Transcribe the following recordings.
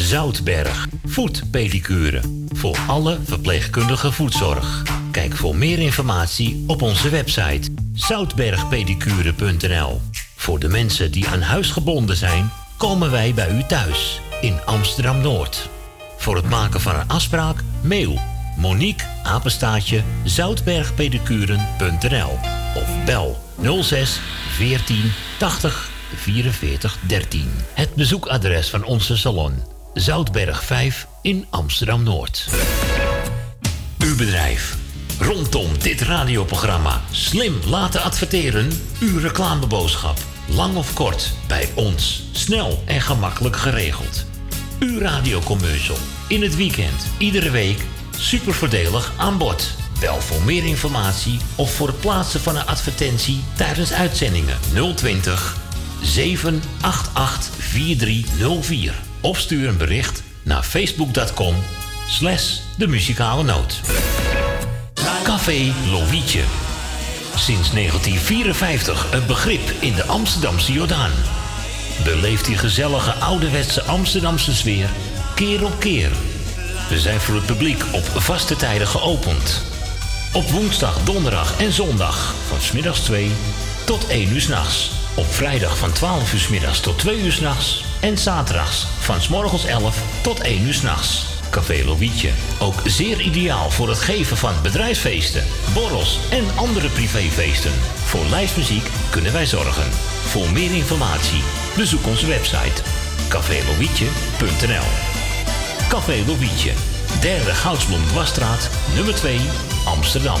Zoutberg, voetpedicure. Voor alle verpleegkundige voetzorg. Kijk voor meer informatie op onze website zoutbergpedicure.nl. Voor de mensen die aan huis gebonden zijn, komen wij bij u thuis in Amsterdam Noord. Voor het maken van een afspraak, mail Monique Apenstaatje zoutbergpedicuren.nl of bel 06 14 80 44 13. Het bezoekadres van onze salon Zoutberg 5 in Amsterdam Noord. Uw bedrijf. Rondom dit radioprogramma slim laten adverteren. Uw reclameboodschap. Lang of kort, bij ons. Snel en gemakkelijk geregeld. Uw radiocommercial. In het weekend, iedere week. Super voordelig aan bod. Bel voor meer informatie of voor het plaatsen van een advertentie tijdens uitzendingen 020 788 4304. Of stuur een bericht naar facebook.com slash de muzikale noot. Café Lovietje. Sinds 1954 een begrip in de Amsterdamse Jordaan. Beleeft die gezellige ouderwetse Amsterdamse sfeer keer op keer. We zijn voor het publiek op vaste tijden geopend. Op woensdag, donderdag en zondag van smiddags 2 tot 1 uur s'nachts. Op vrijdag van 12 uur middags tot 2 uur s'nachts. En zaterdags van s morgens 11 tot 1 uur s'nachts. Café Lovietje. Ook zeer ideaal voor het geven van bedrijfsfeesten, borrels en andere privéfeesten. Voor lijstmuziek kunnen wij zorgen. Voor meer informatie bezoek onze website cafélovietje.nl Café Lovietje, derde Goudsblom Wasstraat, nummer 2, Amsterdam.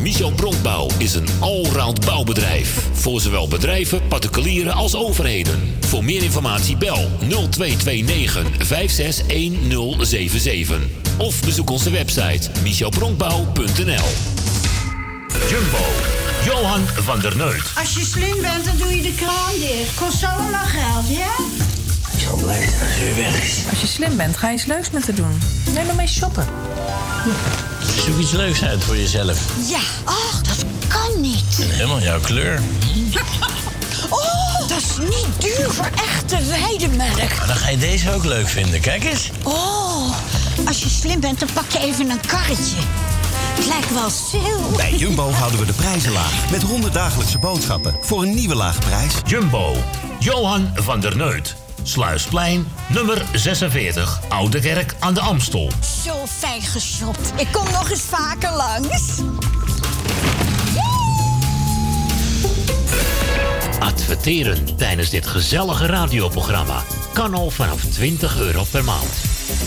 Michel Bronkbouw is een allround bouwbedrijf. Voor zowel bedrijven, particulieren als overheden. Voor meer informatie bel 0229 561077. Of bezoek onze website michelbronkbouw.nl Jumbo, Johan van der Neut. Als je slim bent, dan doe je de kraan dicht. Kost allemaal geld, ja? Ik zal blij zijn als u weg is. Als je slim bent, ga je eens leuks met haar doen. Neem maar mee shoppen. Zoek iets leuks uit voor jezelf. Ja. Ach, dat kan niet. En helemaal jouw kleur. Oh, dat is niet duur voor echte weidemelk. Maar dan ga je deze ook leuk vinden. Kijk eens. Oh, als je slim bent, dan pak je even een karretje. Het lijkt wel sale. Bij Jumbo houden we de prijzen laag. Met 100 dagelijkse boodschappen voor een nieuwe lage prijs. Jumbo, Johan van der Neut. Sluisplein, nummer 46, Oude Kerk aan de Amstel. Zo fijn geshopt. Ik kom nog eens vaker langs. Adverteren tijdens dit gezellige radioprogramma kan al vanaf 20 euro per maand.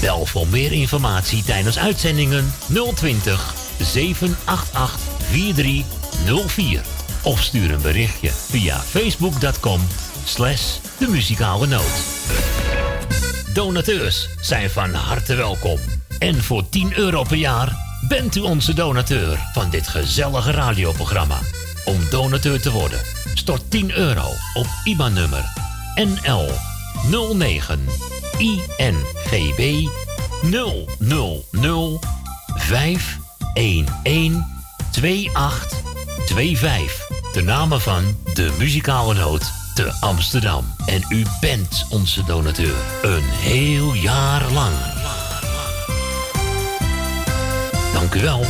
Bel voor meer informatie tijdens uitzendingen 020 788 4304. Of stuur een berichtje via facebook.com slash de muzikale noot. Donateurs zijn van harte welkom. En voor 10 euro per jaar bent u onze donateur van dit gezellige radioprogramma. Om donateur te worden, stort 10 euro op IBAN-nummer NL 09 INGB 000 511 2825. De namen van de muzikale noot te Amsterdam. En u bent onze donateur. Een heel jaar lang. Dank u wel. Ik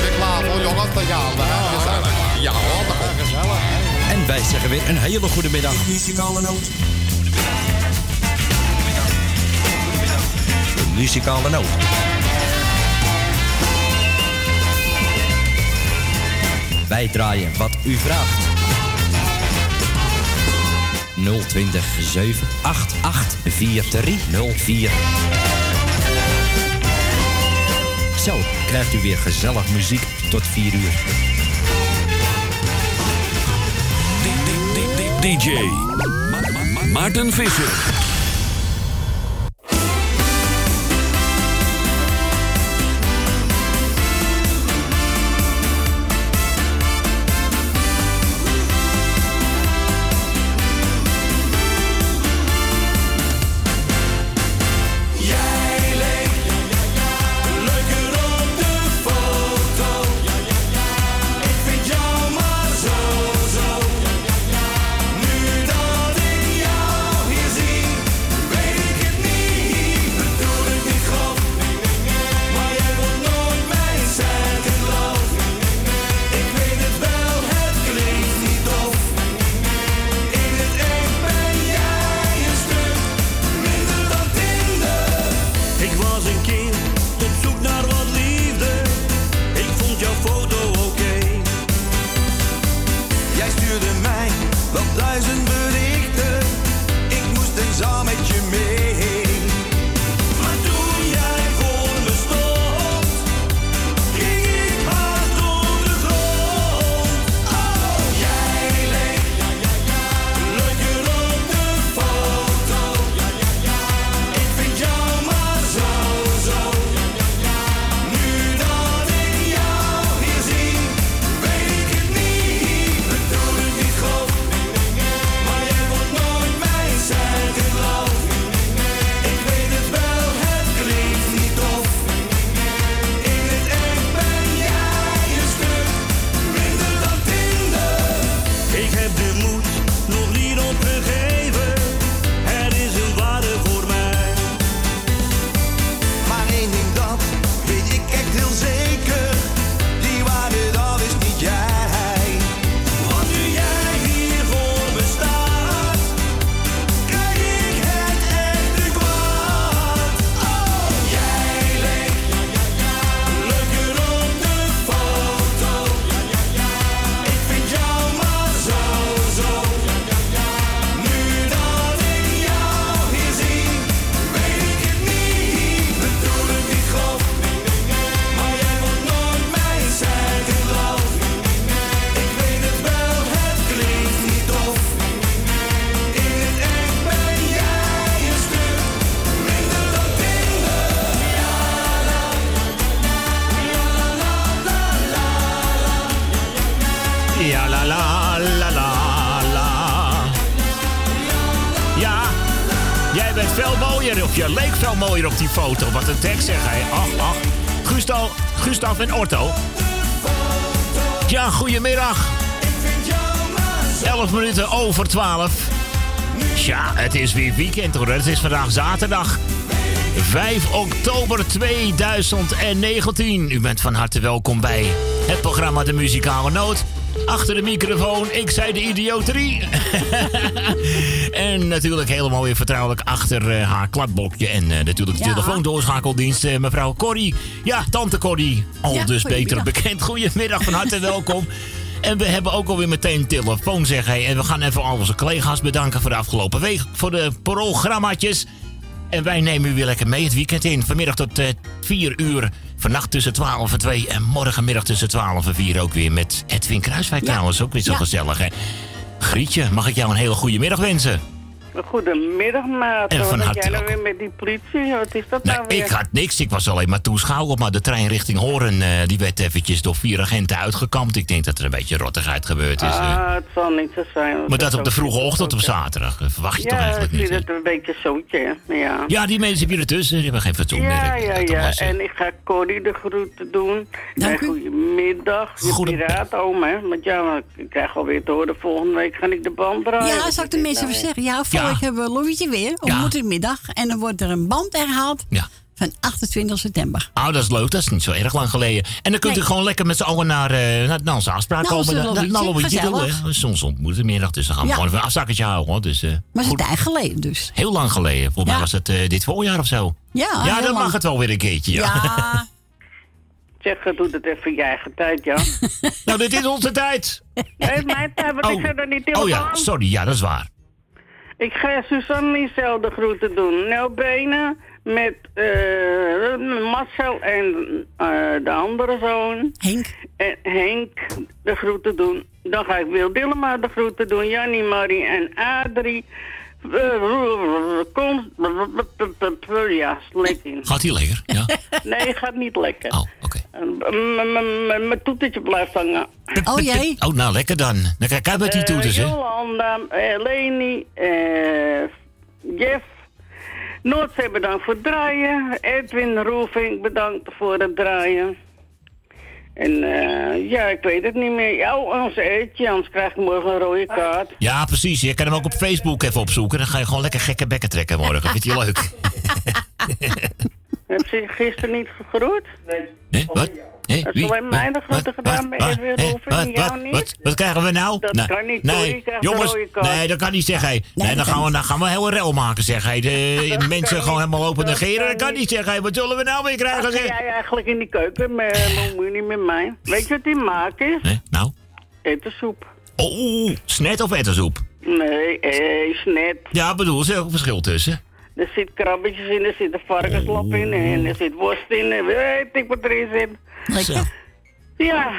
ben klaar voor jongens, te gaan. hè? Gezellig. Ja hoor, dat komt gezellig. En wij zeggen weer een hele goede middag. Muzikale noot. muzikale noot. Wij draaien wat u vraagt. 020 788 4304. Zo krijgt u weer gezellig muziek tot 4 uur. DJ Maarten Visser. 12. Ja, het is weer weekend hoor. Het is vandaag zaterdag. 5 oktober 2019. U bent van harte welkom bij het programma De Muzikale Noot. Achter de microfoon, ik zei de idioterie. en natuurlijk helemaal weer vertrouwelijk achter eh, haar kladblokje. En eh, natuurlijk de Ja. telefoondoorschakeldienst. eh, mevrouw Corrie. Ja, tante Corrie. Al Ja, dus beter bekend. Goedemiddag, van harte welkom. En we hebben ook alweer meteen telefoon, zeg hij. En we gaan even al onze collega's bedanken voor de afgelopen week. Voor de programmaatjes. En wij nemen u weer lekker mee het weekend in. Vanmiddag tot eh 4 uur. Vannacht tussen 12 en 2. En morgenmiddag tussen 12 en 4 ook weer met Edwin Kruiswijk trouwens. Ook weer zo Ja. gezellig, hè? Grietje, mag ik jou een hele goede middag wensen? Goedemiddag, maat. En van Wat jij nou weer met die politie? Wat is dat Nee, nou weer? ik had niks. Ik was alleen maar toeschouwer. Maar de trein richting Horen, eh, die werd eventjes door vier agenten uitgekampt. Ik denk dat er een beetje rottigheid gebeurd is. eh. Ah, het zal niet zo zijn. maar dat op de vroege ochtend op zaterdag. Dat verwacht je toch Ja, eigenlijk niet? vind hè? het een beetje zootje, hè. ja. Ja, die mensen heb je ertussen. Die hebben geen fatsoen Ja, meer. ja, Dat ja. eh, En ik ga Corrie de groeten doen. En goedemiddag. Je piraatoom, hè. Want ja, ik krijg alweer te horen, volgende week ga ik de band draaien. Ja, zal ik de mensen even zeggen. Ja, volgende week hebben we Louietje weer. Om Ja. middag En dan wordt er een band herhaald. Ja. Van 28 september. Oh, dat is leuk. Dat is niet zo erg lang geleden. En dan kunt u gewoon lekker met z'n allen naar, eh naar, naar onze afspraak Nou, komen. naar lobbytje hè. Soms ontmoeten middag, dus dan gaan we Ja. gewoon even een afzakkertje houden. Hoor. Dus, eh, Maar het is tijd geleden dus. Heel lang geleden. Volgens mij Ja. was het eh, dit voorjaar of zo. Ja, ja dan lang. mag het wel weer een keertje. Ja. Ja. Zeg, doe het even je eigen tijd, ja. nou, dit is onze tijd. Nee, mijn tijd, want ik zit er niet in oh ja, sorry. Ja, dat is waar. Ik ga Suzanne Michel de groeten doen. Nel Benen met eh, Marcel en eh, de andere zoon. Henk. En Henk de groeten doen. Dan ga ik Wil Dillema de groeten doen. Jannie, Marie en Adrie. Kom. Ja, lekker. Gaat hij lekker? Ja. Nee, gaat niet lekker. Oh, oké. Mijn toetertje blijft hangen. Oh jee. Oh, nou lekker dan. Dan kijk uit met die Eh, toeters, hè. Jolanda, eh, Leni, eh, Jeff. Noordzee bedankt voor het draaien. Edwin Roefing bedankt voor het draaien. En eh, ja, ik weet het niet meer. Ja, onze eetje, anders krijg ik morgen een rode kaart. Ja, precies. Je kan hem ook op Facebook even opzoeken. Dan ga je gewoon lekker gekke bekken trekken morgen. Vind je leuk? Heb ze gisteren niet gegroet? Hè? Wat? Hè? Ze Wie? hebben mij de Wat? groeten Wat? gedaan bij? Edwin jou niet. Wat? Wat krijgen we nou? Dat Nou, kan niet. Nee, jongens, nee, dat kan niet zeggen. Hey. Nee, dan, gaan we, dan gaan we heel een rel maken, zeg. Hey. De mensen gewoon helemaal lopen negeren. Dat kan niet, zeg. Hey. Wat zullen we nou weer krijgen, Wat zeg? jij eigenlijk in die keuken? Maar moet je niet met mij. Weet je wat die maak is? Nou? Ettensoep. Oh, snet of ettersoep? Nee, eh, snet. Ja, bedoel, er is ook een verschil tussen. Er zit krabbetjes in, er zit een varkenslap in en er zit worst in. En weet ik wat erin zit. Lekker. Ja,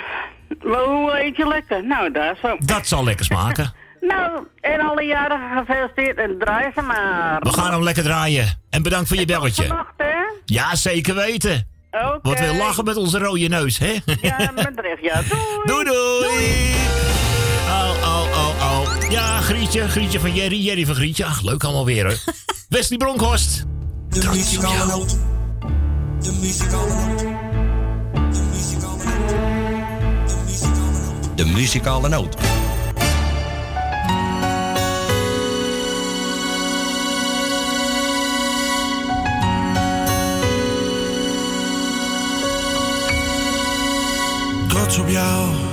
maar hoe eet je lekker? Nou, daar zo. Dat zal lekker smaken. Nou, en alle jaren gefeliciteerd en draai ze maar. We gaan hem lekker draaien. En bedankt voor je belletje. Wacht, hè? Ja, zeker weten. Oké. Wat we lachen met onze rode neus, hè? Ja, met recht, ja. Doei. Doei, doei. Oh, oh, oh, oh. Ja, Grietje, Grietje van Jerry, Jerry van Grietje. Ach, leuk allemaal weer, hoor. Wesley Bronkhorst. Trots op jou. De muzikale noot. De muzikale noot. Trots op jou.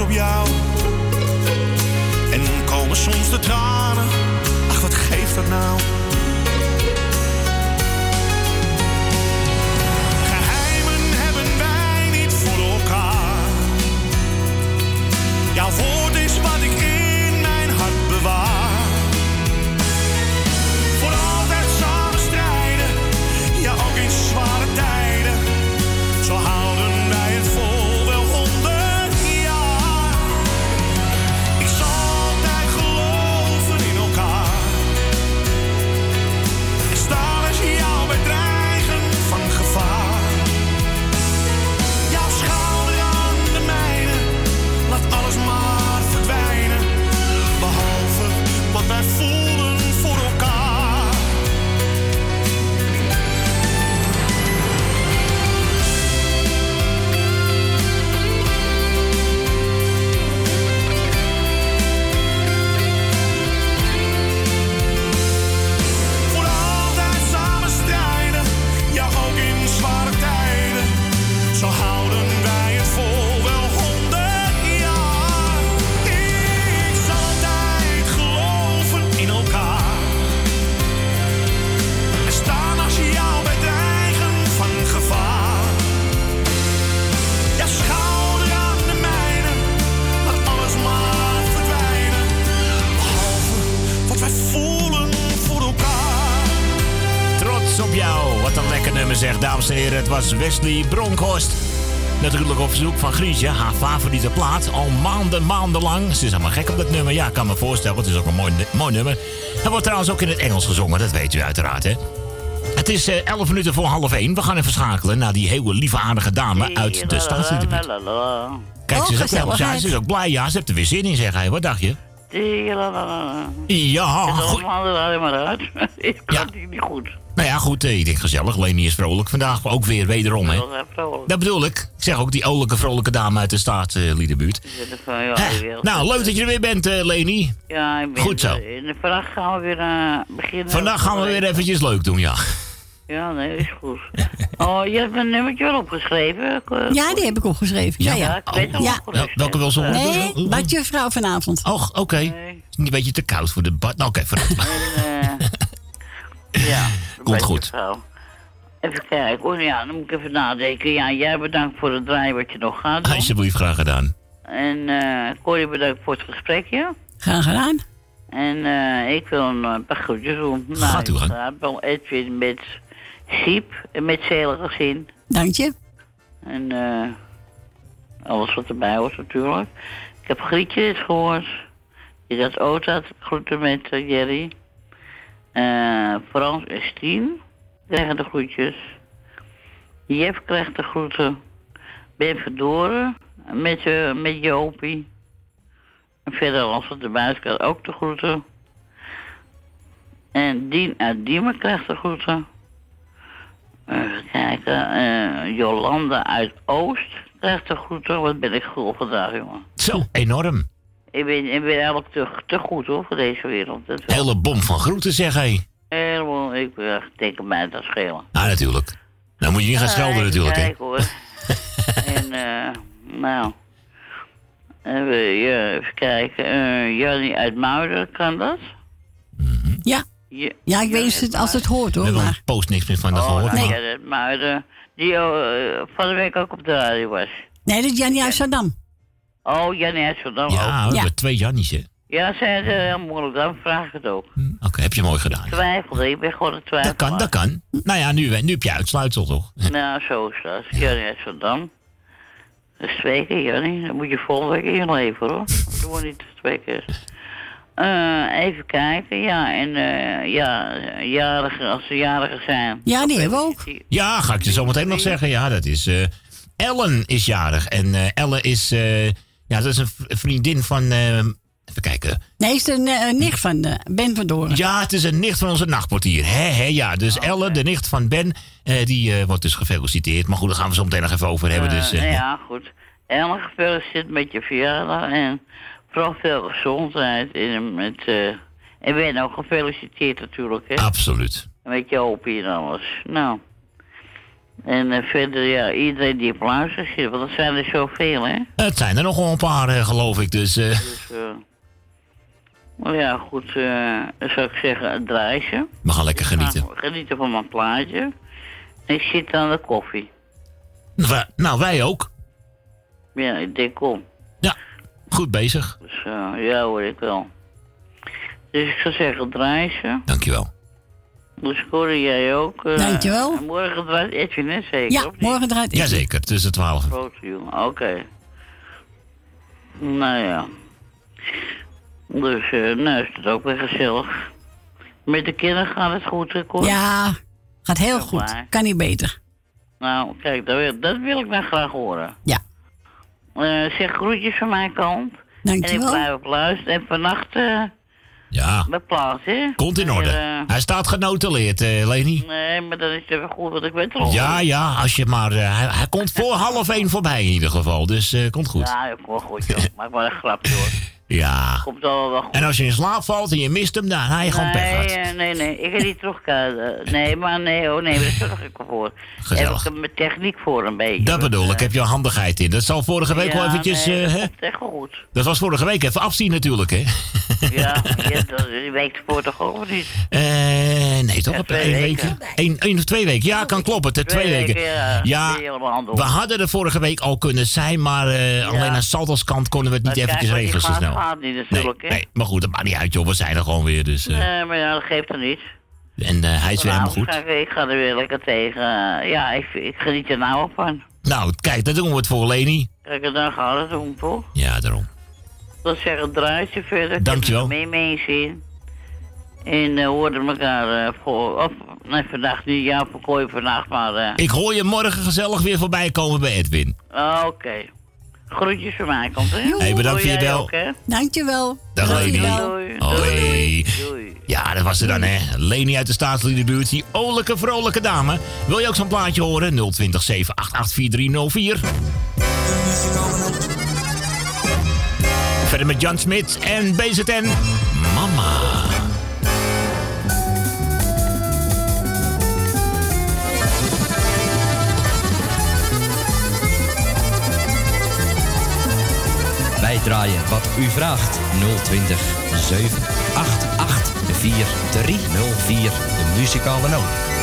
Op jou. En komen soms de tranen. Ach, wat geeft dat nou? Geheimen hebben wij niet voor elkaar. Jouw woord Wesley Bronkhorst. Natuurlijk op verzoek van Griesje, haar favoriete plaat. Al maanden, maandenlang. Ze is helemaal gek op dat nummer. Ja, ik kan me voorstellen. Het is ook een mooi, mooi nummer. Het wordt trouwens ook in het Engels gezongen. Dat weet u uiteraard, hè. Het is eh, 11 minuten voor half 1. We gaan even schakelen naar die hele lieve aardige dame uit de staatsliedenbuurt. Kijk, ze is, ook, ze is ook blij. Ja, ze heeft er weer zin in, zeg hij. Wat dacht je? Ja, allemaal er maar uit. Ik kan die niet goed. Nou ja, goed. eh, Ik denk gezellig. Leni is vrolijk vandaag. Ook weer wederom, hè. Dat bedoel ik. Ik zeg ook die olijke, vrolijke dame uit de staatsliedenbuurt. Zet er van, ja. Nou, leuk dat je er weer bent, eh, Leni. Ja, ik ben Goed zo. vandaag gaan we weer eh, beginnen. Vandaag gaan we weer eventjes leuk doen, ja. Ja, nee, is goed. Oh, je hebt een nummertje wel opgeschreven. eh, Ja, die heb ik opgeschreven. Ja, ja. ik weet het Ja. al. Wel- welke wil ze Nee, badjuffrouw vanavond. Oh, oké. Is Een beetje te koud voor de bad. Nou, oké, vooruit maar. Ja. Komt goed. Vrouw. Even kijken. Oh ja, dan moet ik even nadenken. Ja, jij bedankt voor het draaien wat je nog gaat doen. Alsjeblieft, graag gedaan. En eh Corrie bedankt voor het gesprekje. Graag gedaan. En eh, ik wil een paar groetjes doen. Nou, Gaat u ik gang. ga wel Edwin met Siep en met Zelen gezien. Dank je. En eh, alles wat erbij hoort natuurlijk. Ik heb Grietje gehoord. Die gaat Ota groeten met eh, Jerry. Eh, Frans en Stien krijgen de groetjes. Jeff krijgt de groeten. Ben Verdoren met, eh, met Jopie. En verder als wat erbij is, krijgt ook de groeten. En Dien uit Diemen krijgt de groeten. Even kijken. eh, Jolanda uit Oost krijgt de groeten. Wat ben ik gul vandaag, jongen. Zo, enorm. Ik ben, ik ben eigenlijk te, te goed hoor voor deze wereld. Dat wel. Hele bom van groeten, zeg hij. Helemaal, ik uh, denk mij dat schelen. Nou, natuurlijk. Nou moet je niet gaan schelden, natuurlijk, hè. Kijk hoor. en eh, nou. Even, ja, even kijken. eh Jannie uit Muiden, kan dat? Ja. Ja, Ja, ik weet het als het hoort We hoor. hebben Maar post niks meer van haar Oh, gehoord. nou, maar- ja, Muiden. Die eh, van de week ook op de radio was. nee, dat is Jannie uit Saddam. Oh, Jannie uit Zandam Ja, ook. we hebben twee Jannies, hè. Ja, zijn ze heel moeilijk. Dan vraag ik het ook. Oké, heb je mooi gedaan. Twijfelde, ik ben gewoon een twijfel. Dat kan, dat kan. Nou ja, nu, nu heb je uitsluitsel, toch? Nou, zo is dat. Jannie uit Zandam. Dat is twee keer, Jannie. Dan moet je volgende week inleveren, hoor. Dat doen we niet twee keer. Eh, even kijken, ja. En eh, ja, jarigen, als ze jarigen zijn. Ja, die hebben we ook. Ja, ga ik je zo meteen nog zeggen. Ja, dat is... eh, Ellen is jarig. En eh, Ellen is... eh, ja, dat is een vriendin van... eh, even kijken. Nee, is een eh, nicht van Ben van Doren. Ja, het is een nicht van onze nachtportier. Hè, hè, ja. Dus Ellen, de nicht van Ben, eh, die eh, wordt dus gefeliciteerd. Maar goed, daar gaan we zo meteen nog even over hebben. Dus, ja, goed. Ellen, gefeliciteerd met je verjaardag. En vooral veel gezondheid. En, met, eh, en ben ook gefeliciteerd natuurlijk, hè. Absoluut. Met je hopie en alles. Nou. En eh, verder, ja, iedereen die op luistert zit. Want er zijn er zoveel, hè. Het zijn er nogal een paar, eh, geloof ik. Dus, eh, Dus, eh, nou ja, goed. eh, zou ik zeggen, een draaisje. we gaan lekker genieten. Nou, genieten van mijn plaatje. En ik zit aan de koffie. Nou, nou, wij ook. Ja, ik denk om. Goed bezig. Dus eh, ja hoor, ik wel. Dus ik zou zeggen, draaisje. Dankjewel. Dus Corrie, jij ook. eh, Dankjewel. en Morgen draait Edwin, hè, zeker? Ja, of niet? morgen draait Edwin. Jazeker, tussen 12. Grote jongen, oké. Nou ja. Dus, eh nou is het ook weer gezellig. Met de kinderen gaat het goed, hè, Cor? Ja, gaat heel goed. waar? Kan niet beter. Nou, kijk, dat wil, dat wil ik nou graag horen. Ja. Eh, zeg groetjes van mijn kant. Dankjewel. En ik blijf op luisteren. En vannacht eh Ja, bij plaats, hè? komt in orde. Weer, eh, Hij staat genotuleerd, eh Leni. nee, maar dan is het even goed, want ik weet het al. Ja, ja, als je maar... eh, hij, hij komt voor half één voorbij in ieder geval. Dus eh, komt goed. Ja, ik hoor goed, joh. Maak maar een grapje, hoor. Ja. Komt allemaal wel goed. En als je in slaap valt en je mist hem, dan hij je gewoon pech nee, gehad. eh, nee, nee, ik ga niet terugkijken. Nee, maar nee, oh nee, daar zorg ik voor. Gezellig. Heb ik mijn techniek voor een beetje. Dat bedoel ik, heb je handigheid in. Dat zal vorige week wel eventjes... nee, eh, dat komt echt goed. Dat was vorige week even afzien natuurlijk, hè? Ja, ja dat, die week ervoor toch ook niet? Eh, nee, toch? Ja, Op twee één weken. week? Eén, of twee weken. Ja, kan kloppen. Twee, weken. ja. We hadden er vorige week al kunnen zijn, maar alleen aan Saltos kant konden we het niet eventjes regelen zo snel. Gaat, gaat niet natuurlijk, hè? Nee, maar goed, dat maakt niet uit, joh. We zijn er gewoon weer, dus... eh, Nee, maar ja, dat geeft er niet. En eh, hij is weer helemaal Nou, goed. Ik ga, ik ga er weer lekker tegen. eh, ja, ik, ik geniet er nou op van. Nou, kijk, dan doen we het voor Leni. Kijk, dan gaan we het doen, toch? Ja, daarom. Dat zeggen draait je verder. Dankjewel. Mee mensen in. En uh, hoorden elkaar voor, of, nee, vandaag niet, ja, voor kooi vandaag, maar... Ik hoor je morgen gezellig weer voorbij komen bij Edwin. ah, Oké. Groetjes van mij, komt hè? Hey, bedankt voor je bel. ook, hè? Dankjewel. Dag Leni. Doei. Ja, dat was er dan, hè. Leni uit de staatsliedenbuurt, die olijke, vrolijke dame. Wil je ook zo'n plaatje horen? 020 788 4304. Verder met Jan Smit en BZN. Mama. Wij draaien wat u vraagt. 020 788 4304. De muzikale noot.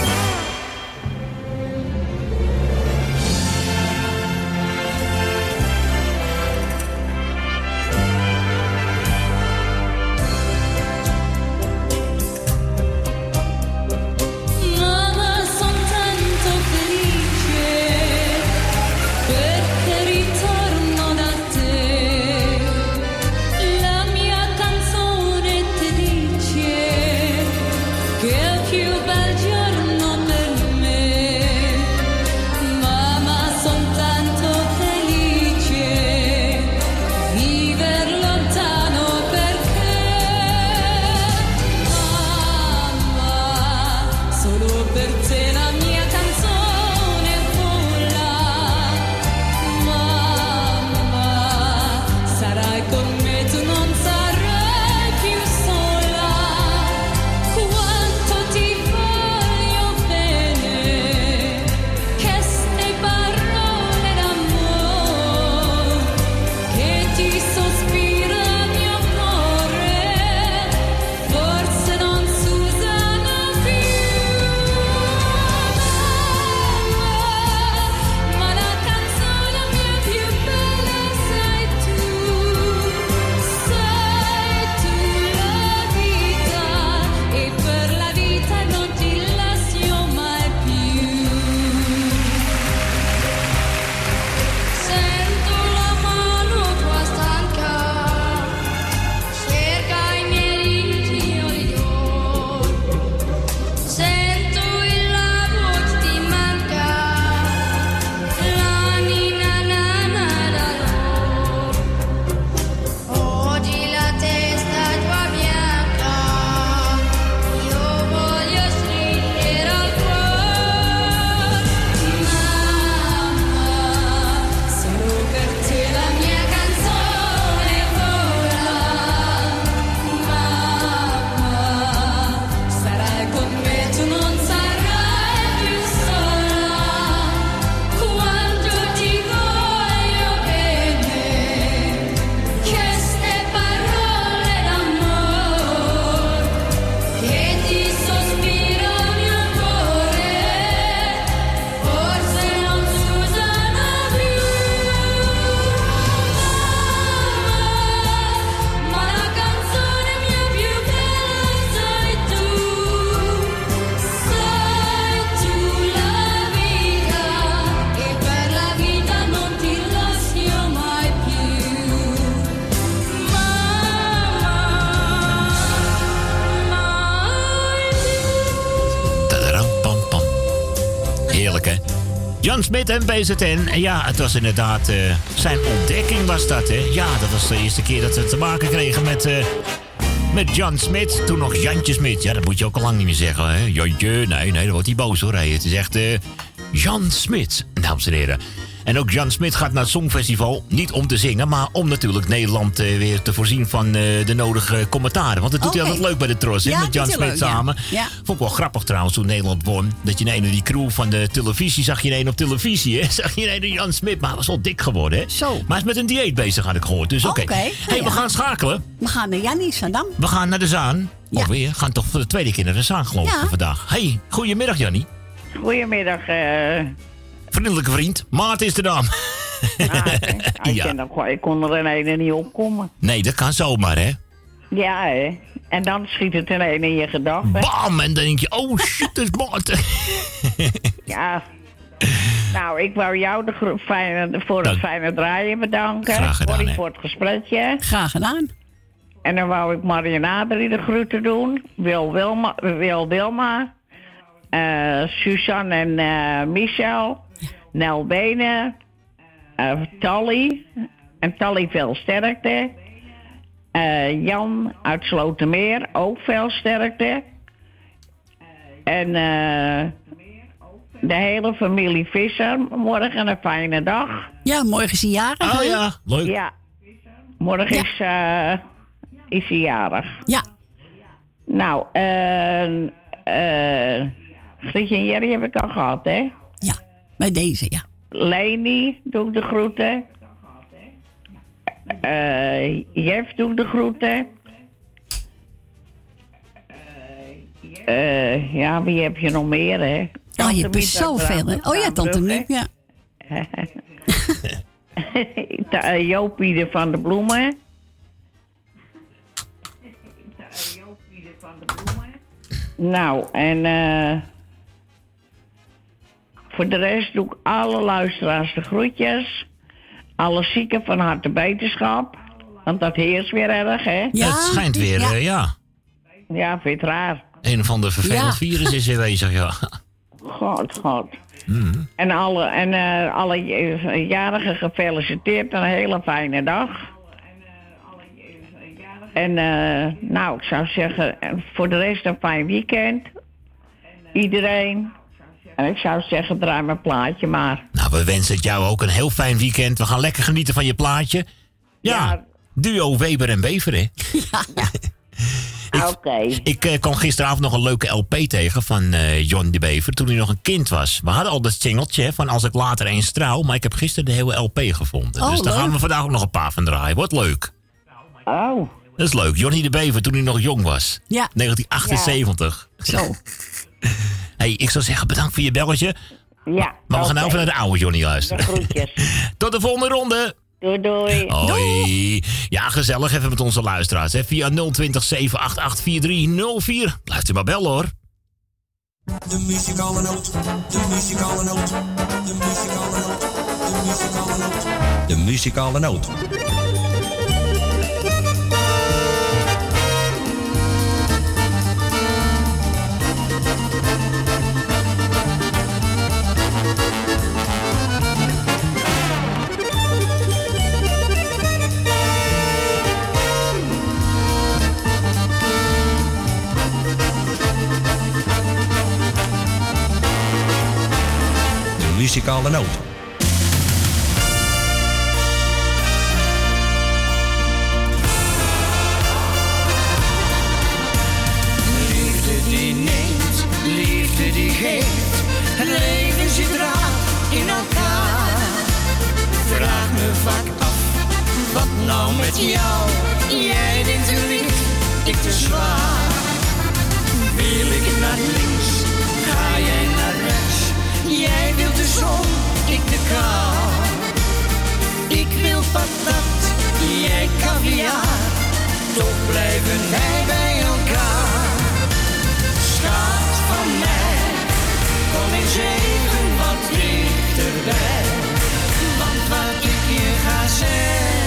BZN. En ja, het was inderdaad... eh, zijn ontdekking was dat, hè? Ja, dat was de eerste keer dat we te maken kregen met... eh, met Jan Smit. Toen nog Jantje Smit. Ja, dat moet je ook al lang niet meer zeggen, hè? Jantje, nee, nee, dan wordt hij boos, hoor. Hey, het is echt... eh, Jan Smit, dames en heren. En ook Jan Smit gaat naar het Songfestival. Niet om te zingen, maar om natuurlijk Nederland eh, weer te voorzien van eh, de nodige commentaren. Want dat doet hij altijd leuk bij de Tros, hè? Ja, met Jan Smit ja. samen. Ja. Vond ik wel grappig trouwens toen Nederland won. Dat je in een of die crew van de televisie zag je in een op televisie. Hè? Zag je in een Jan Smit, maar hij was al dik geworden. Hè? Zo. Maar hij is met een dieet bezig, had ik gehoord. Dus oké. Oké, Hey, we ja. gaan schakelen. We gaan naar Jannie Saddam. We gaan naar de Zaan. Ja. Of weer. gaan toch voor de tweede keer naar de Zaan geloof ik Ja. vandaag. Hey, goedemiddag Jannie. Goedemiddag. eh Vriendelijke vriend. Maarten is de naam. ah, ik, Ja. gewoon- ik kon er in ene niet opkomen. Nee, dat kan zomaar hè. Ja, hè. En dan schiet het ineens in je gedachten. Bam! En dan denk je, oh shit, dat is Maarten. Ja. Nou, ik wou jou de fijne, voor het fijne draaien bedanken. Graag gedaan, voor het gesprekje. Graag gedaan. En dan wou ik Marianne Adrie de groeten doen. Wil Wilma, Wil Wilma. eh, Suzanne en eh, Michel. Nel Benen. eh, Tally. En Tally veel sterkte. Eh, Jan uit Slotermeer, ook veel sterkte. En eh, de hele familie Visser, morgen een fijne dag. Ja, morgen is hij jarig. Oh ja, leuk. Ja, morgen is, eh is hij jarig. Ja. Nou, eh eh Grietje en Jerry heb ik al gehad, hè? Bij deze, ja. Leni doe ik de groeten. Eh Jeff doe de groeten. Eh, ja, wie heb je nog meer, hè? Oh, je hebt er zoveel, hè? Oh ja, tante. Miep, ja. Eh, Jopie de van de Bloemen. Nou, en eh, voor de rest doe ik alle luisteraars de groetjes. Alle zieken van harte beterschap. Want dat heerst weer erg, hè? het schijnt weer, ja. eh, ja. Ja, vind je het raar? Een van de vervelend Ja. virus is weer bezig, ja. God, god. Hmm. En alle, en, eh, alle jarigen gefeliciteerd. Een hele fijne dag. En eh, nou, ik zou zeggen, en voor de rest een fijn weekend. Iedereen. En ik zou zeggen, draai mijn plaatje maar. Nou, we wensen het jou ook een heel fijn weekend. We gaan lekker genieten van je plaatje. Ja, duo Weber en Bever, hè? Oké. Ik eh, kwam gisteravond nog een leuke LP tegen van eh, John de Bever toen hij nog een kind was. We hadden al dat singeltje van Als ik later eens trouw, maar ik heb gisteren de hele LP gevonden. Oh, dus daar leuk. gaan we vandaag ook nog een paar van draaien. Wordt leuk. Oh. Dat is leuk. Johnny de Bever toen hij nog jong was. Ja. 1978. Zo. hey, ik zou zeggen bedankt voor je belletje. Ja. Maar we gaan nou even naar de oude Johnny De luisteren. groetjes. Tot de volgende ronde. Doei, doei. Hoi. Ja, gezellig even met onze luisteraars. Hè. Via 020 788 4304. Blijft u maar bellen hoor. De muzikale noot, de muzikale noot, de muzikale noot, de muzikale noot. De muzikale noot. Muzikale noot. Liefde die neemt, liefde die geeft. Het leven zit raar in elkaar. Vraag me vaak af, wat nou met jou? Jij denkt te licht, ik te zwaar. Wil ik naar links, ga jij naar rechts. Jij wilt de zon, ik de kou. Ik wil patat, jij caviar. Toch blijven wij bij elkaar. Schat van mij, kom eens even wat dichterbij. Want wat ik je ga zeggen,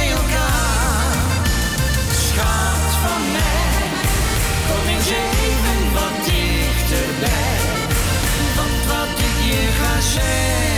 Je even wat dichterbij. Want wat ik hier ga zeggen.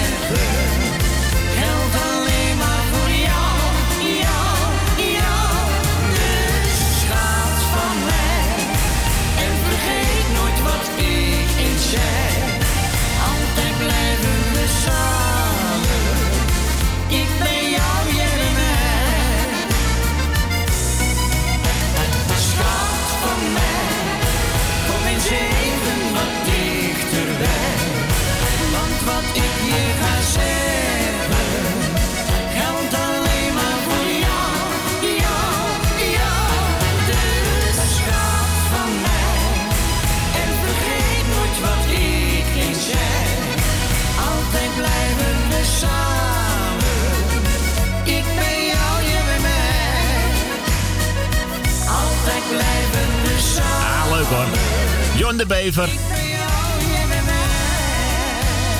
De Bever.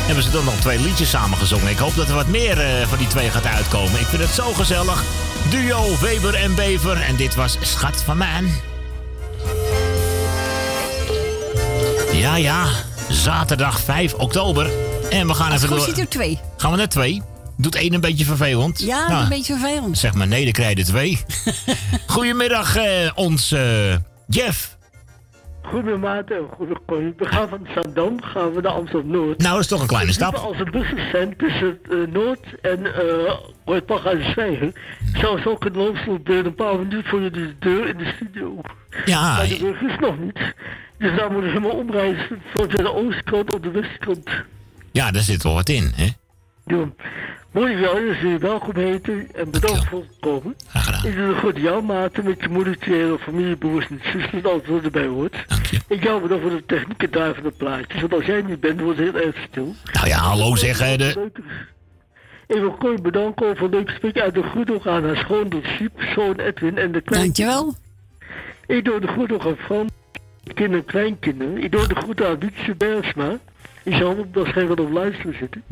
Hebben ze dan nog twee liedjes samen gezongen. Ik hoop dat er wat meer eh, van die twee gaat uitkomen. Ik vind het zo gezellig. Duo Weber en Bever. En dit was Schat van Maan. Ja, ja. Zaterdag 5 oktober. En we gaan Als even door. er twee. Gaan we naar twee? Doet één een beetje vervelend? Ja, Nou, een beetje vervelend. Zeg maar nee, dan krijg je er twee. Goedemiddag, eh, ons Jeff. Goedemiddag en goede koning. We gaan van Zandam gaan we naar Amsterdam-Noord. Nou, dat is toch een kleine stap. Als bussen zijn tussen eh, Noord en uh, Roodpach aan de Zwijgen, zo kunnen lopen binnen een paar minuten voor je de deur in de studio. Ja. Maar de brug is nog niet. Dus daar moeten we helemaal omreizen van de oostkant op de westkant. Ja, daar zit wel wat in, hè? Ja. Mooi wel, dus je welkom heten en bedankt voor het komen. Graag gedaan. Ik doe het goed jouw maten met je moeder, tweede familie, broers en alles wat erbij hoort. Dank je. Ik jou bedankt voor de techniek en daar van de plaatjes, want als jij niet bent, wordt het heel erg stil. Nou ja, hallo zeg. eh, de... Ik wil kort bedanken over een leuk gesprek uit de groet ook aan haar schoondochter Siep, zoon Edwin en de klein. Dankjewel. Ik doe de groet ook aan Frans, kinderen en kleinkinderen. Ik doe de groet aan Wietse Bergsma. Die zal op waarschijnlijk wel op luisteren zitten.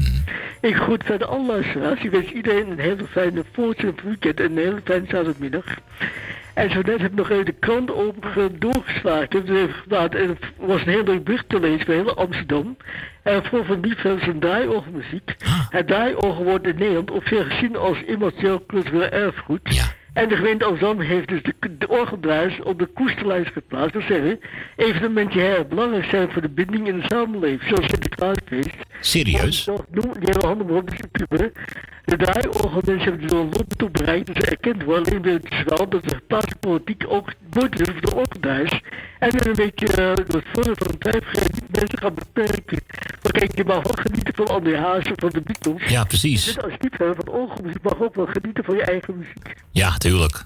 Ik groet verder alle luisteraars. Ik wens iedereen een hele fijne voortzetting weekend en een hele fijne zaterdagmiddag. En zo net heb ik nog even de krant open doorgeslagen. Ik heb even en het was een heel leuk bericht te lezen bij heel Amsterdam. En voor van die fans een draaiorgelmuziek. Het draaiorgel wordt in Nederland op zich gezien als immaterieel cultureel erfgoed. En de gemeente Amsterdam heeft dus de, de op de koesterlijst geplaatst. Dat zeggen, evenementen die heel belangrijk zijn voor de binding in de samenleving. Zoals Sinterklaasfeest. Serieus? Noem, die hele handen op de puber. De draaiorgelmensen hebben dus een lot toe bereikt ze erkend worden. Alleen weet het wel dat de plaatselijke politiek ook heeft voor de orgeldraaiers. En dan een beetje uh, het voordeel van de twijfelgeving mensen gaan beperken. Maar kijk, je mag wel genieten van André Hazes, van de Beatles. Ja, precies. Bent als liefhebber van orgelmuziek mag ook wel genieten van je eigen muziek. Ja, tuurlijk.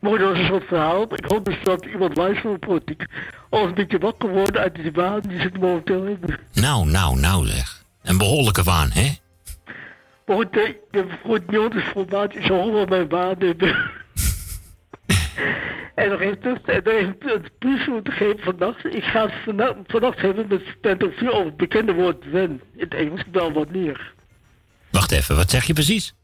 Mooi, dat was een soort verhaal. Ik hoop dus dat iemand luistert van de politiek. Als een beetje wakker worden uit die baan die ze momenteel hebben. Nou, nou, nou zeg. Een behoorlijke waan, hè? Maar goed, de Jonas formaat is al wel mijn baan hebben. en nog even terug, en nog even het plus moeten geven vannacht. Ik ga het vannacht, vannacht hebben met Pento 4 over het bekende woord when. In het Engels wel wanneer. Wacht even, wat zeg je precies?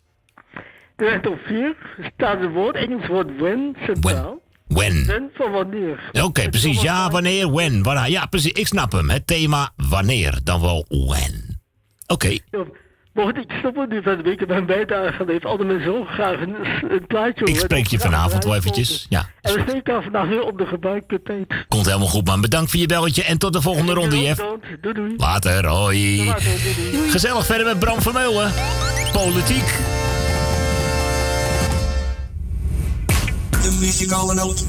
De Pento 4 staat het woord, Engels woord when, centraal. When. When van wanneer. Oké, precies. Ja, wanneer, when. Wanneer. Ja, precies. Ik snap hem. Het thema wanneer, dan wel when. Oké. Ja, maar goed, ik stop het nu van de week. Mijn bijdrage geleverd. Alle mensen zo graag een, een plaatje Ik spreek je vanavond wel eventjes. Ja, En we spreken elkaar vandaag weer op de gebruikte tijd. komt helemaal goed, man. Bedankt voor je belletje en tot de volgende ronde, Jeff. Doei doei. Later, hoi. Doei, doei, doei. Gezellig verder met Bram Vermeulen. Politiek. Muzikale noot.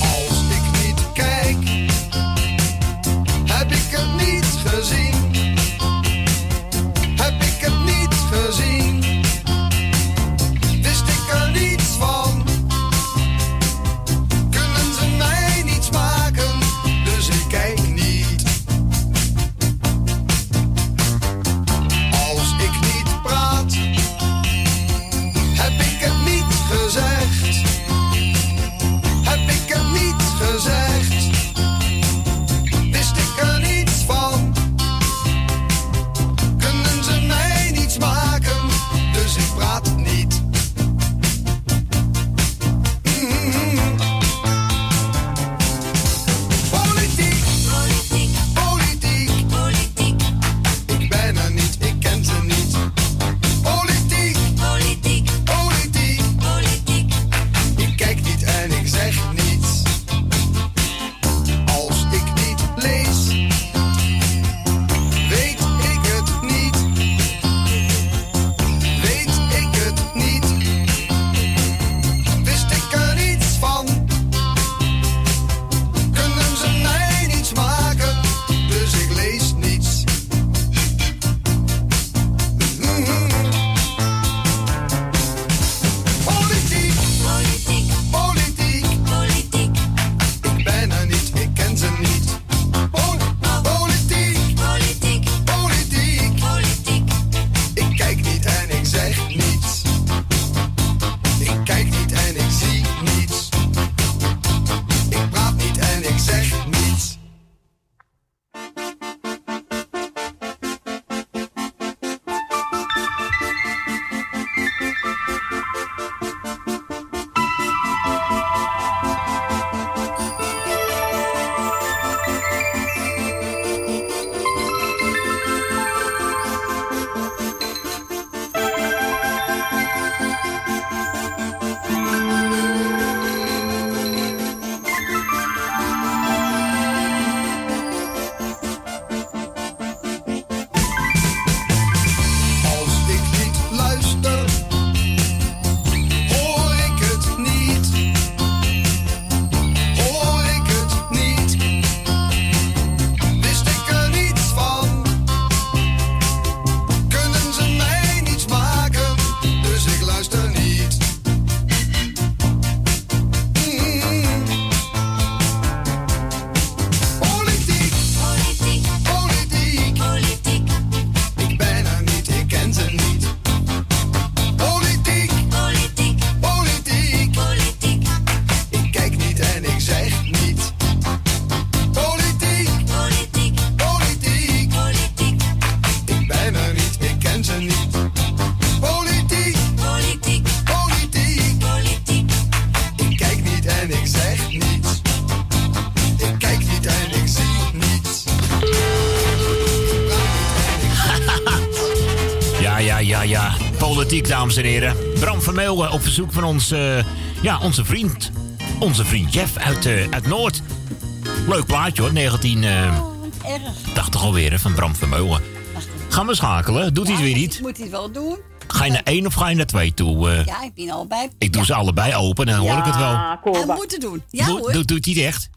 Als ik niet kijk, heb ik het niet gezien. Heb ik het niet gezien, dames en heren. Bram Vermeulen op verzoek van ons, eh, ja, onze vriend. Onze vriend Jeff uit, eh, uit Noord. Leuk plaatje hoor, 1980 alweer, hè, van Bram Vermeulen. Gaan we schakelen? Doet hij het weer niet? Moet hij het wel doen? Ga je naar één of ga je naar twee toe? eh? Ja, ik ben al bij. Ik doe ze allebei open en dan hoor ik het wel. Hij moet het doen. Ja hoor. doe- Doet hij het echt?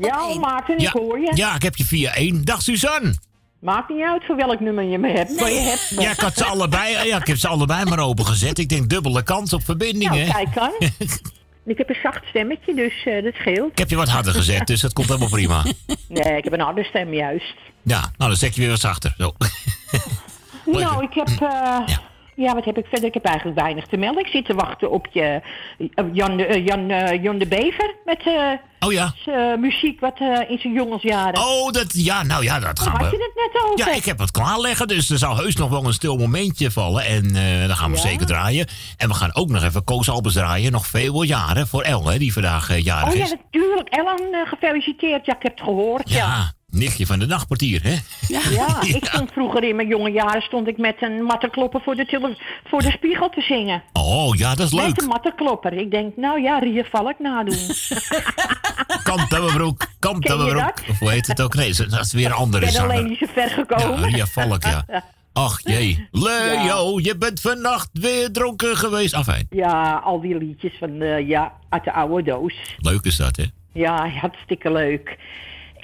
Ja, Maarten, ik Ja, hoor je. ja, ik heb je via één. Dag Suzanne. Maakt niet uit voor welk nummer je me hebt. Maar je hebt me. Ja, ik had ze allebei, ja, ik heb ze allebei maar opengezet. Ik denk dubbele kans op verbinding, Nou, kijk aan. ik heb een zacht stemmetje, dus eh, dat scheelt. Ik heb je wat harder gezet, dus dat komt helemaal prima. Nee, ik heb een harde stem juist. Ja, nou dan zet je weer wat zachter. Zo. Nou, ik heb... eh, ja. Wat heb ik verder? Ik heb eigenlijk weinig te melden. Ik zit te wachten op je eh, Jan, de- eh, Jan, eh, Jan de Bever met eh, oh, ja. zijn, muziek wat in zijn jongensjaren. Oh, dat, ja, nou ja, dat Daar gaan had je we. het net over. Ja, ik heb het klaarleggen, dus er zal heus nog wel een stil momentje vallen. En dan gaan we Ja? zeker draaien. En we gaan ook nog even Koos Albers draaien. Nog veel jaren voor El, hè, die vandaag jarig Oh ja, is. natuurlijk. Ellen, gefeliciteerd. Ja, ik heb het gehoord. Ja. Ja, nichtje van de nachtportier, hè? Ja, ik stond vroeger in mijn jonge jaren stond ik met een mattenklopper voor de, tele- voor de spiegel te zingen. Oh, ja, dat is Met leuk. een mattenklopper. Ik denk, nou ja, Ria Valk nadoen. Kantenbroek. dat? Of hoe heet het ook? Nee, dat is weer een andere Ik ben alleen zanger. niet zo ver gekomen. Ja, Ria Valk, ja. Ach jee. Leo, je bent vannacht weer dronken geweest. Afijn, Ja, al die liedjes van, eh, ja, uit de oude doos. leuk is dat, hè? Ja, hartstikke leuk.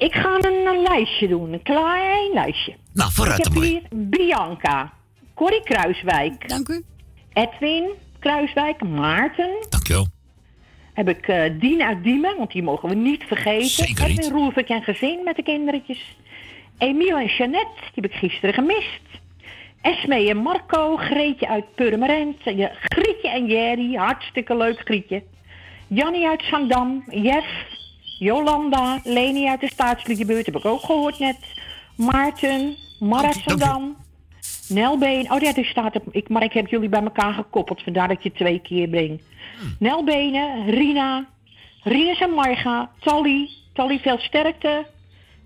Ik ga een, een lijstje doen, een klein lijstje. Nou, vooruit Ik heb hier Bianca, Corrie Kruiswijk. Dank u. Edwin Kruiswijk, Maarten. Dankjewel. Heb ik eh Dien uit Diemen, want die mogen we niet vergeten. Zeker niet. Edwin Roelvik en gezin met de kinderetjes. Emiel en Jeannette, die heb ik gisteren gemist. Esme en Marco, Greetje uit Purmerend. Grietje en Jerry, hartstikke leuk Grietje. Jannie uit Zandam, Jeff, Jolanda, Leni uit de Staatsliedjebuurt, heb ik ook gehoord net. Maarten, Mar uit Zandam. Nelbeen, oh ja, er staat op, ik, maar ik heb jullie bij elkaar gekoppeld, vandaar dat ik je twee keer breng. Nelbenen, Rina, Rinus en Marga, Tally, Tally veel sterkte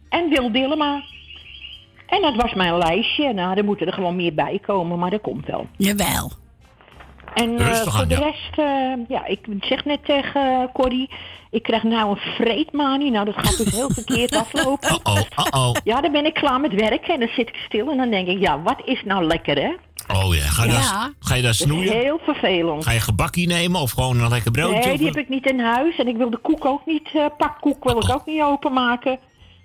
en Wil Dillema. En dat was mijn lijstje. Nou, er moeten er gewoon meer bij komen, maar dat komt wel. Jawel. En eh, voor aan, de ja. rest, eh, ja, ik zeg net tegen eh, Corrie, ik krijg nou een vreedmanie. Nou, dat gaat dus heel verkeerd aflopen. Oh, oh. Ja, dan ben ik klaar met werken en dan zit ik stil en dan denk ik, ja, wat is nou lekker, hè? Oh ja, ga je, Ja. Daar, ga je daar Dat is snoeien? heel vervelend. Ga je gebakkie nemen of gewoon een lekker broodje? Nee, die heb ik niet in huis. En ik wil de koek ook niet, eh pakkoek wil ik ook niet openmaken.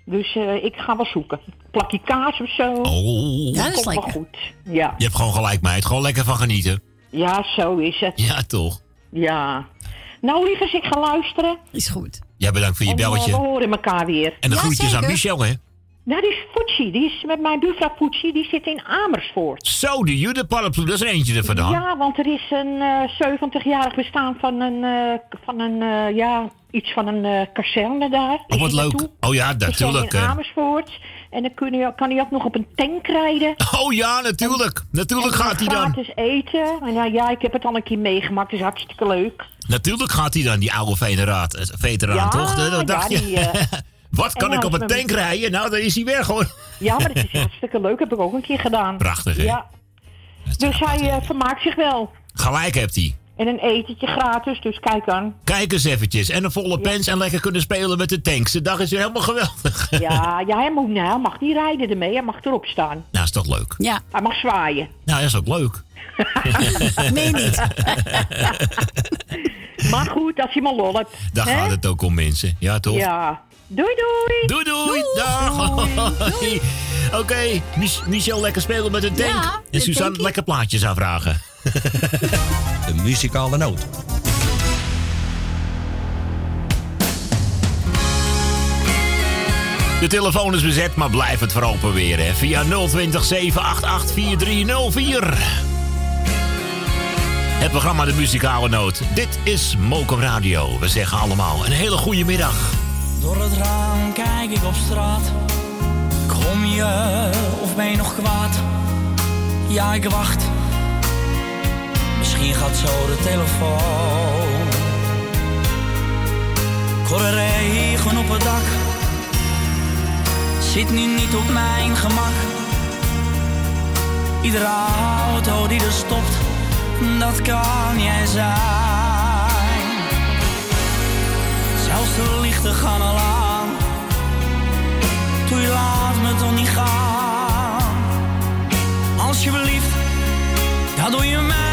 Dus eh, ik ga wel zoeken. Plakje kaas of zo. Oh. Ja, dat is lekker. goed. Ja. Je hebt gewoon gelijk, meid. Gewoon lekker van genieten. ja, zo is het. Ja, toch? Ja. Nou, lieverd, ik ga luisteren. Is goed. Ja, bedankt voor je En, eh, belletje. we horen elkaar weer. En de groetjes aan Michel, hè? Nou, die is Fucci. Die is met mijn buurvrouw Fucci. Die zit in Amersfoort. Zo, de judeparaplu, dat is er eentje er vandaan. Ja, want er is een eh 70-jarig bestaan van een, eh, van een eh, ja, iets van een eh kazerne daar. Oh, wat leuk. Oh ja, natuurlijk. in eh. Amersfoort. En dan kun je, kan hij ook nog op een tank rijden. Oh ja, natuurlijk. Natuurlijk gaat hij dan. Gratis eten. En ja, ja, ik heb het al een keer meegemaakt. Het is hartstikke leuk. Natuurlijk gaat hij dan, die oude veteraan, eh, veteraan Ja, toch? Dat ja, dacht je. die, eh, Wat kan ik op een tank rijden? Nou, dan is hij weg hoor. Ja, maar het is hartstikke leuk. Heb ik ook een keer gedaan. Prachtig, hè? Ja. Dus hij eh, vermaakt zich wel. Gelijk hebt hij. En een etentje gratis, dus kijk aan. Kijk eens eventjes. En een volle pens en lekker kunnen spelen met de tanks. De dag is weer helemaal geweldig. Ja, ja hij, moet, nou, hij mag niet rijden ermee. Hij mag erop staan. Nou, is toch leuk? Ja. Hij mag zwaaien. Nou, dat is ook leuk. Nee, niet. maar goed, als hij maar lol hebt. Daar gaat het ook om mensen. Ja, toch? Ja. Doei, doei. Doei, doei. Dag. Hoi. Oké, Mich- Michel lekker spelen met de tank. Ja, en Suzanne tankie. lekker plaatjes aanvragen. De muzikale noot. De telefoon is bezet, maar blijf het vooral proberen. hè. Via 020 788 4304. Het programma De Muzikale Noot. Dit is Mokum Radio. We zeggen allemaal een hele goede middag. Door het raam kijk ik op straat. Kom je of ben je nog kwaad? Ja, ik wacht. Misschien gaat zo de telefoon. De regen op het dak. Zit nu niet op mijn gemak. Iedere auto die er stopt, dat kan jij zijn. Zelfs de lichten gaan al aan. Doe je laat me toch niet gaan. Alsjeblieft, dat doe je mij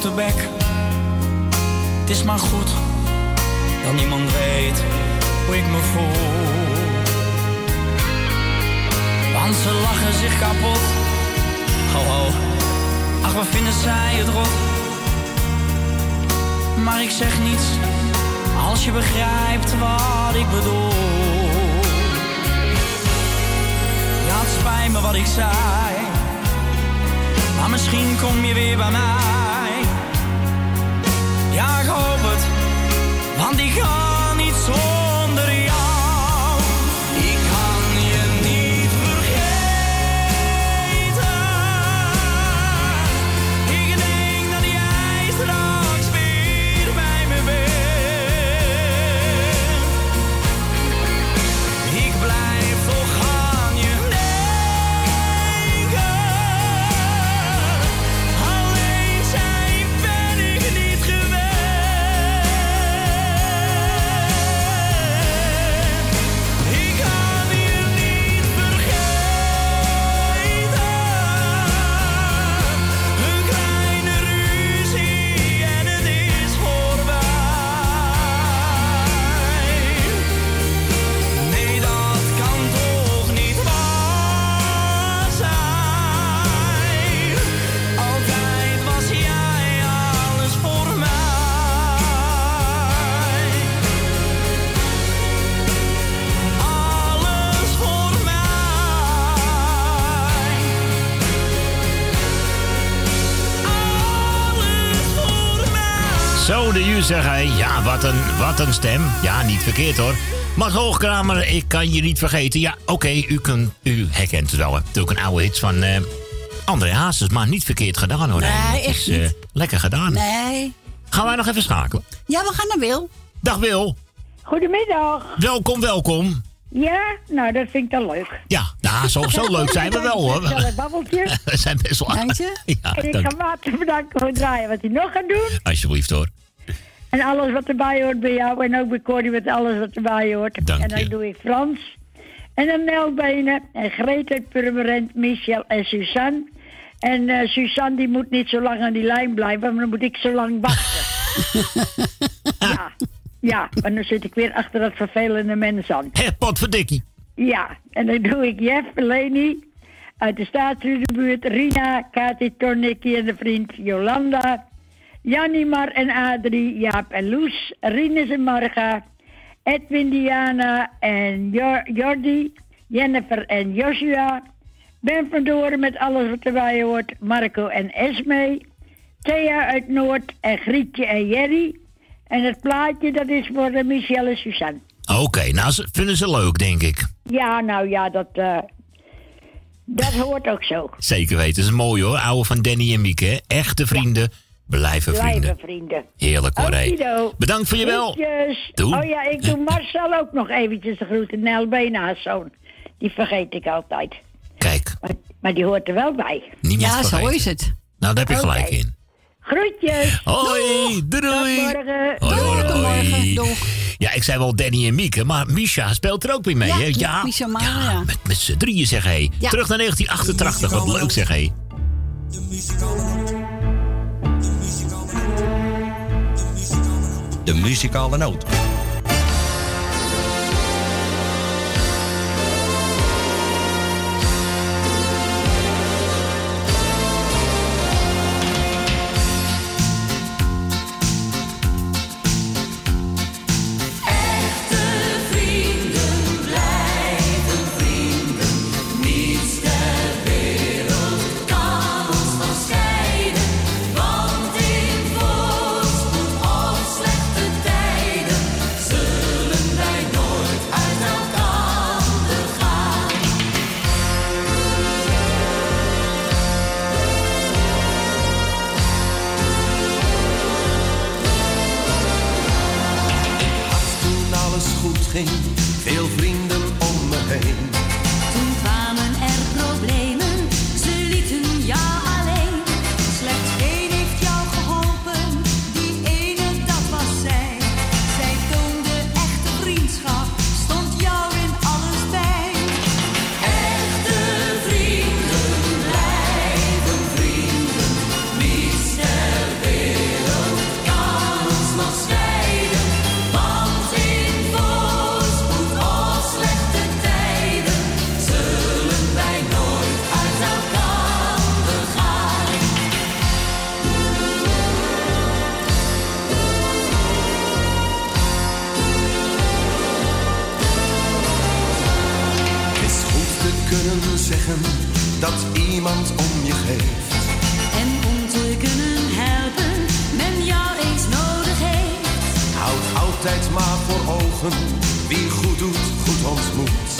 grote bek. Het is maar goed dat niemand weet hoe ik me voel. Want ze lachen zich kapot. Ho ho, ach wat vinden zij het rot. Maar ik zeg niets als je begrijpt wat ik bedoel. Ja, het spijt me wat ik zei. Maar misschien kom je weer bij mij. Ja, ik hoop het, want ik ga niet zonder zeg hij. Ja, wat een, wat een stem. Ja, niet verkeerd hoor. Max Hoogkramer, ik kan je niet vergeten. Ja, oké, u, kunt- u herkent het wel. is ook een oude hit van eh André Hazes, maar niet verkeerd gedaan hoor. Nee, echt is, eh, niet. lekker gedaan. Nee. Gaan wij nog even schakelen? Ja, we gaan naar Wil. Dag Wil. Goedemiddag. Welkom, welkom. Ja, nou dat vind ik dan leuk. Ja, nou, zo, zo leuk zijn we wel hoor. Babbeltje. We zijn best wel Dank Ja, en ik dank. ga Maarten bedanken voor het draaien wat hij nog gaat doen. Alsjeblieft hoor. En alles wat erbij hoort bij jou. En ook bij Corrie met alles wat erbij hoort. Dank en dan je. doe ik Frans. En dan Nelbenen. En Greet uit Purmerend, Michel en Suzanne. En eh, Suzanne die moet niet zo lang aan die lijn blijven. Maar dan moet ik zo lang wachten. ja. Ja, en dan zit ik weer achter dat vervelende mens aan. Hé, potverdikkie. Ja, en dan doe ik Jeff, Leni uit de staatsbuurt, Rina, Kati, Tornikki en de vriend Jolanda, Janimar en Adrie, Jaap en Loes, Rinus en Marga, Edwin, Diana en Jor- Jordi, Jennifer en Joshua, Ben van Doren met alles wat erbij hoort, Marco en Esme, Thea uit Noord en Grietje en Jerry. En het plaatje dat is voor Michelle en Suzanne. Oké, nou, vinden ze leuk, denk ik. Ja, nou ja, dat, eh, dat hoort ook zo. Zeker weten. Dat is mooi hoor. Oude van Danny en Mieke. hè. Echte vrienden blijven vrienden. Blijven vrienden. Heerlijk hoor. Bedankt voor je wel. Groetjes. Doei. Oh ja, ik doe Marcel ook nog eventjes de groeten. Nel Bena's zoon. Die vergeet ik altijd. Kijk. Maar, maar die hoort er wel bij. Niemand Ja, zo is het. Nou, daar heb je gelijk in. Groetjes. Hoi, doei. Tot morgen. Hoi, hoi, hoi. Doeg. Ja, ik zei wel Danny en Mieke, maar Misha speelt er ook weer mee, Ja, hè? met Misha Mara, ja. Met, met z'n drieën, zeg hé. Ja. Terug naar 1988, wat leuk, zeg hé. De muzikale noot. Om je geeft. En om te kunnen helpen, men jou eens nodig heeft. Houd altijd maar voor ogen wie goed doet, goed ontmoet.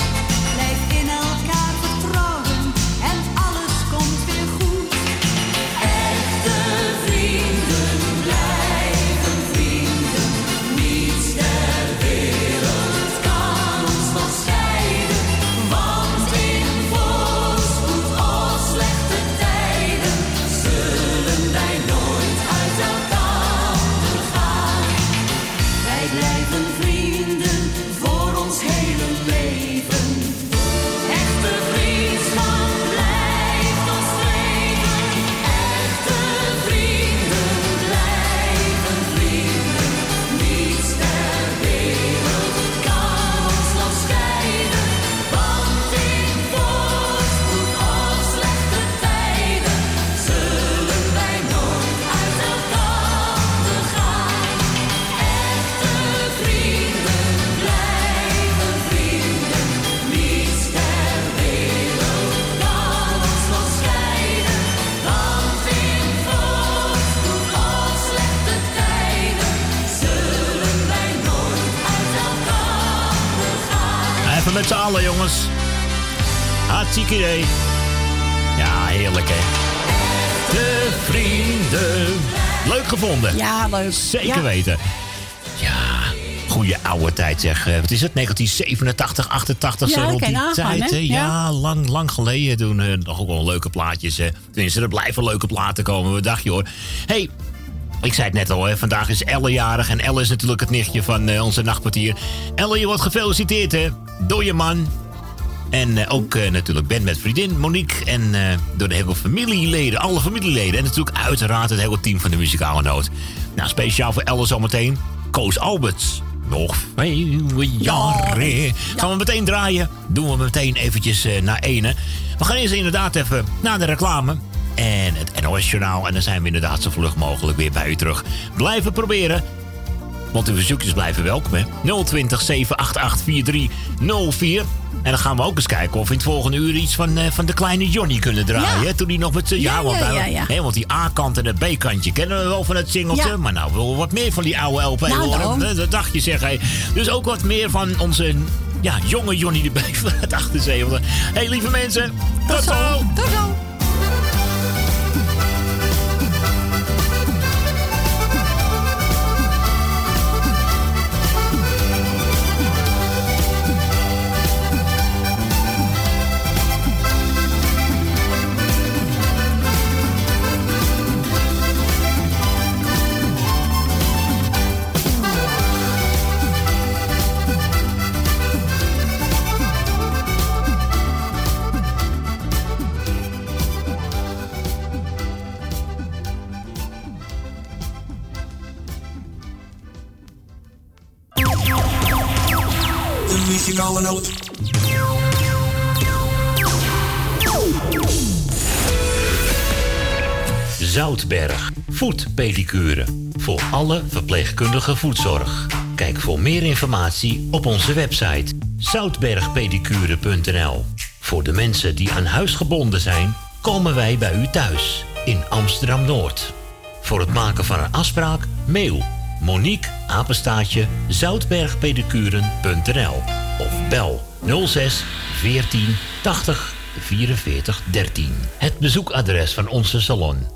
Zeker Ja. weten. Ja, goede oude tijd zeg. Eh, Wat is het? 1987, 88, Ja, zo rond die tijd. hè? Ja. Ja, lang, lang geleden. Toen eh, nog ook wel leuke plaatjes. Tenminste, er blijven leuke platen komen. Wat dacht je hoor? hey, ik zei het net al, hè. vandaag is Elle jarig. En Elle is natuurlijk het nichtje van eh, onze nachtportier. Elle, je wordt gefeliciteerd hè. Door je man. En eh, ook eh, natuurlijk Ben met vriendin Monique. En eh, door de hele familieleden, alle familieleden. En natuurlijk uiteraard het hele team van de muzikale noot. Nou, speciaal voor Elle zometeen. Koos Alberts. Nog vele jaren. Gaan we meteen draaien. Doen we meteen eventjes naar ene. We gaan eerst inderdaad even naar de reclame. En het NOS-journaal. En dan zijn we inderdaad zo vlug mogelijk weer bij u terug. Blijven proberen. Want de verzoekjes blijven welkom, hè? 020 788 4304. En dan gaan we ook eens kijken of we in het volgende uur iets van, eh, van de kleine Johnny kunnen draaien. Ja. hè? Toen hij nog met zijn... Ja, want, ja, hij- ja, ja. hè, want die A-kant en het B-kantje kennen we wel van het singeltje. Maar nou willen we wat meer van die oude LP Nou, horen. Dat dacht je, zeg. Dus ook wat meer van onze ja, jonge Johnny de B van het 78. Hé, hey, lieve mensen. Tot, zo. Tot zo. Zoutberg. Voetpedicure. Voor alle verpleegkundige voetzorg. Kijk voor meer informatie op onze website zoutbergpedicure.nl. Voor de mensen die aan huis gebonden zijn, komen wij bij u thuis in Amsterdam Noord. Voor het maken van een afspraak, mail Monique apenstaatje zoutbergpedicuren.nl of bel 06 14 80 44 13. Het bezoekadres van onze salon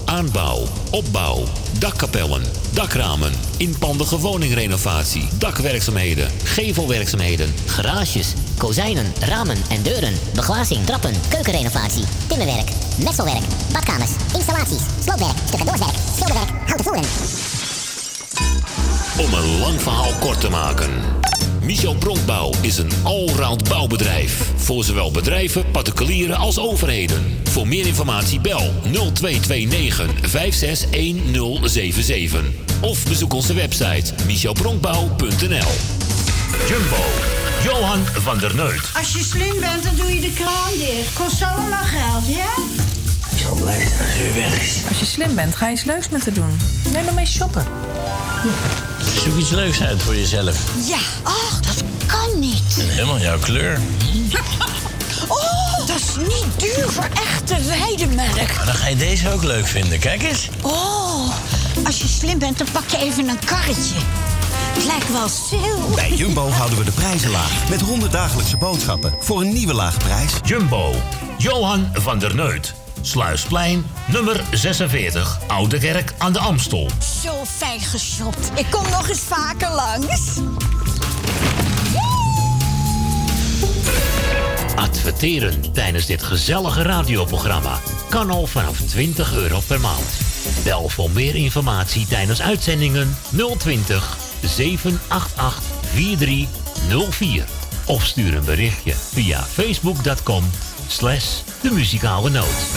aanbouw, opbouw, dakkapellen, dakramen, inpandige woningrenovatie, dakwerkzaamheden, gevelwerkzaamheden, Garages, kozijnen, ramen en deuren, beglazing, trappen, keukenrenovatie, timmerwerk, messelwerk, badkamers, installaties, sloopwerk, stucadoorswerk, schilderwerk, houten voeren. Om een lang verhaal kort te maken. Michel Bronkbouw is een allround bouwbedrijf. Voor zowel bedrijven, particulieren als overheden. Voor meer informatie bel 0229 561077. Of bezoek onze website michelbronkbouw.nl Jumbo, Johan van der Neut. Als je slim bent, dan doe je de kraan dicht. Kost zo lang geld, ja? Ik zal blij zijn als je weg is. Als je slim bent, ga je eens leuks met haar doen. Neem maar mee shoppen. Zoek iets leuks uit voor jezelf. Ja, ach, dat kan niet. En helemaal jouw kleur. Oh, dat is niet duur voor echte weidemelk. Maar dan ga je deze ook leuk vinden. Kijk eens. Oh, als je slim bent, dan pak je even een karretje. Het lijkt wel zil. Bij Jumbo houden we de prijzen laag. Met 100 dagelijkse boodschappen voor een nieuwe lage prijs. Jumbo, Johan van der Neut. Sluisplein, nummer 46, Oude Kerk aan de Amstel. Zo fijn geshopt. Ik kom nog eens vaker langs. Adverteren tijdens dit gezellige radioprogramma kan al vanaf 20 euro per maand. Bel voor meer informatie tijdens uitzendingen 020 788 4304. Of stuur een berichtje via facebook.com slash de muzikale noot.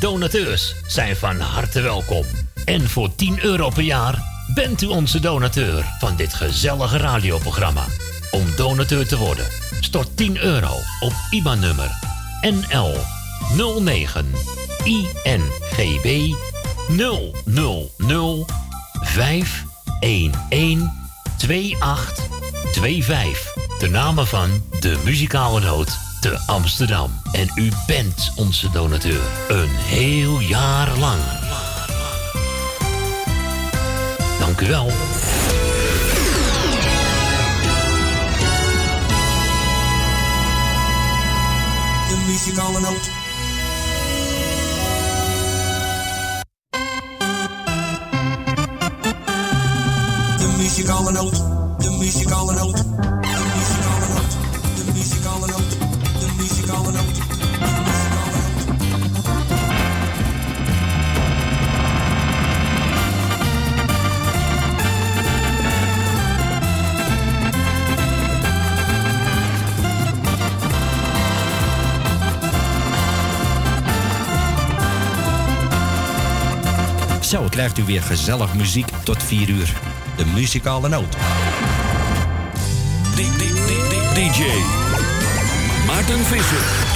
Donateurs zijn van harte welkom. En voor 10 euro per jaar bent u onze donateur van dit gezellige radioprogramma. Om donateur te worden, stort 10 euro op IBAN-nummer NL 09 INGB 000 511 2825. De namen van de muzikale noot te Amsterdam. En u bent onze donateur. Een heel jaar lang. Dank u wel. De muzikale noot. De muzikale noot. De muzikale noot. Krijgt u weer gezellig muziek tot 4 uur. De muzikale noot. DJ Maarten Visser.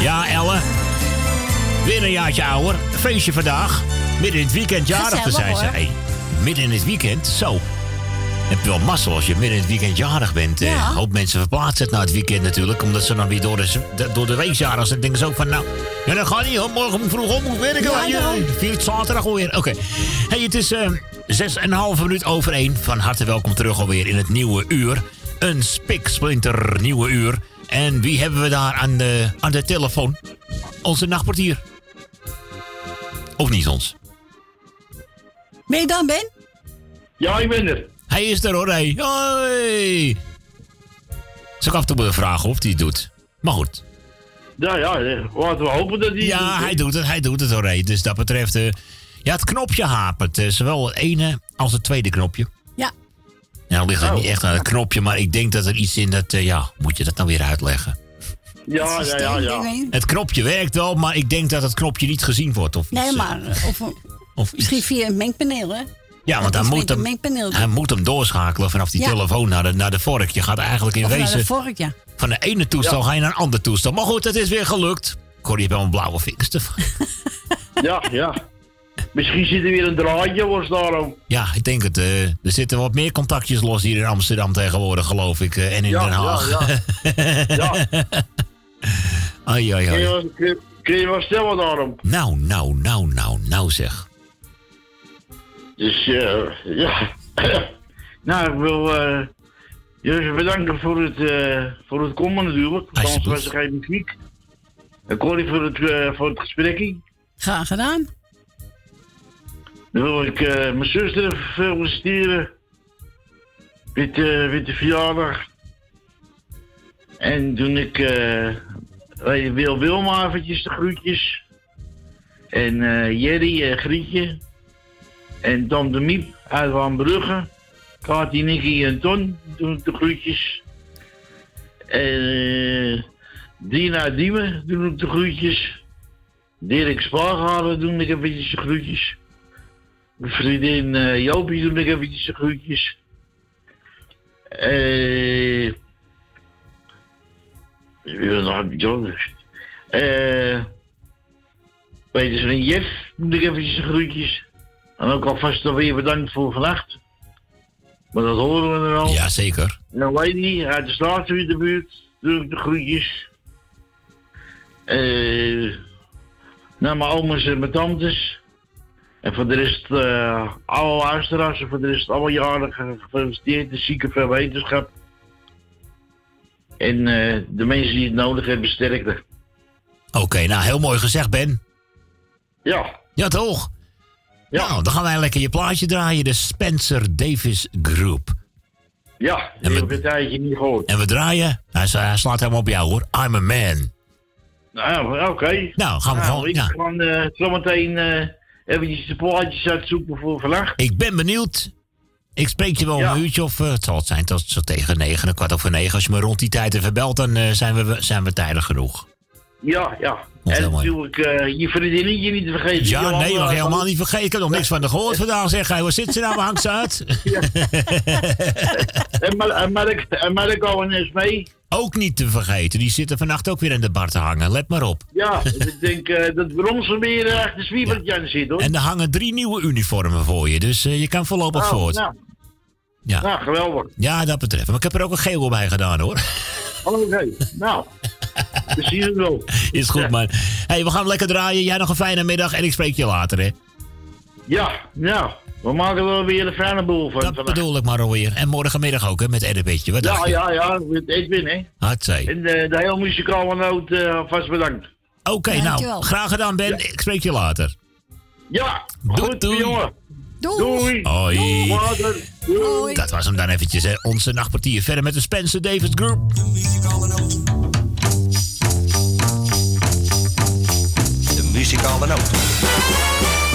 Ja, Elle. Weer een jaartje ouder. Feestje vandaag. Midden in het weekend jarig te zijn. Gezellig, Ze. Hey, midden in het weekend, zo. Heb je wel mazzel als je midden in het weekend jarig bent. eh. Een hoop mensen verplaatsen het naar het weekend natuurlijk. Omdat ze dan weer door de, door de week jarig zijn. denken ze ook van nou... Ja, dat gaat niet hoor. Morgen vroeg op moet werken. Ja, je daarom. viert zaterdag alweer. Oké. Hey, het is eh, zes en een halve minuut over één. Van harte welkom terug alweer in het nieuwe uur. Een spiksplinter nieuwe uur. En wie hebben we daar aan de, aan de telefoon? Onze nachtportier. Of niet ons? Ben je dan, Ben? Ja, ik ben er. Hij is er hoor, hey. Hoi. Zou ik af en toe willen vragen of hij het doet. Maar goed. Ja, ja, eh, laten we hopen dat hij... Ja, hij doet het, hij doet het hoor. hey. Dus dat betreft... eh, ja, het knopje hapert. eh, zowel het ene als het tweede knopje. Dan ligt het niet echt aan het knopje, maar ik denk dat er iets in dat... eh, ja, moet je dat nou weer uitleggen? Ja, ja, ja, ja. Het knopje werkt wel, maar ik denk dat het knopje niet gezien wordt. Of Nee, iets, maar eh, of, Of misschien via een mengpaneel, hè? Ja, want hij moet, hem, hij moet hem doorschakelen vanaf die Ja. telefoon naar de, naar de vork. Je gaat eigenlijk in Of naar wezen de vork, ja. van de ene toestel Ja. ga je naar een ander toestel. Maar goed, het is weer gelukt. Ik hoor je hebt wel een blauwe vingers ervan. Ja, ja. Misschien zit er weer een draadje, was daarom. Ja, ik denk het. eh, er zitten wat meer contactjes los hier in Amsterdam tegenwoordig, geloof ik. eh, en in Ja, Den ja, Haag. ja. ai, ai, Kun je, ai. wel- kun, kun je wel stellen daarom? Nou, nou, nou, nou, nou zeg. Dus, eh, ja. nou, ik wil eh jullie bedanken voor het, eh, voor het komen natuurlijk. Anders was er geen muziek. En Corrie voor het, voor het gesprek. Graag gedaan. Wil ik eh, mijn zuster feliciteren. Met, eh, met de verjaardag. En toen ik eh, wil Wilma eventjes de groetjes. En Jerry en Grietje. En de Miep uit Van Brugge. Kati, Nicky en Ton doen de groetjes. En Dina Diemen doen ik de groetjes. Dirk Spaarhalen doen ik eventjes de groetjes. Mijn vriendin eh Jopie doe ik eventjes de groetjes. Eh. Ja, nog bijzonders. Eh. Weet je, vriend Jeff doe ik eventjes de groetjes. En ook alvast alweer bedankt voor vannacht. Maar dat horen we er al. Ja, zeker. En Lady uit de Straatbuurt doe ik de groetjes. Eh. naar mijn oma's en mijn tantes. En voor de rest, eh, alle luisteraars en voor de rest allemaal jarig eh, gefeliciteerd. De zieke veel wetenschap. En eh, de mensen die het nodig hebben, sterkte. Oké, nou heel mooi gezegd, Ben. Ja. Ja, toch? Ja. Nou, dan gaan wij lekker je plaatje draaien. De Spencer Davis Group. Ja, heb ik een tijdje niet gehoord. En we draaien. Hij, sla- hij slaat helemaal op jou hoor. I'm a man. Nou, oké. Nou, gaan we gewoon- Ik ja. ga eh, zometeen eventjes de plaatjes uitzoeken voor vannacht. Ik ben benieuwd. Ik spreek je wel Ja. een uurtje of... eh, het zal het zijn tot zo tegen negen, een kwart over negen. Als je me rond die tijd even belt, dan eh, zijn, we, zijn we tijdig genoeg. Ja, ja. Komt en natuurlijk eh, je vriendinnetje niet te vergeten. Ja, Jolanda, nee, mag je helemaal niet vergeten. Ik heb nog niks van de gehoord vandaag. Zeg, hij, waar zit ze nou? Waar hangt ze uit? En, Mar en, Mark, en Marco en Esmee. Ook niet te vergeten. Die zitten vannacht ook weer in de bar te hangen. Let maar op. Ja, ik denk eh, dat Bronsen weer eh, achter Zwiebertje aan zit, hoor. En er hangen drie nieuwe uniformen voor je. Dus eh, je kan voorlopig Oh, voort. Nou, Ja. nou, geweldig. ja, dat betreft. Maar ik heb er ook een geel bij gedaan hoor. Oké, nou. We zien het wel. Is goed, man. hey, we gaan lekker draaien. Jij nog een fijne middag en ik spreek je later, hè? Ja, nou. We maken er wel weer een fijne boel van. Dat bedoel ik maar alweer. En morgenmiddag ook, hè, met RB'tje. Wat Ja, dacht je? ja, ja. Met Edwin, hè. Hartzij. En de, de hele muzikale noot eh, alvast bedankt. Oké, nou, Dankjewel. graag gedaan, Ben. Ik spreek je later. Ja, Doei, doei. jongen. Doei. Hoi. Later. Doei. Dat was hem dan eventjes, hè. Onze nachtpartier verder met de Spencer Davis Group. De muzikale noot. Thank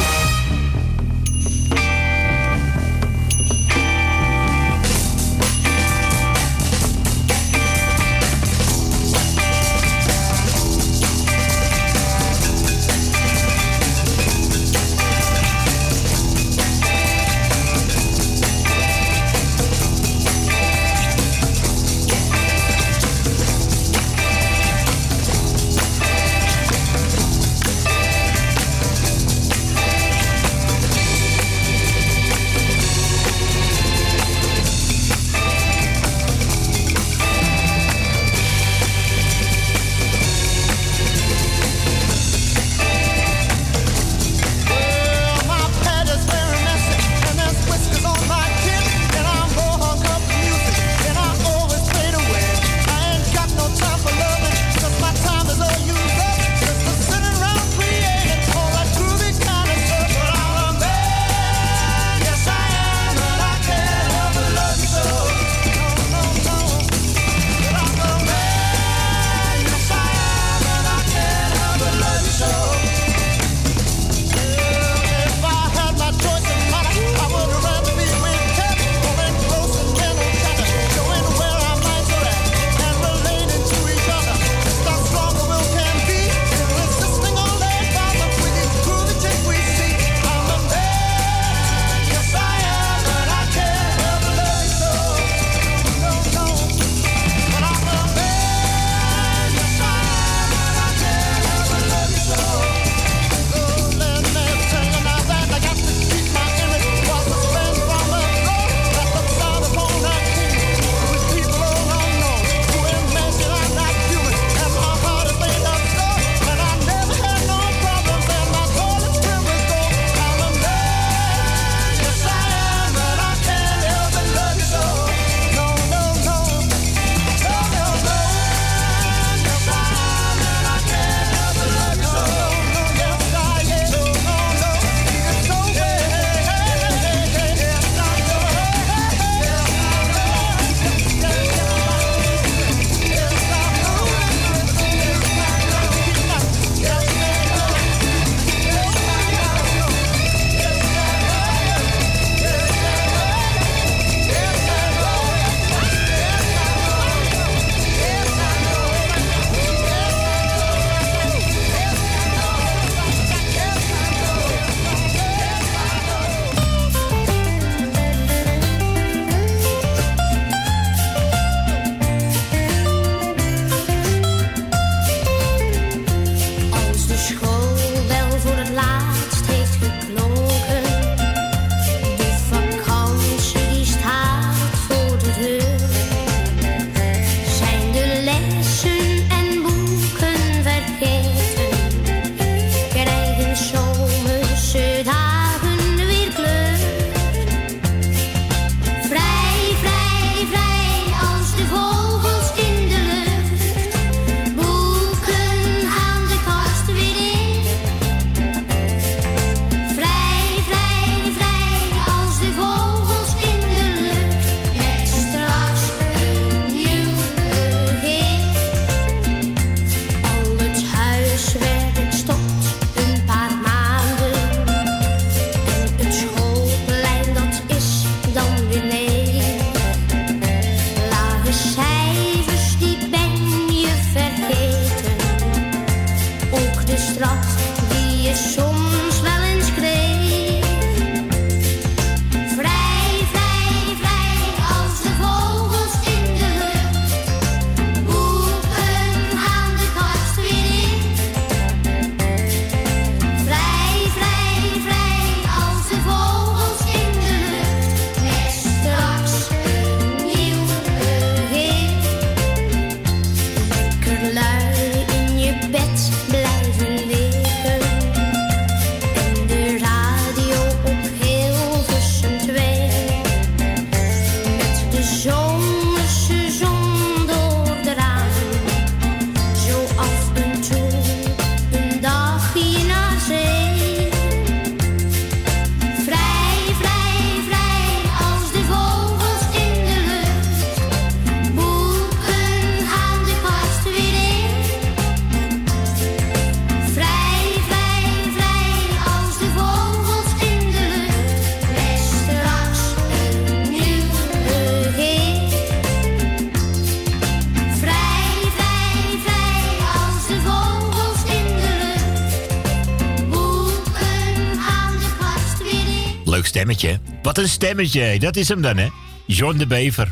stemmetje. Wat een stemmetje, dat is hem dan, hè? John de Bever.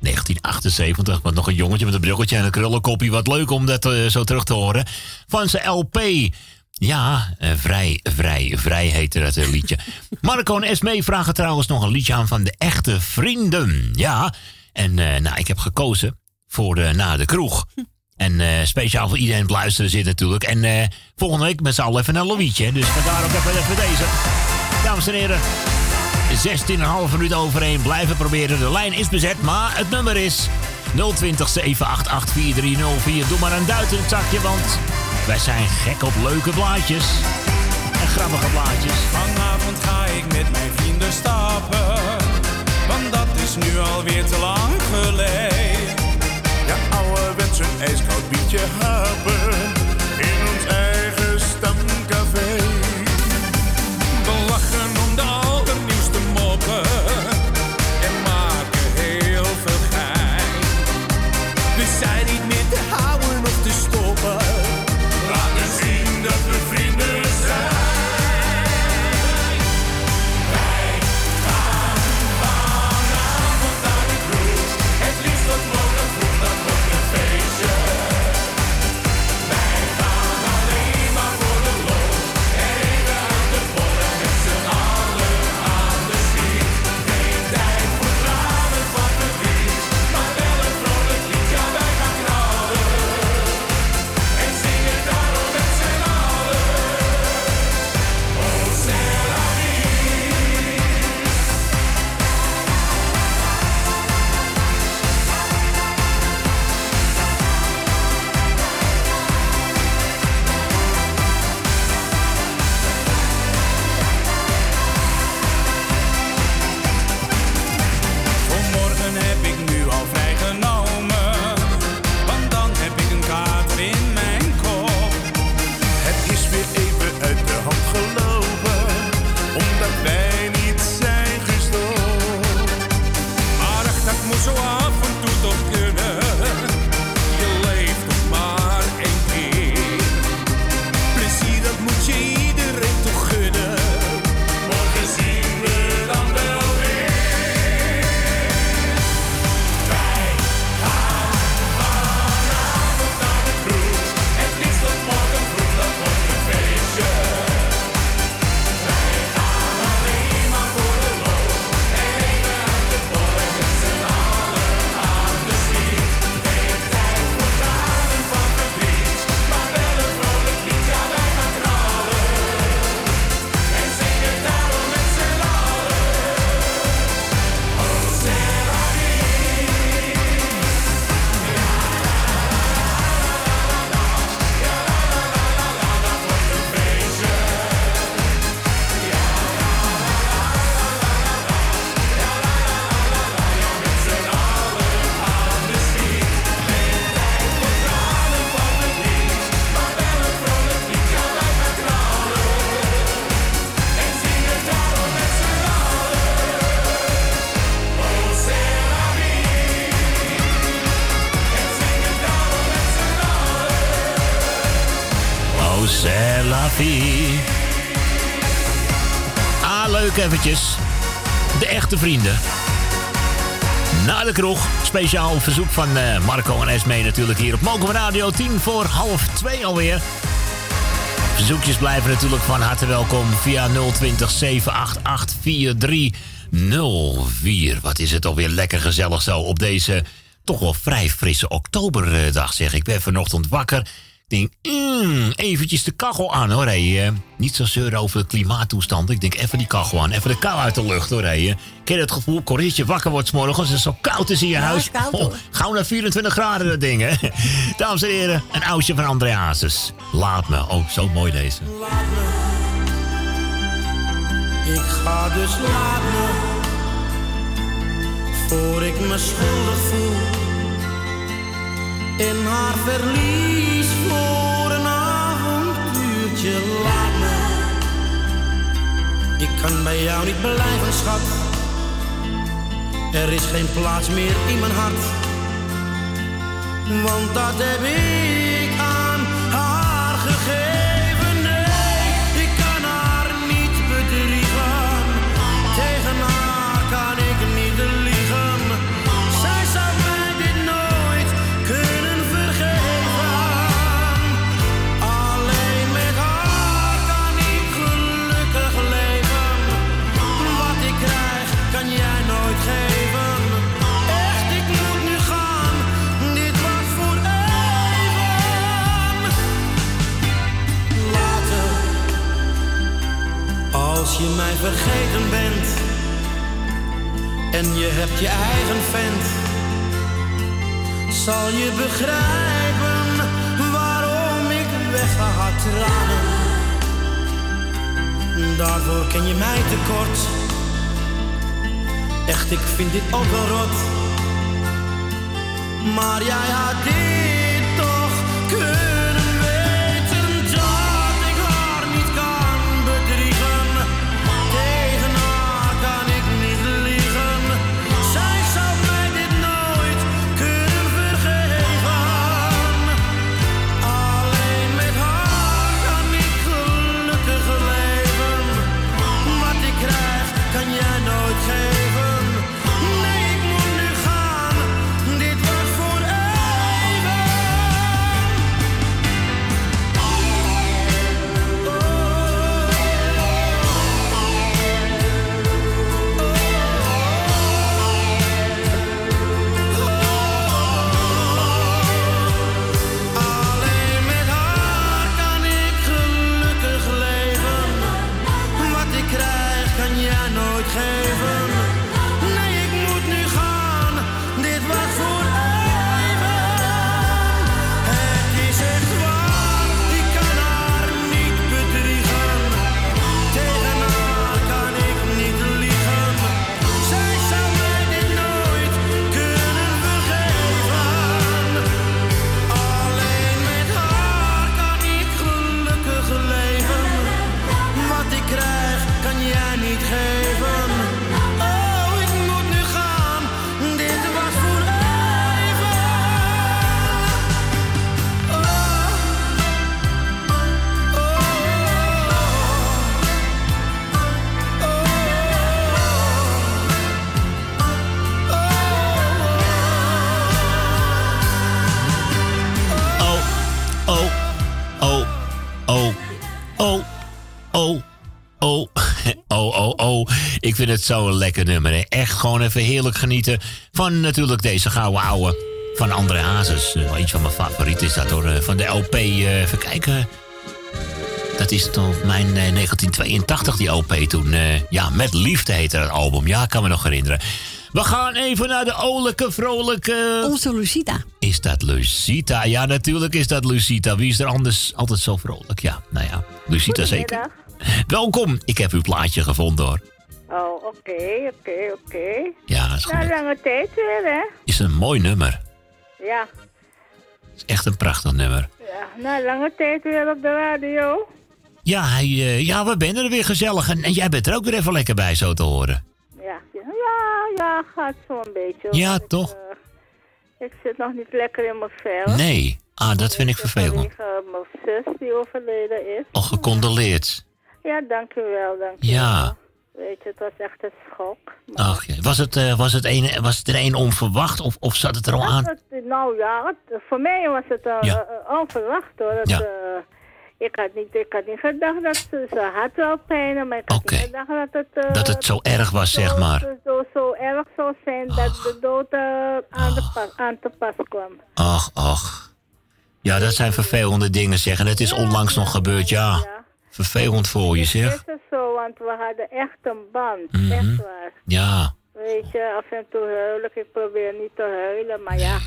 1978, wat nog een jongetje met een brilletje en een krullenkoppie. Wat leuk om dat eh, zo terug te horen. Van zijn LP. Ja, eh, vrij, vrij, vrij heette dat eh, liedje. Marco en Esmee vragen trouwens nog een liedje aan van de echte vrienden. Ja, en nou, ik heb gekozen voor eh, Na de Kroeg. En speciaal voor iedereen het luisteren zit natuurlijk. En volgende week met z'n allen even een Louietje. Dus vandaar ook even, even deze. Dames en heren, 16,5 minuut overheen. Blijven proberen. De lijn is bezet, maar het nummer is 020 788 4304. Doe maar een duit in het zakje, want wij zijn gek op leuke blaadjes. En grappige blaadjes. Vanavond ga ik met mijn vrienden stappen. Want dat is nu alweer te lang geleden. Ja, ouderwets een ijskoud biertje hapen. Vrienden. Na de kroeg. Speciaal verzoek van eh, Marco en Esmee natuurlijk hier op Mokum Radio. 10 voor half 2 alweer. Verzoekjes blijven natuurlijk van harte welkom via 020 788 4304. Wat is het alweer lekker gezellig zo op deze toch wel vrij frisse oktoberdag zeg. Ik ben vanochtend wakker. Ik denk, mm, eventjes de kachel aan hoor. Hey, eh. niet zo zeuren over de klimaattoestand. Ik denk even die kachel aan, even de kou uit de lucht hoor. Hey. Ken je het gevoel, Corintje wakker wordt 's morgens. Het is zo koud is in je huis. Oh, gauw naar 24 graden dat ding hè. Dames en heren, een oudje van André Hazes. Laat me. Oh, zo mooi deze. Ik ga dus laat me, voor ik me schuldig voel. In haar verlies voor avontuurtje, laat me. Ik kan bij jou niet blijven, schat. Er is geen plaats meer in mijn hart. Want dat heb ik aan mij vergeten bent en je hebt je eigen vent, zal je begrijpen waarom ik wegga had tranen. Daarvoor ken je mij tekort. Echt, ik vind dit ook wel rot. Maar jij had dit Ik vind het zo'n lekker nummer. Hè. Echt gewoon even heerlijk genieten van natuurlijk deze gouden ouwe van André Hazes. Eh, Wel iets van mijn favorieten is dat hoor. Eh, Van de LP, eh, even kijken. Dat is toch mijn eh, 1982, die LP toen. eh, ja, Met Liefde heette dat album. Ja, ik kan me nog herinneren. We gaan even naar de olijke, vrolijke... Onze Lucita. Is dat Lucita? Ja, natuurlijk is dat Lucita. Wie is er anders altijd zo vrolijk? Ja, nou ja, Lucita zeker. Welkom, ik heb uw plaatje gevonden hoor. Oh, oké, oké, oké. Ja, is Na goed. lange tijd weer, hè? Is een mooi nummer. Ja, Is echt een prachtig nummer. ja. Na lange tijd weer op de radio. Ja, hij, eh, ja we zijn er weer gezellig. En, en jij bent er ook weer even lekker bij, zo te horen. Ja, ja, ja, gaat zo'n beetje. hoor. Ja, Ik, toch? eh, ik zit nog niet lekker in mijn vel. Nee. Ah, dat vind ik vervelend. Mijn zus die overleden is. Al gecondoleerd. Ja, dankjewel, dankjewel. Ja. Weet je, het was echt een schok. Ach, was, het, eh, was, het een, was het er een onverwacht of, of zat het er al aan? Het- nou ja, het- voor mij was het Ja. eh, onverwacht hoor. Ja. eh, ik, had niet, ik had niet gedacht dat ze, ze had wel pijn, maar ik had niet gedacht dat het... Dat het zo erg was, zeg maar. Zo, zo, zo erg zou zijn dat de dood aan, de pas, aan te pas kwam. Ach, ach. Ja, dat zijn vervelende dingen, zeg. En het is onlangs nog gebeurd, ja. Vervelend voor je, zeg. Is het zo, want we hadden echt een band, Mhm. echt waar. Ja. Weet je, af en toe huil ik, ik probeer niet te huilen, maar ja,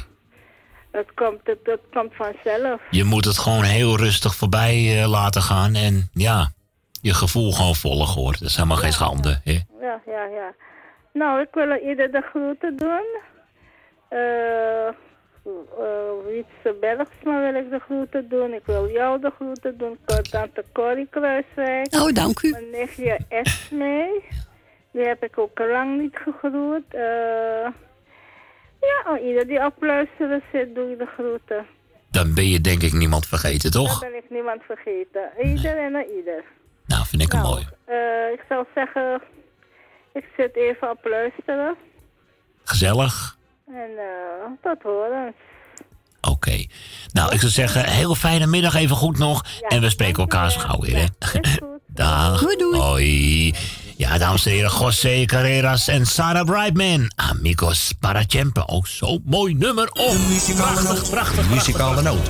het komt, het, het komt vanzelf. Je moet het gewoon heel rustig voorbij eh, laten gaan. En ja, je gevoel gewoon volgen, hoor. Dat is helemaal geen schande, hè? Ja, ja, ja. Nou, ik wil ieder de groeten doen. Eh uh, Wietse Bergsma wil ik de groeten doen. Ik wil jou de groeten doen. Tante Corrie Kruiswijk. Oh, dank u. Mijn nichtje Esme. Die heb ik ook lang niet gegroet. Eh ja, aan ieder die op luisteren zit, doe ik de groeten. Dan ben je denk ik niemand vergeten, toch? Dan ben ik niemand vergeten. Ieder en aan ieder. Nou, vind ik een mooi. Eh, ik zou zeggen, ik zit even op luisteren. Gezellig. En eh tot horen. Oké. Nou, ik zou zeggen, heel fijne middag even goed nog. en we spreken elkaar zo gauw weer, hè? Dag. Hoi. Ja, dames en heren, José Carreras en Sarah Brightman. Amigos para siempre. Ook zo'n mooi nummer. Oh, prachtig, prachtig, Muzikale noot.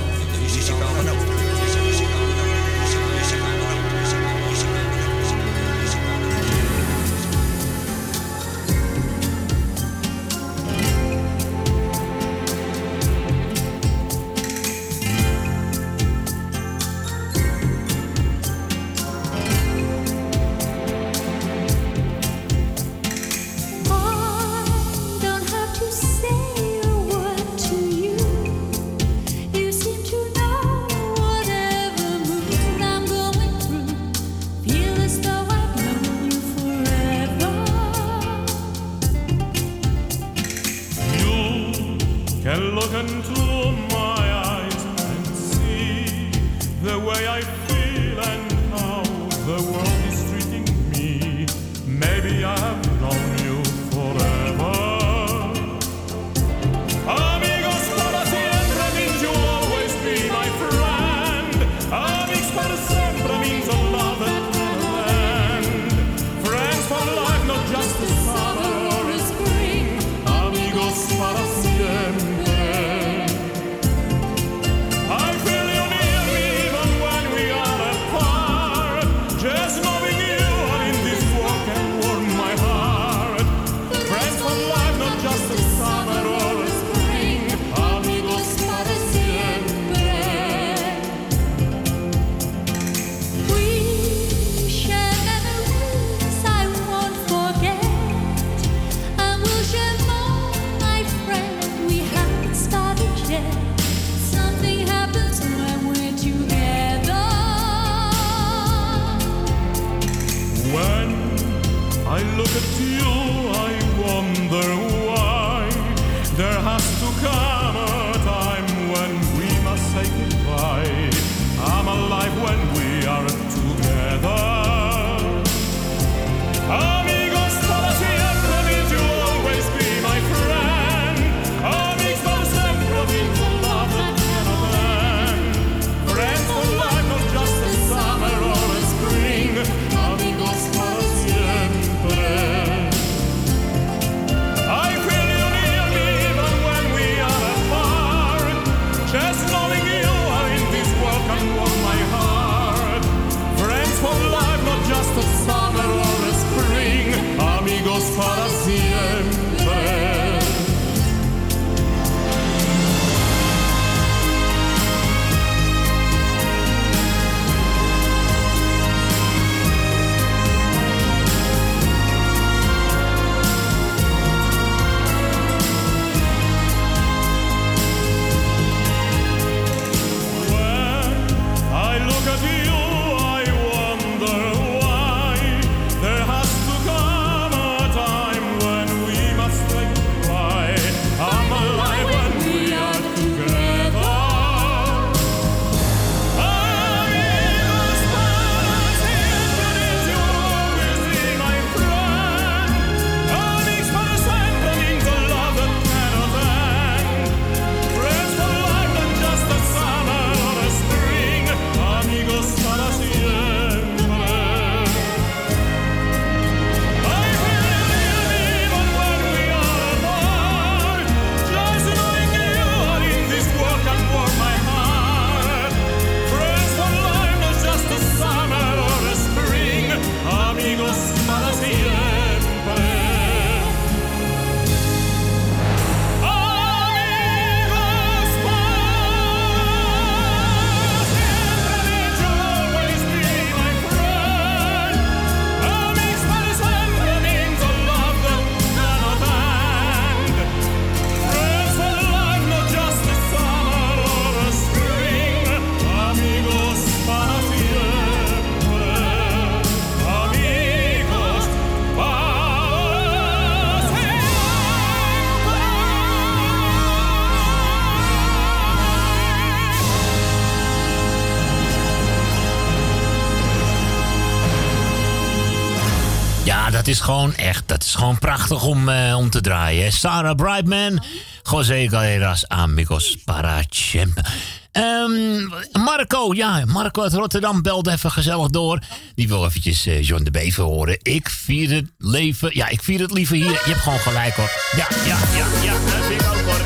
is gewoon echt, dat is gewoon prachtig om, eh, om te draaien. Sarah Brightman, José Galeras, Amigos para siempre. Ehm, Marco, ja, Marco uit Rotterdam belde even gezellig door. Die wil eventjes eh, John de Bever horen. Ik vier het leven, ja, ik vier het liever hier. Je hebt gewoon gelijk hoor. Ja, ja, ja, ja, dat zie ik ook hoor.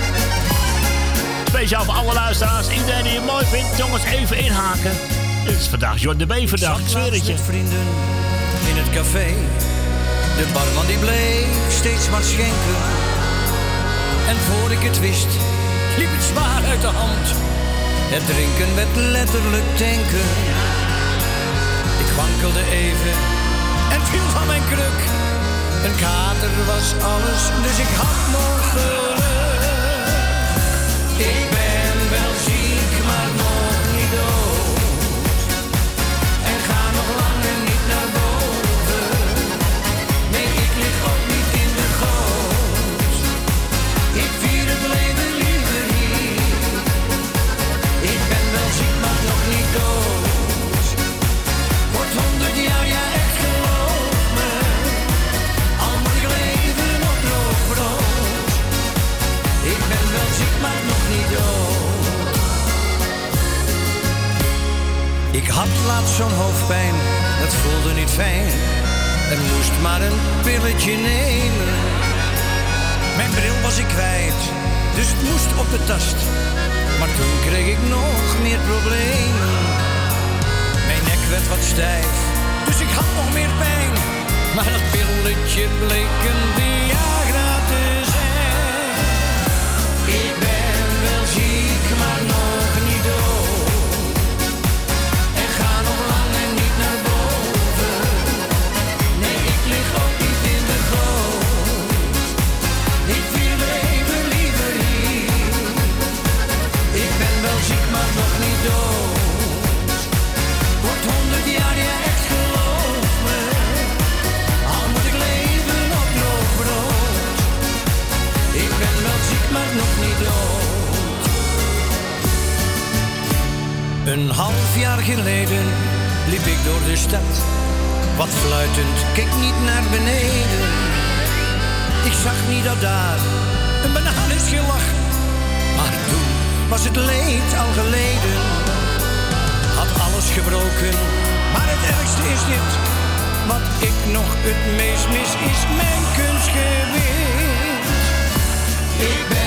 Speciaal voor alle luisteraars, iedereen die het mooi vindt. Jongens, even inhaken. Het is vandaag John de Bever dag, ik zweer het je. vrienden in het café de barman die bleef steeds maar schenken. En voor ik het wist, liep het zwaar uit de hand. Het drinken werd letterlijk denken. Ik wankelde even en viel van mijn kruk. Een kater was alles, dus ik had nog geluk. Had laatst zo'n hoofdpijn, dat voelde niet fijn. En moest maar een pilletje nemen. Mijn bril was ik kwijt, dus het moest op de tast. Maar toen kreeg ik nog meer problemen. Mijn nek werd wat stijf, dus ik had nog meer pijn. Maar dat pilletje bleek een Viagra Een half jaar geleden liep ik door de stad. Wat fluitend, keek niet naar beneden. Ik zag niet dat daar een banaan is gelachen. Maar toen was het leed al geleden. Had alles gebroken, maar het ergste is dit. Wat ik nog het meest mis is mijn kunstgewicht. Ik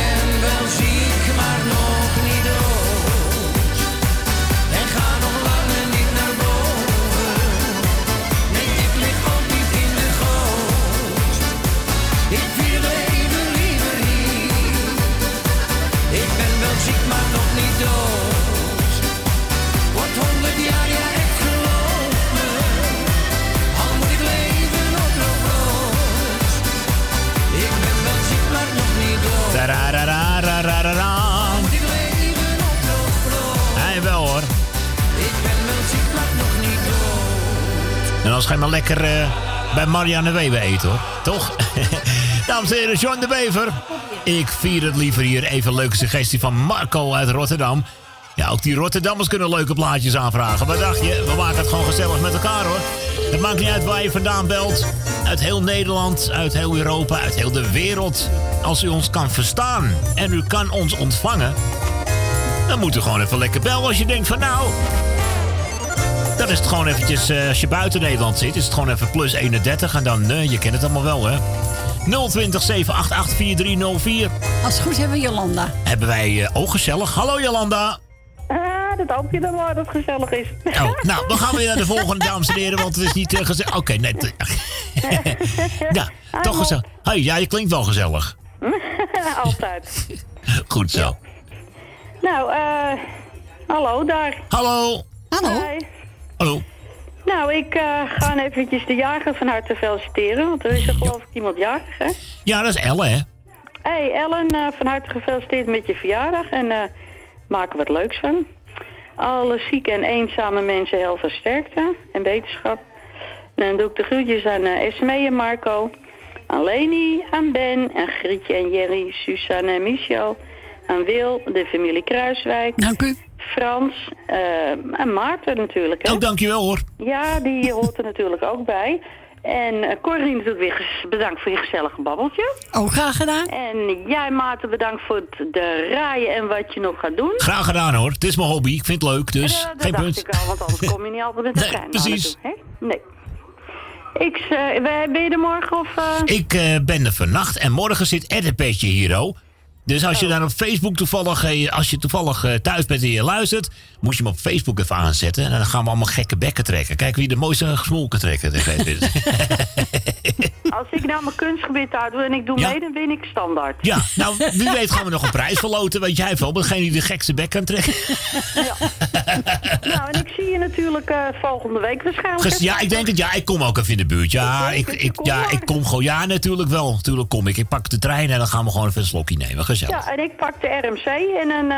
je maar lekker eh, bij Marianne Weber eten hoor. Toch? Dames en heren, John de Bever. Ik vier het liever hier. Even een leuke suggestie van Marco uit Rotterdam. Ja, ook die Rotterdammers kunnen leuke plaatjes aanvragen. Wat dacht je? We maken het gewoon gezellig met elkaar hoor. Het maakt niet uit waar je vandaan belt. Uit heel Nederland, uit heel Europa, uit heel de wereld. Als u ons kan verstaan en u kan ons ontvangen... dan moet u gewoon even lekker bellen als je denkt van nou... Dan is het gewoon eventjes, eh, als je buiten Nederland zit, is het gewoon even plus 31. En dan, eh, je kent het allemaal wel, hè. 020 788 4304. Als het goed is hebben we Jolanda. Hebben wij eh, ook gezellig. Hallo Jolanda. Ah, dat hoop je dan maar dat het gezellig is. Oh, nou, we gaan weer naar de volgende, dames en heren, want het is niet uh, gezellig. Oké, net. ja, toch gezellig. Hey, ja, je klinkt wel gezellig. Altijd. Goed zo. Nou, eh... hallo daar. Hallo. Hallo. Hi. Hallo. Nou, ik eh, ga eventjes de jager van harte feliciteren. Want er is er geloof ik iemand jarig, hè? Ja, dat is Elle, hè? hey, Ellen, eh, van harte gefeliciteerd met je verjaardag. En eh maak er wat leuks van. Alle zieke en eenzame mensen heel veel sterkte en wetenschap. En dan doe ik de groetjes aan Esmee en Marco. Aan Leni, aan Ben, aan Grietje en Jerry, Suzanne en Michel. Aan Wil, de familie Kruiswijk. Dank u. Frans eh, en Maarten natuurlijk. Hè? Oh, dankjewel hoor. Ja, die hoort er natuurlijk ook bij. En eh Corrie natuurlijk weer bedankt voor je gezellige babbeltje. Ook graag gedaan. En jij Maarten bedankt voor het de raaien en wat je nog gaat doen. Graag gedaan hoor. Het is mijn hobby. Ik vind het leuk, dus dat geen dacht punt. ik al, want anders kom je niet altijd met de Nee, trein. precies. naartoe, hè? Nee. Ik, eh, wij- ben je er morgen of... eh? Ik eh, ben er vannacht en morgen zit Edderpetje hier, oh. Dus als je dan op Facebook toevallig, eh, als je toevallig eh, thuis bent en je luistert, moet je hem op Facebook even aanzetten. En dan gaan we allemaal gekke bekken trekken. Kijk wie de mooiste gesmolken trekken. Als ik nou mijn kunstgebied uit doe en ik doe Ja. mee, dan win ik standaard. ja, nou, wie weet gaan we nog een prijs verloten, weet jij veel. Degene die de gekste bek kan trekken. Nou, en ik zie je natuurlijk eh, volgende week waarschijnlijk. Ges- Ja, ik denk het. Ja, ik kom ook even in de buurt. Ja, ik, ik, ja, ik kom gewoon. Ja, natuurlijk wel. Natuurlijk kom ik. Ik pak de trein en dan gaan we gewoon even een slokje nemen. Gezellig. Ja, en ik pak de RMC en een...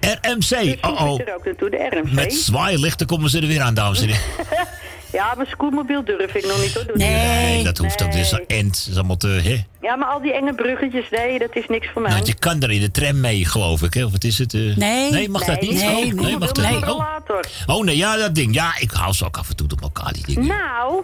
eh RMC. Oh oh. er ook naartoe, de RMC. Met zwaailichten komen ze er weer aan, dames en heren. Ja, mijn scootmobiel durf ik nog niet hoor. Doe Nee, dat hoeft ook. Dit is een end. Dat is allemaal te. Hè? Ja, maar al die enge bruggetjes, nee, dat is niks voor mij. Want je kan er in de tram mee, geloof ik. Hè? Of wat is het? eh? Nee. Nee, mag dat Nee, niet? nee, oh, nee, nee, mag dat nee. niet? Oh. Rollator. oh, nee, ja, dat ding. Ja, ik haal ze ook af en toe op elkaar, die dingen. Nou,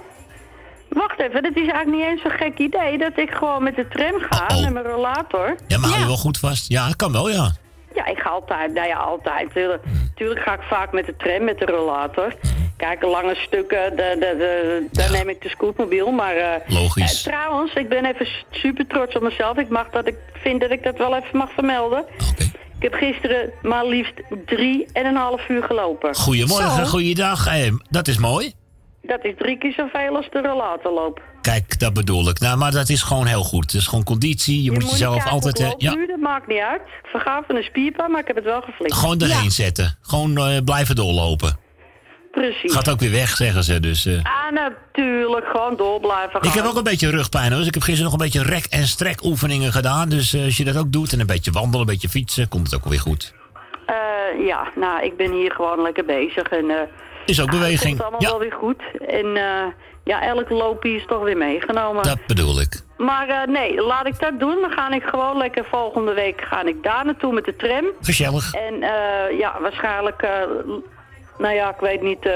wacht even, dat is eigenlijk niet eens zo'n gek idee dat ik gewoon met de tram ga Oh, oh. met mijn rollator. Ja, maar hou je wel goed vast? Ja, dat kan wel, ja. Ja, ik ga altijd, nou ja, altijd. Tuurlijk, Hmm. tuurlijk ga ik vaak met de tram, met de rollator. Kijk, lange stukken, de, de, de, daar neem ik de scootmobiel. Maar eh, Logisch. eh, trouwens, ik ben even super trots op mezelf. Ik mag dat ik vind dat ik dat wel even mag vermelden. Ik heb gisteren maar liefst drie en een half uur gelopen. Goedemorgen, Zo. goeiedag. Eh, dat is mooi. Dat is drie keer zoveel als de rollatorloop. Kijk, dat bedoel ik. Nou, maar dat is gewoon heel goed. Het is gewoon conditie. Je, moet jezelf altijd... eh, ja, duurt, dat maakt niet uit. Ik verga van een spierpijn, maar ik heb het wel geflikt. gewoon erheen zetten. Gewoon eh, blijven doorlopen. Precies. Gaat ook weer weg, zeggen ze. Dus. Ah, natuurlijk. Gewoon door blijven gaan. Ik heb ook een beetje rugpijn hoor. Dus ik heb gisteren nog een beetje rek- en strek oefeningen gedaan. Dus als je dat ook doet en een beetje wandelen, een beetje fietsen, komt het ook weer goed. Ja, nou, ik ben hier gewoon lekker bezig. En, Is ook beweging. Het komt allemaal Ja. wel weer goed. En eh, ja, elk loopje is toch weer meegenomen. Dat bedoel ik. Maar eh, nee, laat ik dat doen. Dan ga ik gewoon lekker volgende week ga ik daar naartoe met de tram. Gezellig. En eh, ja, waarschijnlijk, nou ja, ik weet niet...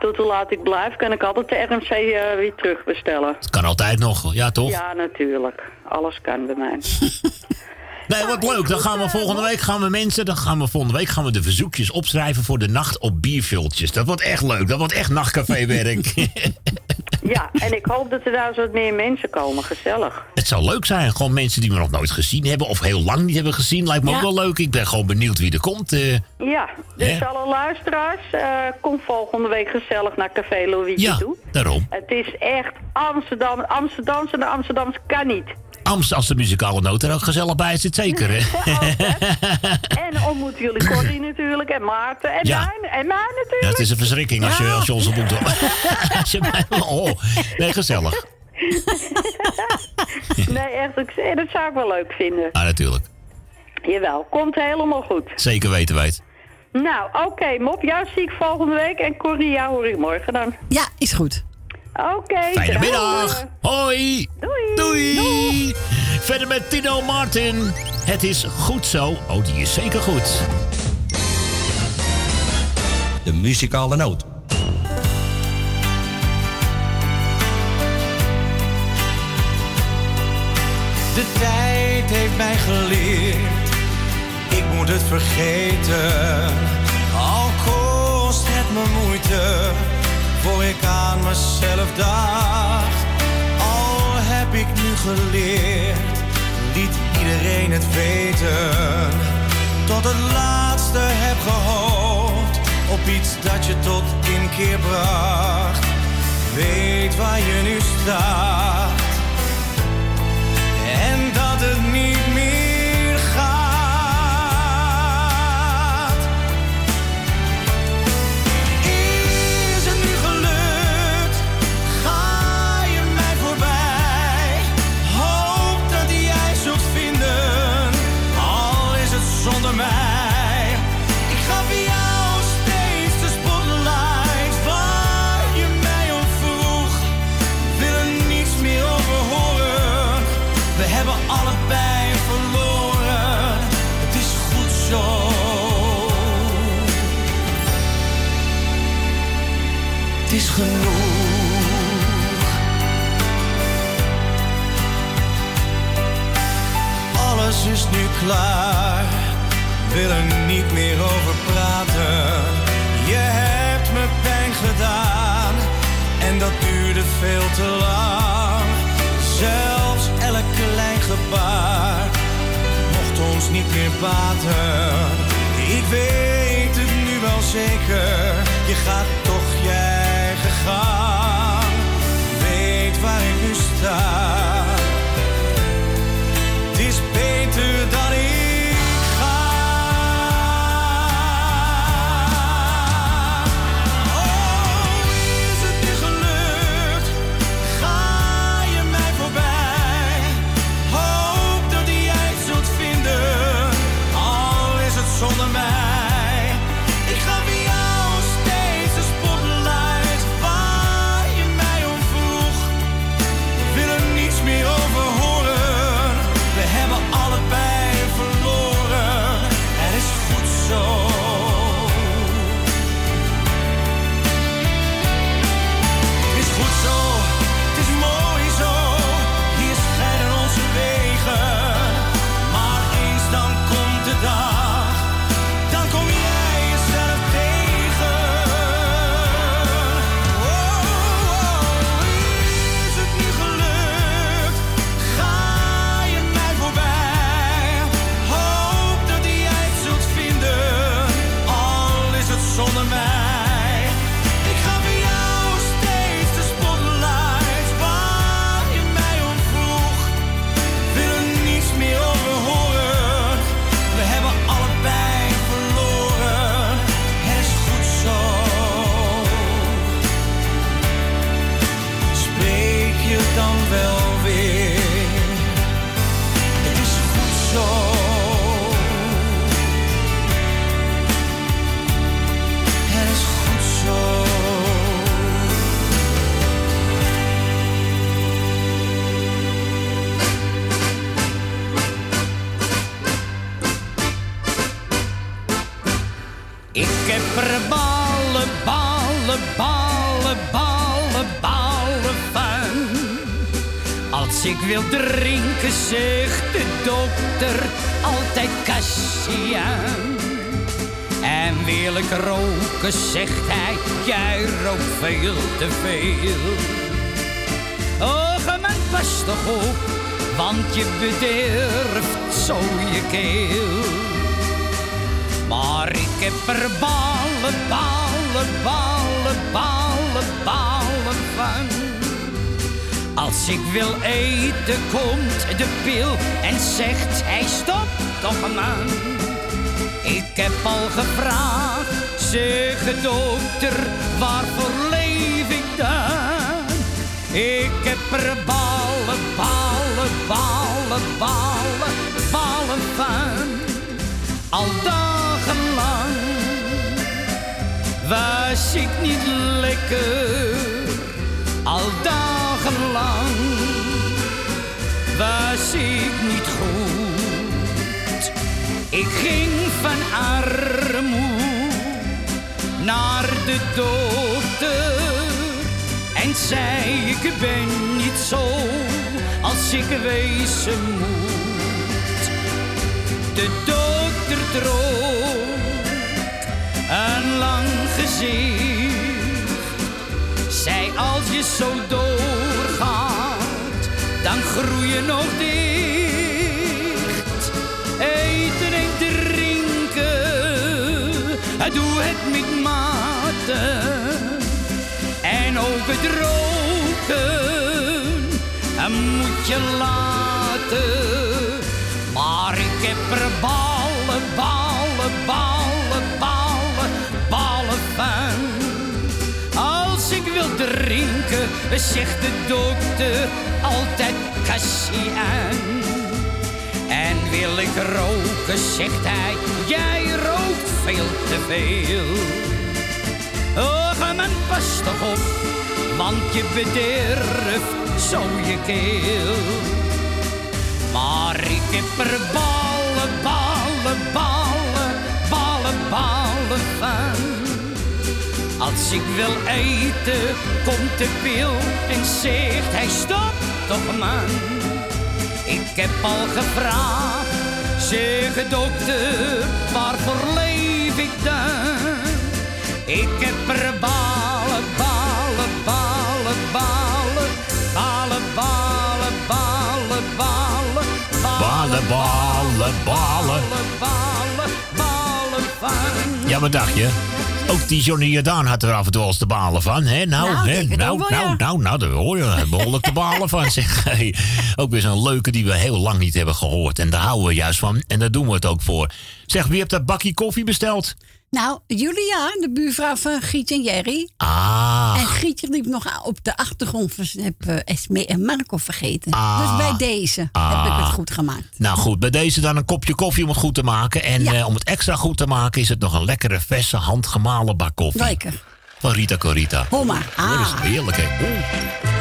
tot hoe laat ik blijf, kan ik altijd de RMC weer terugbestellen. Het kan altijd nog, ja toch? Ja, natuurlijk. Alles kan bij mij. Nee, wat leuk. Dan gaan we volgende week gaan we mensen, dan gaan we volgende week gaan we de verzoekjes opschrijven voor de nacht op bierviltjes. Dat wordt echt leuk. Dat wordt echt nachtcaféwerk. Ja, en ik hoop dat er daar zo wat meer mensen komen. Gezellig. Het zou leuk zijn. Gewoon mensen die we nog nooit gezien hebben of heel lang niet hebben gezien. Lijkt me Ja. ook wel leuk. Ik ben gewoon benieuwd wie er komt. eh. Ja, dus Hè? alle luisteraars, eh, kom volgende week gezellig naar Café Louis Ja, toe. daarom. Het is echt Amsterdam. Amsterdamse en Amsterdams kan niet. Amst, als de muzikale noot er ook gezellig bij zit, zeker hè? En ontmoeten jullie Corrie natuurlijk en Maarten en Ja. mij en mij Ja, natuurlijk. het is een verschrikking als je, als je ons ontmoet. oh, nee, gezellig. Nee, echt, ik, dat zou ik wel leuk vinden. Ah, natuurlijk. Jawel, komt helemaal goed. Zeker weten wij het. Nou, oké, Mop, jou zie ik volgende week en Corrie, jou hoor ik morgen dan. Ja, is goed. Oké. Fijne dag. middag. Hoi. Doei. Doei. Verder met Tino Martin. Het is goed zo. Oh, die is zeker goed. De muzikale noot. De tijd heeft mij geleerd, ik moet het vergeten. Al kost het me moeite, voor ik aan mezelf dacht. Al heb ik nu geleerd, liet iedereen het weten. Tot het laatste heb gehoopt, op iets dat je tot inkeer bracht. Weet waar je nu staat en dat het Alles is nu klaar. Wil er niet meer over praten. Je hebt me pijn gedaan. En dat duurde veel te lang. Zelfs elk klein gebaar mocht ons niet meer baten. Ik weet het nu wel zeker, je gaat toch gang. Weet waar ik nu sta. Ik wil drinken, zegt de dokter altijd Cassian. En wil ik roken, zegt hij, jij rookt veel te veel. Och, man, pas toch op, want je bederft zo je keel. Maar ik heb er ballen, ballen, ballen, ballen van. Als ik wil eten, komt de pil en zegt hij stop toch man. Ik heb al gevraagd, zeg dokter, waarvoor leef ik dan? Ik heb er ballen, ballen, ballen, ballen, ballen van. Al dagenlang was ik niet lekker. Al dagenlang was ik niet goed. Ik ging van armoe naar de dokter en zei ik ben niet zo als ik wezen moet. De dokter droog een lang gezicht. Zei als je zo doorgaat, dan groei je nog dicht. Eten en drinken, doe het met mate. En ook het roken, moet je laten. Maar ik heb er ballen, ballen, ballen, ballen, ballen van. Drinken, zegt de dokter altijd Cassian. En wil ik roken, zegt hij, jij rookt veel te veel. Och, man, pas toch op, want je bederft zo je keel. Maar ik heb er ballen, ballen, ballen, ballen, ballen van. Als ik wil eten, komt de pil en zegt hij stop toch man. Ik heb al gevraagd, zeg dokter, waarvoor leef ik dan? Ik heb er ballen, ballen, ballen, ballen, ballen, ballen, ballen, ballen, Ballen, ballen, ballen. ballen, ballen van. Ja, wat dacht je? Ook die Johnny Jordaan had er af en toe eens de balen van. Hè? Nou, Nou, hè? nou, wel, nou, ja. nou, nou, daar hoor je behoorlijk de balen van. Zeg. Hey, ook weer zo'n leuke die we heel lang niet hebben gehoord. En daar houden we juist van. En daar doen we het ook voor. Zeg, wie heeft dat bakje koffie besteld? Nou, Julia, de buurvrouw van Gietje en Jerry. Ah. En Gietje liep nog op de achtergrond. Heb eh, Esme en Marco vergeten. Ah. Dus bij deze heb ik het goed gemaakt. Nou goed, bij deze dan een kopje koffie om het goed te maken. En Ja. eh, om het extra goed te maken is het nog een lekkere, verse, handgemalen bak koffie. Lekker. Van Rita Corita. Hoor maar. Dat Ah. is heerlijk, hè?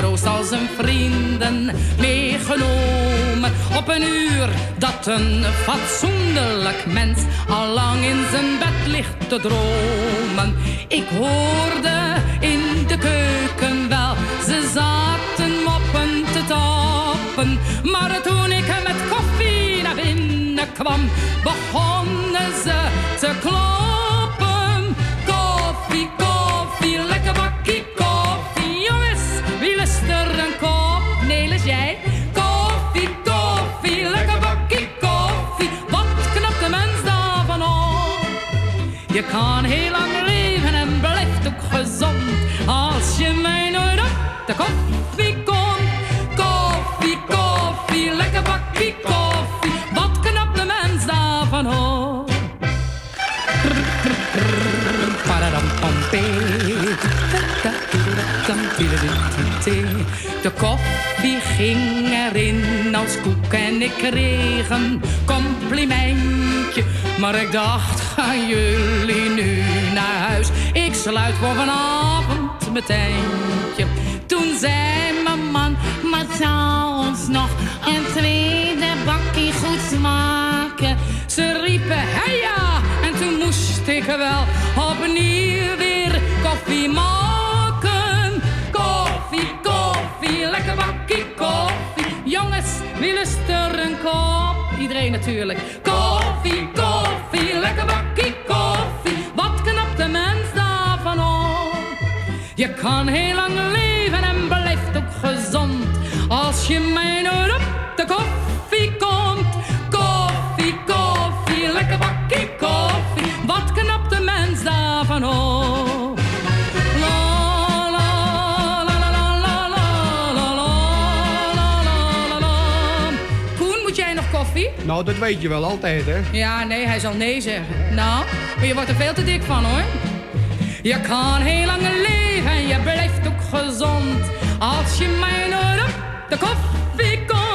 Troost al zijn vrienden meegenomen. Op een uur dat een fatsoenlijk mens al lang in zijn bed ligt te dromen. Ik hoorde in de keuken wel, ze zaten moppen te tappen. Maar toen ik met koffie naar binnen kwam, begonnen ze te kloppen. De koffie ging erin als koek en ik kreeg een complimentje. Maar ik dacht, gaan jullie nu naar huis? Ik sluit voor vanavond mijn tentje. Toen zei mijn man, maar ons nog een tweede bakje goed smaken? Ze riepen, hey ja, en toen moest ik wel opnieuw weer koffie maken. Koffie, koffie, lekker bakje koffie. Jongens, wie lust een kop? Iedereen natuurlijk. Koffie, koffie, lekker bakje koffie. Wat knapt de mens daarvan op? Je kan heel lang leven en blijft ook gezond. Als je mij Nou, dat weet je wel altijd, hè? Ja, nee, hij zal nee zeggen. Nou, maar je wordt er veel te dik van hoor. Je kan heel lang leven en je blijft ook gezond. Als je mij nooit de koffie komt.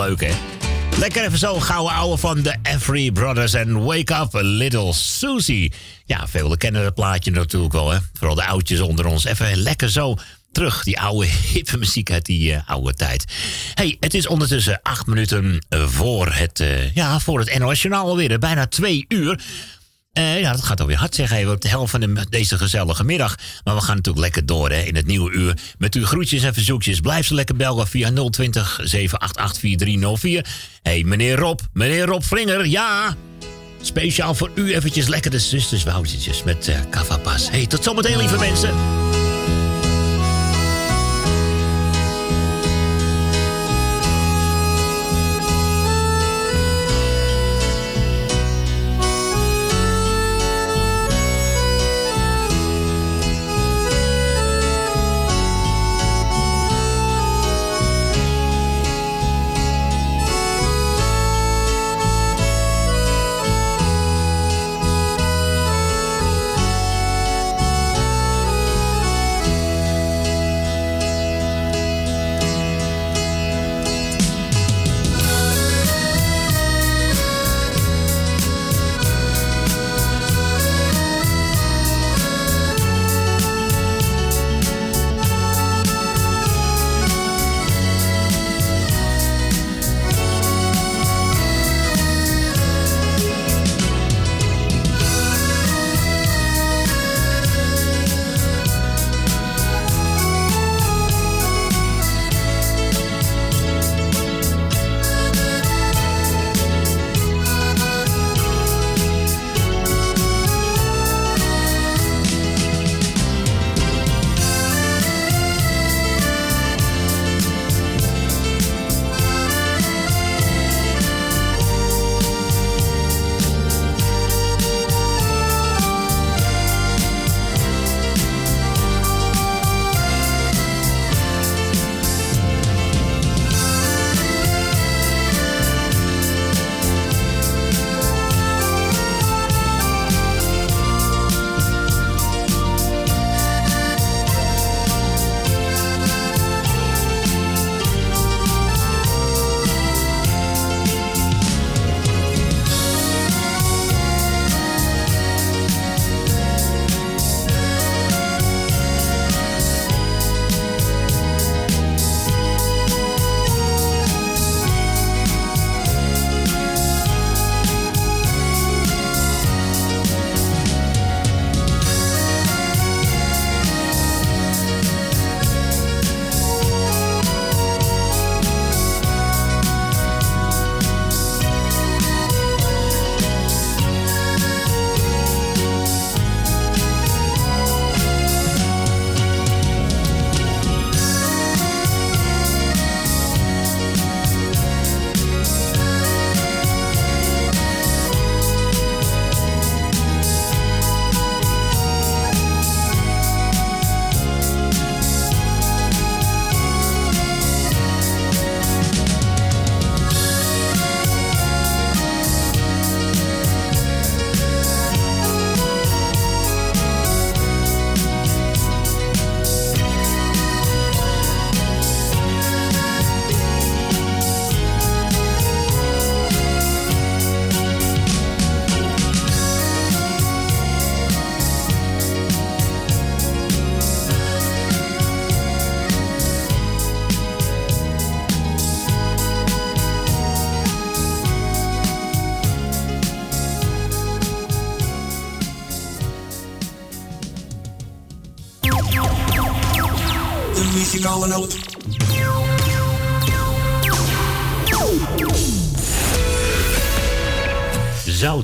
Leuk hè. Lekker even zo gouden ouwe van de Every Brothers en Wake Up Little Susie. Ja, velen kennen het plaatje natuurlijk wel hè. Vooral de oudjes onder ons. Even lekker zo terug, die oude hippe muziek uit die eh, oude tijd. hey, het is ondertussen acht minuten voor het, eh, ja, voor het NOS Journaal. Bijna twee uur. Eh, ja, dat gaat alweer hard zeggen. Even op de helft van de- deze gezellige middag. Maar we gaan natuurlijk lekker door hè, in het nieuwe uur. Met uw groetjes en verzoekjes. Blijf ze lekker bellen via 020 788 4304. hey, meneer Rob, meneer Rob Vringer, ja. Speciaal voor u eventjes lekker de met eh Cavapas. hey, tot zometeen lieve mensen.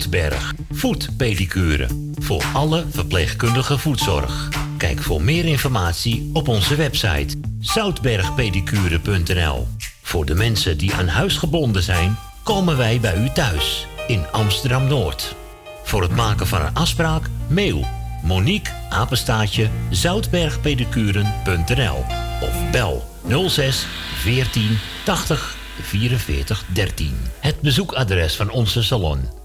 Zoutberg. Voetpedicure. Voor alle verpleegkundige voetzorg. Kijk voor meer informatie op onze website zoutbergpedicure.nl. Voor de mensen die aan huis gebonden zijn, komen wij bij u thuis in Amsterdam Noord. Voor het maken van een afspraak, mail Monique apenstaatje zoutbergpedicuren.nl of bel 06 14 80 44 13. Het bezoekadres van onze salon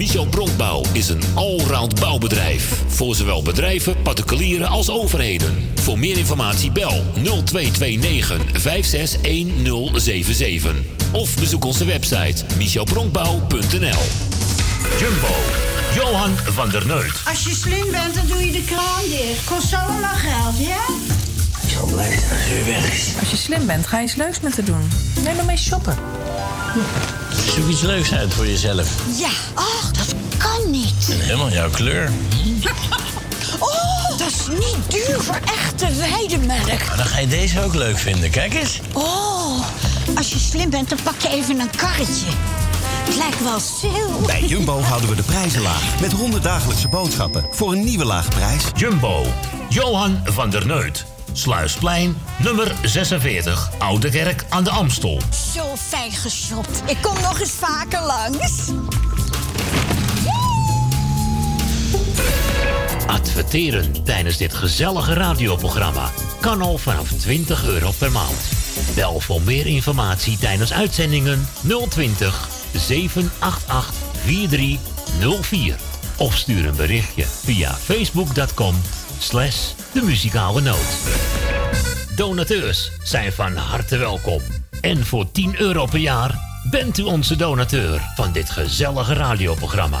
Michel Bronkbouw is een allround bouwbedrijf. Voor zowel bedrijven, particulieren als overheden. Voor meer informatie bel 0229 561077. Of bezoek onze website michelbronkbouw.nl Jumbo, Johan van der Neut. Als je slim bent, dan doe je de kraan dicht. Kost zo allemaal geld, ja? Ik zal blij zijn als u weg is. Als je slim bent, ga je eens leuks met haar doen. Neem maar mee shoppen. Zoek iets leuks uit voor jezelf. Ja, ach, niet. En helemaal jouw kleur. Oh, dat is niet duur voor echte weidemelk. Maar dan ga je deze ook leuk vinden. Kijk eens. Oh, als je slim bent, dan pak je even een karretje. Het lijkt wel sale. Bij Jumbo houden we de prijzen laag. Met 100 dagelijkse boodschappen voor een nieuwe lage prijs. Jumbo, Johan van der Neut. Sluisplein, nummer 46, Oude Kerk aan de Amstel. Zo fijn geshopt. Ik kom nog eens vaker langs. Adverteren tijdens dit gezellige radioprogramma kan al vanaf 20 euro per maand. Bel voor meer informatie tijdens uitzendingen 020 788 4304. Of stuur een berichtje via facebook.com slash de muzikale noot. Donateurs zijn van harte welkom. En voor 10 euro per jaar bent u onze donateur van dit gezellige radioprogramma.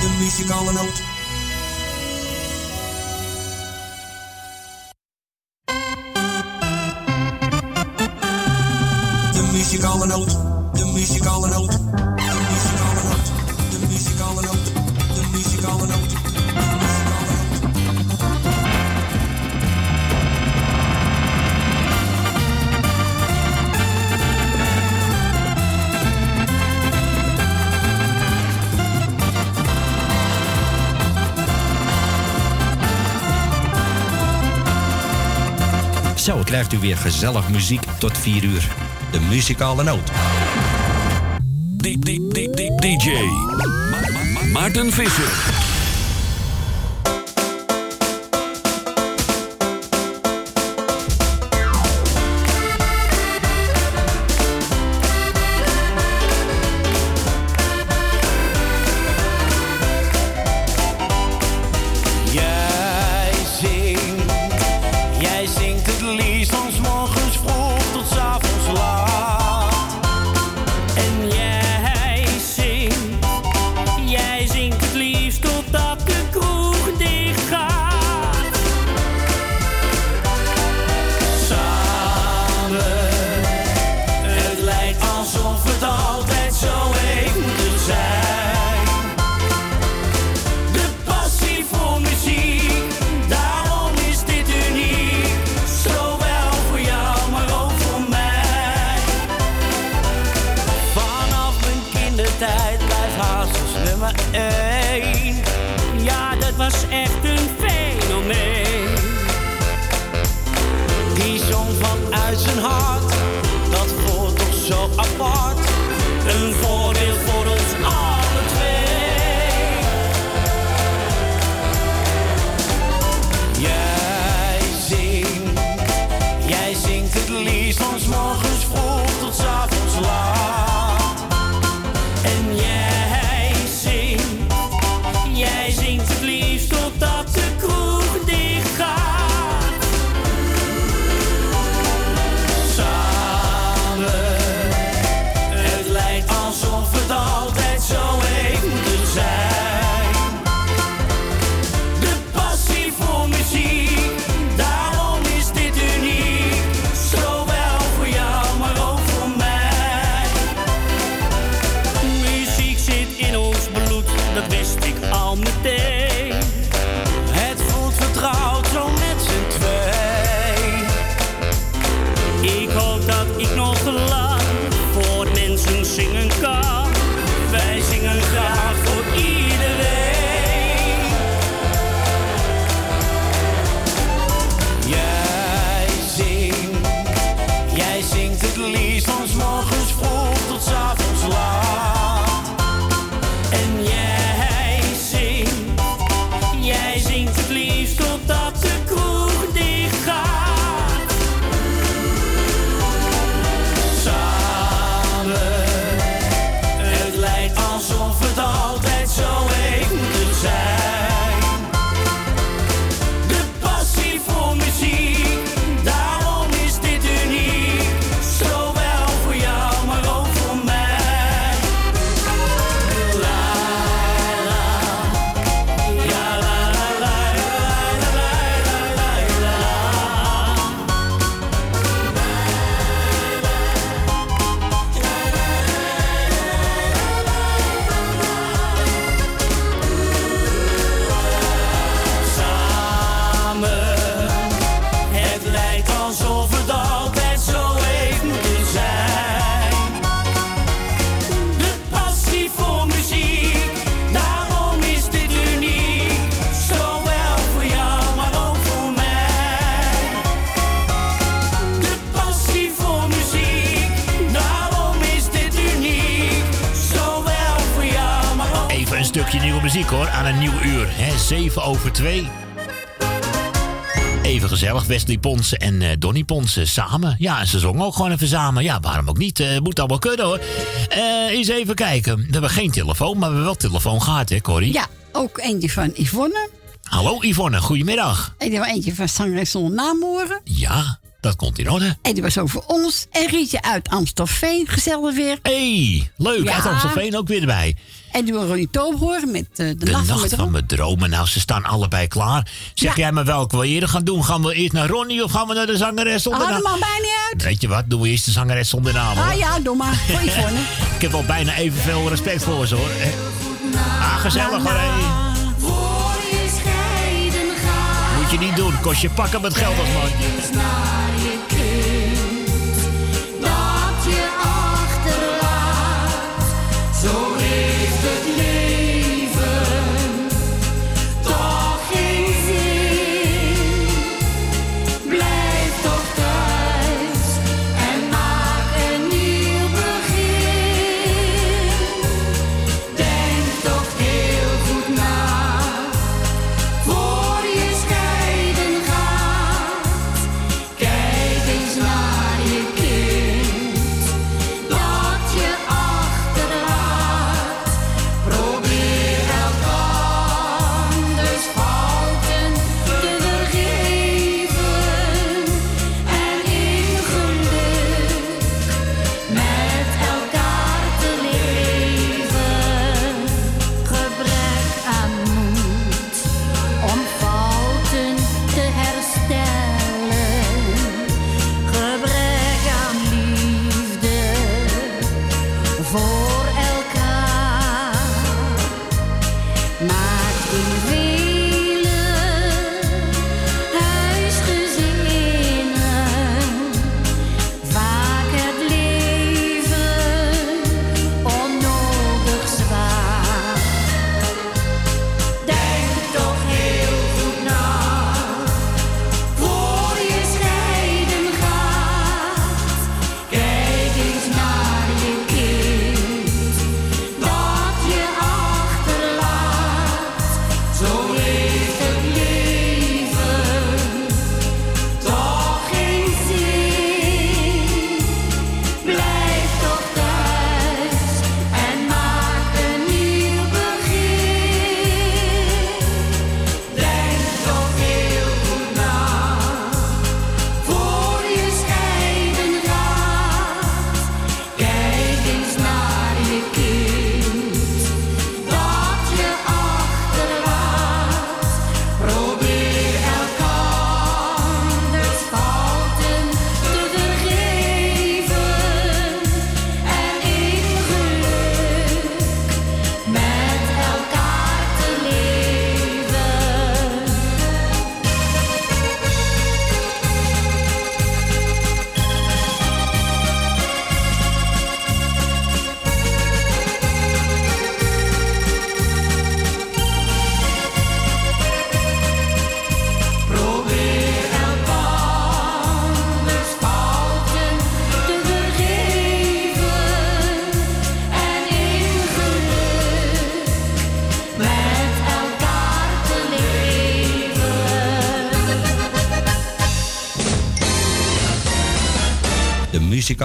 De muzikale noot. De muzikale noot. De muzikale noot. Zo krijgt u weer gezellig muziek tot 4 uur. De muzikale noot. DJ Ma- Ma- Ma- Maarten Visser. Wesley Ponsen en eh, Donny Ponsen samen. Ja, en ze zongen ook gewoon even samen. Ja, waarom ook niet? Eh, moet allemaal kunnen hoor. Eh, eens even kijken. We hebben geen telefoon, maar we hebben wel telefoon gehad, hè Corrie? Ja, ook eentje van Yvonne. Hallo Yvonne, goedemiddag. En er was eentje van zangeres zonder naam horen. Ja, dat komt in orde. En die was over ons. En Rietje uit Amstelveen, gezellig weer. hey, leuk. Uit Amstelveen ook weer erbij. En die wil Ronnie Toop horen met eh, de, De nacht, nacht van mijn dromen. Nou, ze staan allebei klaar. Zeg jij me welke we eerder gaan doen? Gaan we eerst naar Ronnie of gaan we naar de zangeres zonder naam? mij niet uit. Weet je wat? Doen we eerst de zangeres zonder naam. hoor. Ah ja, doe maar. Voor Yvonne. Ik heb wel bijna evenveel respect voor ze hoor. Ah, gezellig hoor. Moet je niet doen. Kost je pakken met geld als man.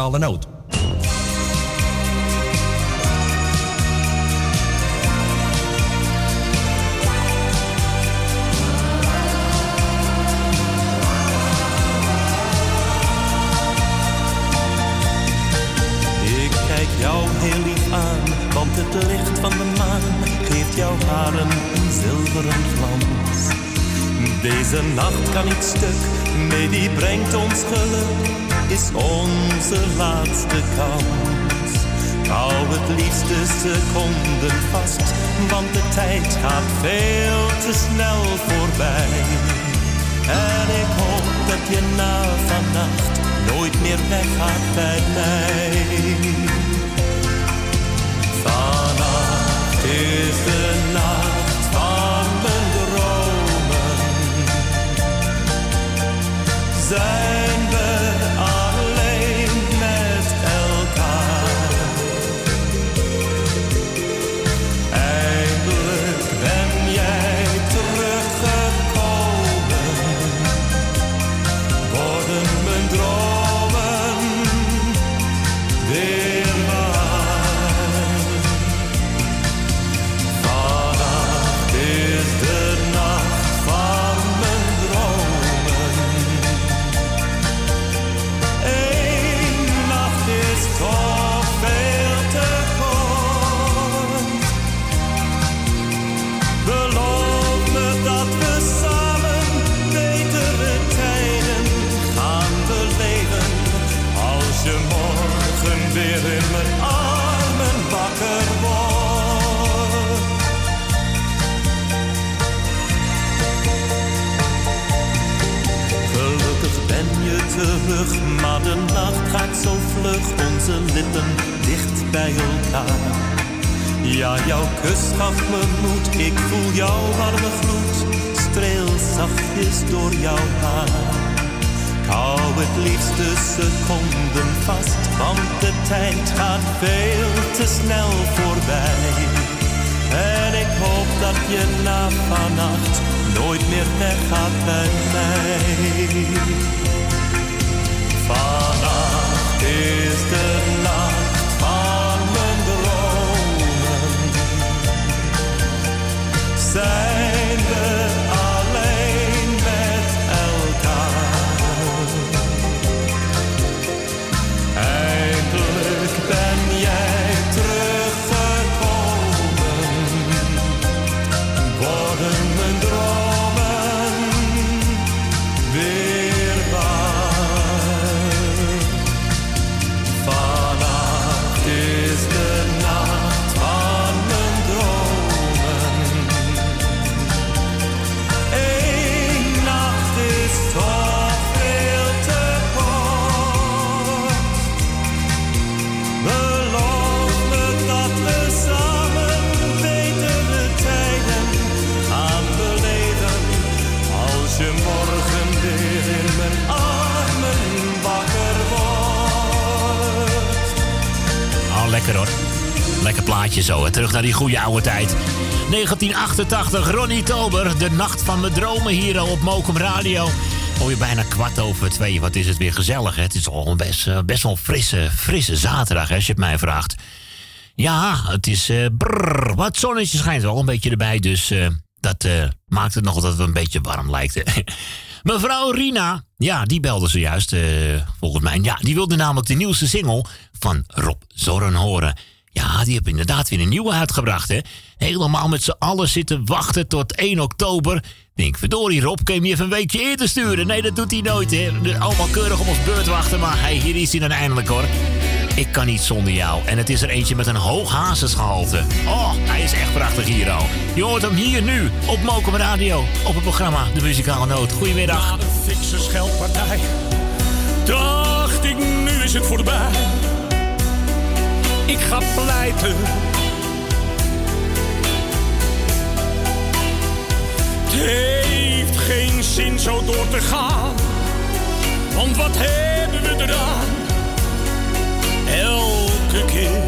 Muzikale noot. Die goede oude tijd. 1988, Ronnie Tober. De nacht van mijn dromen hier op Mokum Radio. Alweer bijna kwart over twee. Wat is het weer gezellig, hè? Het is al best, eh, best wel frisse, frisse zaterdag, hè, als je het mij vraagt. Ja, het is brrr, wat zonnetje schijnt wel een beetje erbij. Dus eh, dat maakt het nog dat het een beetje warm lijkt. Mevrouw Rina, ja, die belde zojuist, eh, volgens mij. Ja, die wilde namelijk de nieuwste single van Rob Zorren horen. Die heeft inderdaad weer een nieuwe uitgebracht, hè. Helemaal met z'n allen zitten wachten tot 1 oktober. Denk, verdorie Rob, kun je me even een weekje eerder sturen? Nee, dat doet hij nooit, hè. Allemaal keurig op ons beurt wachten, maar hey, hier is hij dan eindelijk, hoor. Ik kan niet zonder jou. En het is er eentje met een hoog hazesgehalte. Oh, hij is echt prachtig hier al. Je hoort hem hier nu op Mokum Radio. Op het programma De Muzikale Noot. Goedemiddag. De fikse scheldpartij dacht ik, nu is het voorbij. Ik ga pleiten. Het heeft geen zin zo door te gaan. Want wat hebben we eraan? Elke keer.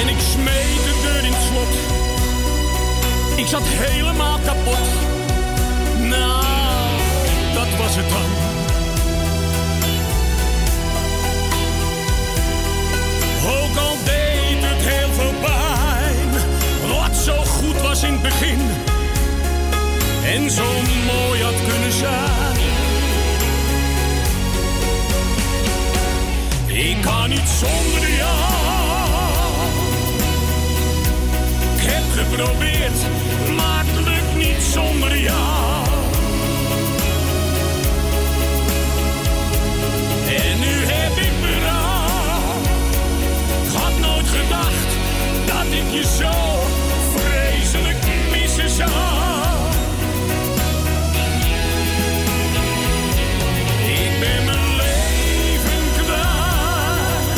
En ik smeet de deur in het slot. Ik zat helemaal kapot. Nou, goed was het dan? Ook al deed het heel veel pijn, wat zo goed was in het begin en zo mooi had kunnen zijn. Ik kan niet zonder jou. Ik heb geprobeerd, maar het lukt niet zonder jou. Je zo vreselijk missen zou. Ik ben mijn leven kwijt.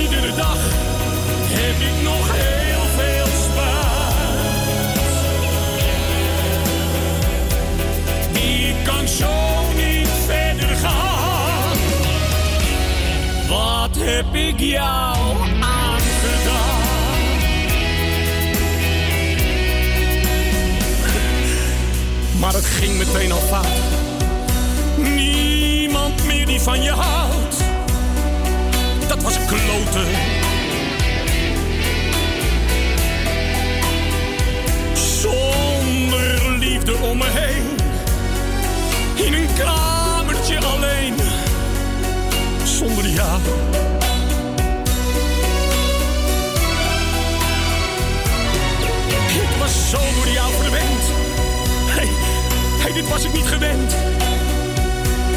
Iedere dag heb ik nog heel veel spijt. Ik kan zo niet verder gaan. Wat heb ik jou aangedaan? Maar het ging meteen al fout. Niemand meer die van je houdt. Dat was kloten. Zonder liefde om me heen. In een kamertje alleen. Zonder jou. Ik was zo door jou verwend. Hey, dit was ik niet gewend.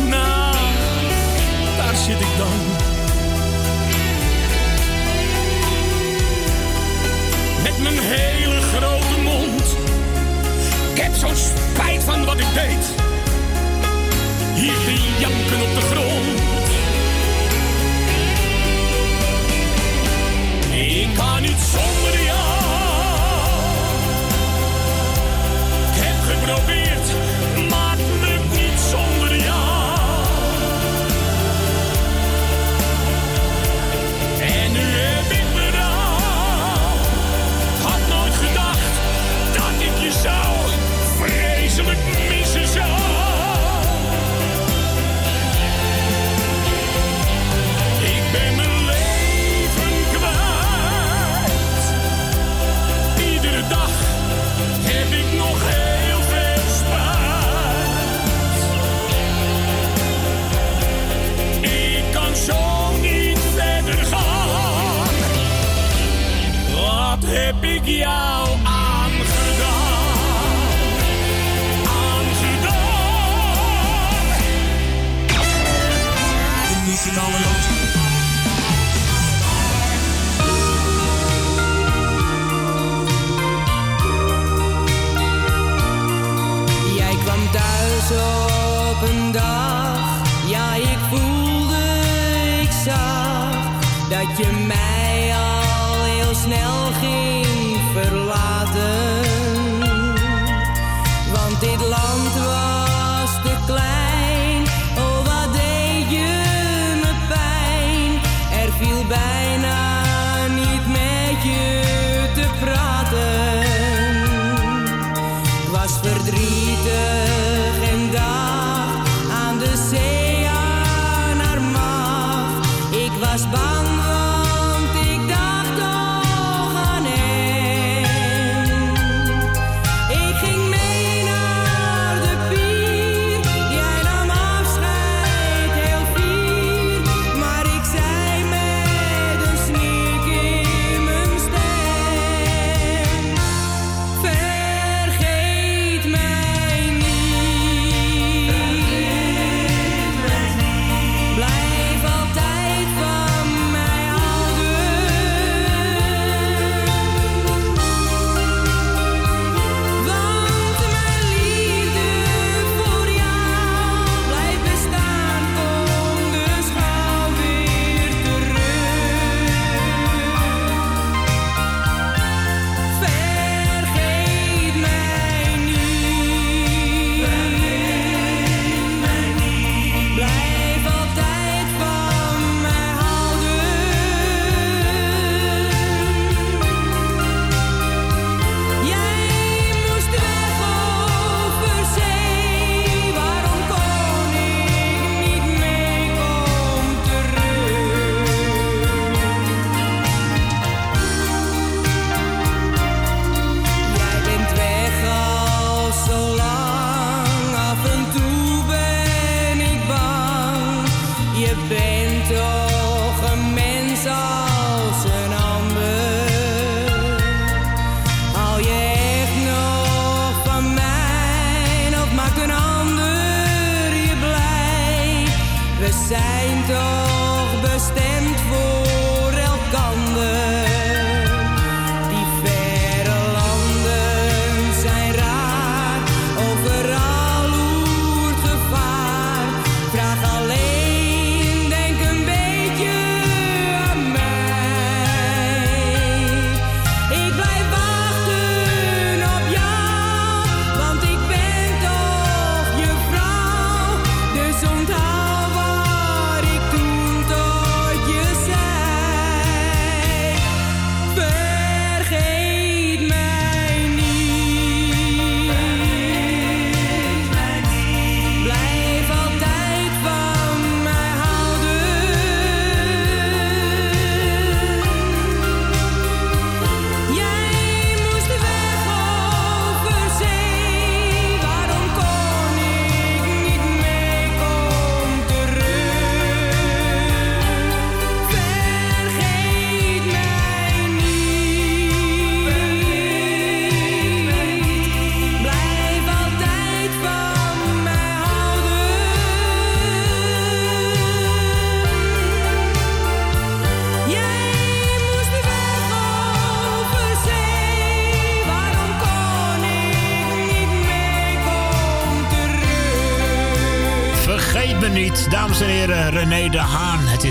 Nou, daar zit ik dan. Met mijn hele grote mond. Ik heb zo'n spijt van wat ik deed. Hier te janken op de grond. Ik kan niet zonder jou. Ik heb geprobeerd, dat je mij al heel snel ging verlaten.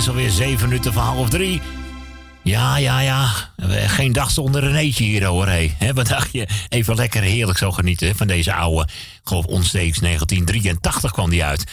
is alweer zeven minuten van half drie. Ja, ja, ja. Eh, geen dag zonder een eetje hier hoor. He, wat dacht je? Even lekker heerlijk zo genieten van deze oude. Geloof onsteeks 1983 kwam die uit.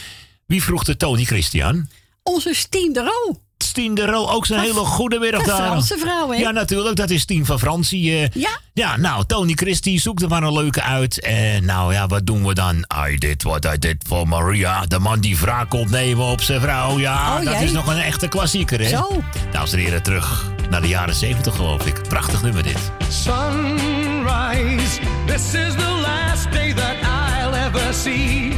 Wie vroeg de Tony Christian? Onze Stien de Roo. Stien de Roo, ook zijn hele goede middag daar. Franse vrouw, hè? Ja, natuurlijk. Dat is Stien van Francie. Eh. Ja. Ja, nou, Tony Christie, zoekt er maar een leuke uit. En nou ja, wat doen we dan? I did what I did for Maria. De man die wraak komt nemen op zijn vrouw. Ja, oh, dat is nog een echte klassieker, hè? Zo. Nou, Dames en heren, terug naar de jaren 70 geloof ik. Prachtig nummer dit. Sunrise, this is the last day that I'll ever see.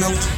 going out.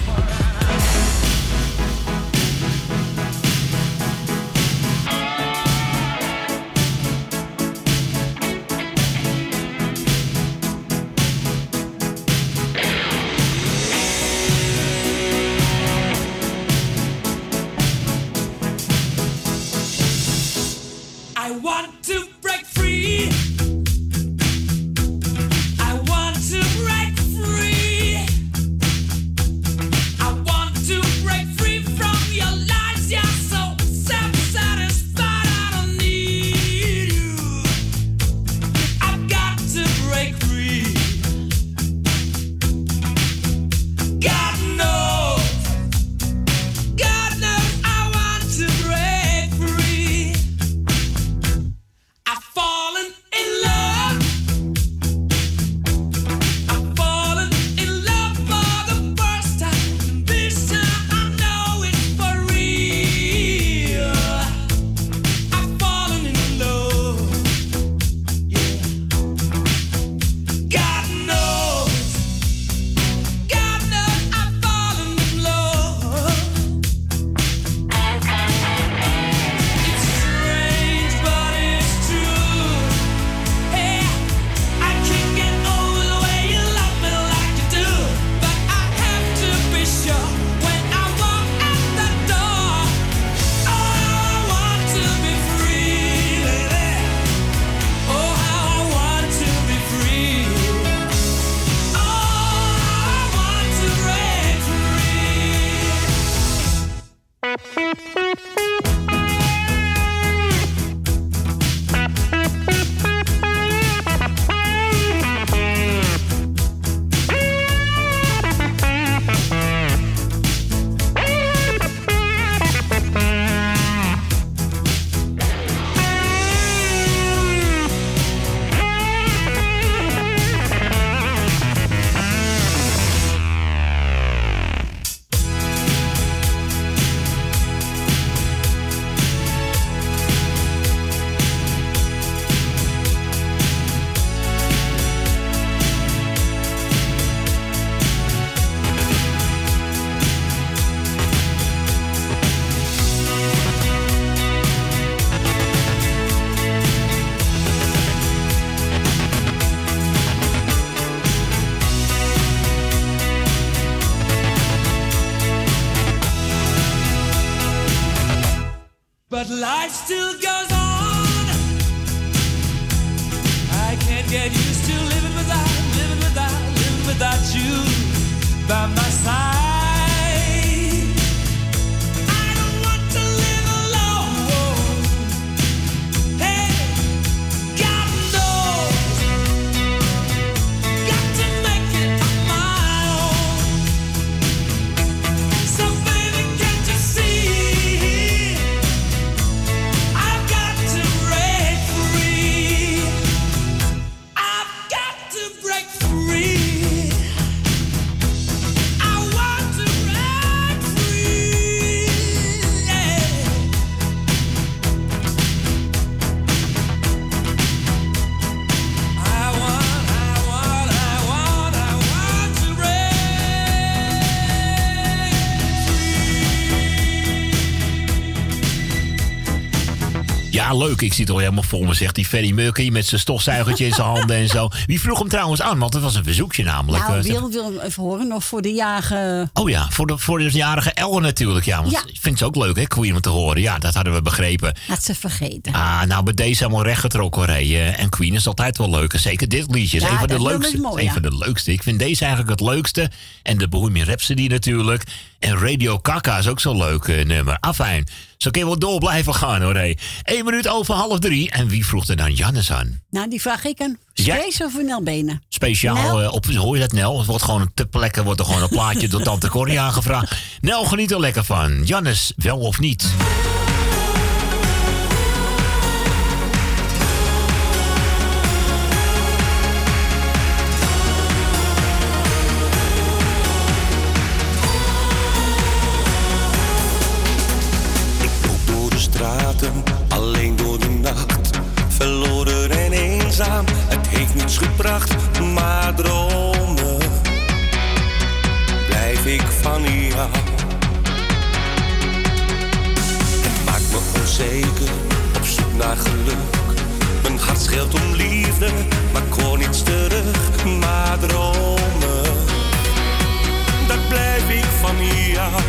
Ja, leuk. Ik zit al helemaal vol me, zegt die Ferry Murky met zijn stofzuigertje in zijn handen en zo. Wie vroeg hem trouwens aan? Want het was een verzoekje namelijk. Nou, Eh, Wil wil hem even horen nog voor de jagen. Oh ja, voor de, voor de jarige Elle natuurlijk. Ja, want Ja. ik vind het ook leuk, hè, Queen, om te horen. Ja, dat hadden we begrepen. Had ze vergeten. Ah, nou, bij deze helemaal rechtgetrokken rijden. En Queen is altijd wel leuk. Zeker dit liedje is Ja, een van de leukste. mooi, een ja. van de leukste. Ik vind deze eigenlijk het leukste. En de Bohemian Rhapsody natuurlijk. En Radio Kaka is ook zo'n leuk eh, nummer. Afijn, zo kun je wel door blijven gaan hoor. Hé. Eén minuut over half drie. En wie vroeg er dan Jannes aan? Nou, die vraag ik aan Ja. Strees of Nelbenen. Speciaal Nel? eh, op, hoor je dat Nel? Het wordt gewoon ter plekke wordt er gewoon een plaatje door Tante Corrie aangevraagd. Nel, geniet er lekker van. Jannes, wel of niet? Gebracht, maar dromen. Blijf ik van jou. Het maakt me onzeker, op zoek naar geluk. Mijn hart scheelt om liefde, maar ik hoor niets terug, maar dromen. Dat blijf ik van jou.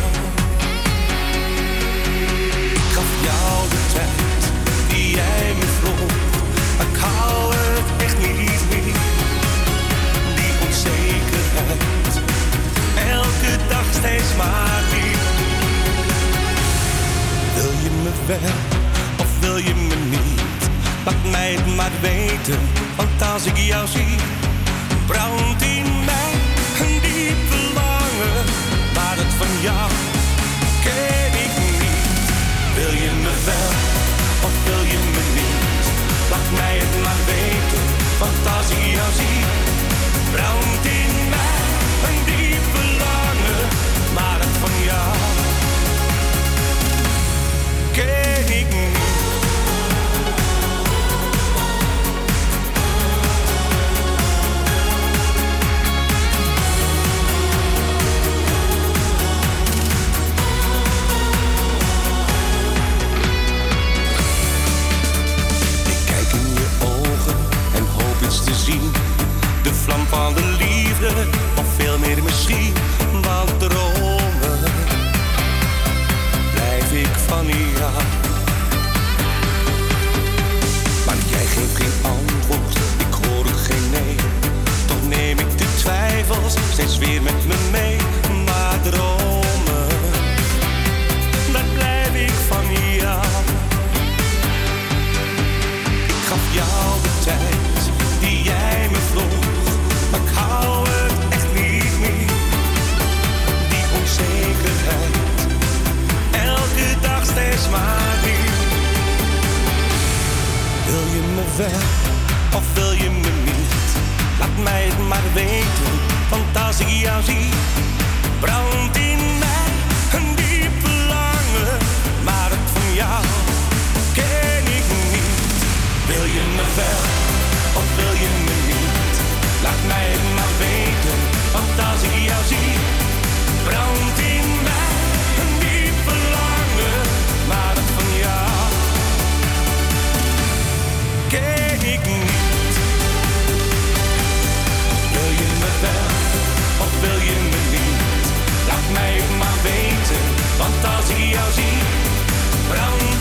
Ik gaf jou de tijd die jij me vroeg. Ik hou het echt niet meer. Die onzekerheid, elke dag steeds maar weer. Wil je me wel of wil je me niet? Laat mij het maar weten, want als ik jou zie, brandt in mij een diep verlangen. Maar het van jou ken ik niet. Wil je me wel of wil je me niet? Mij het maar weten, want als ik brandt in mij een diep verlangen. Maar het van jou ken ik niet. Van de liefde, of veel meer misschien. Want dromen blijf ik van jou. Maar jij geeft geen antwoord, ik hoor geen nee. Toch neem ik de twijfels steeds weer met me of wil je me niet? Laat mij het maar weten, want als ik jou zie, brandt in brown.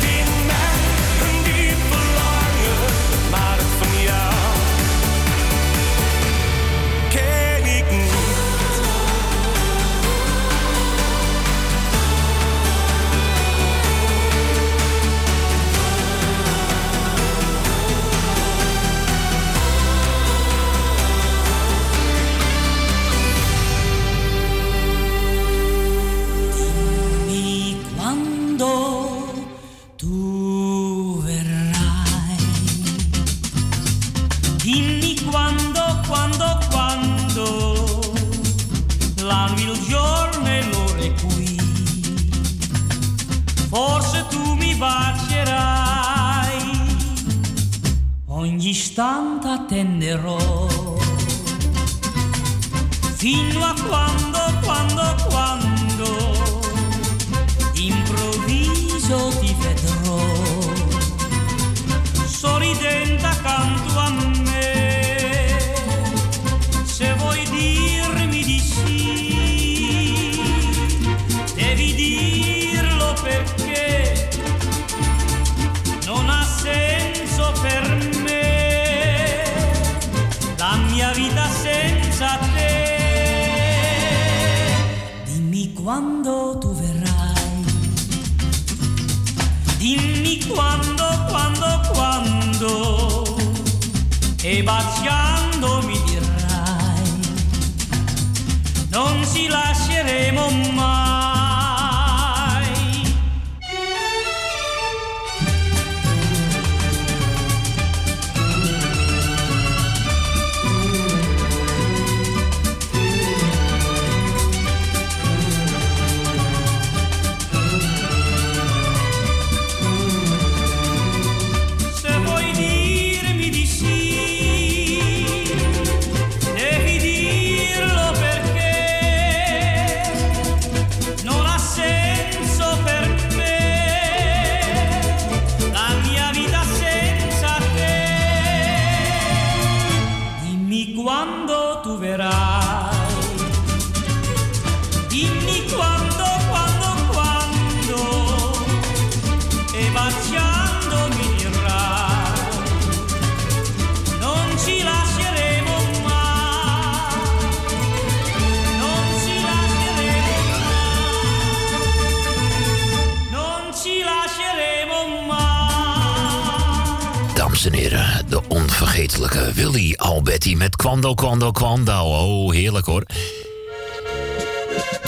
Quando, Quando, Quando. Oh, heerlijk hoor.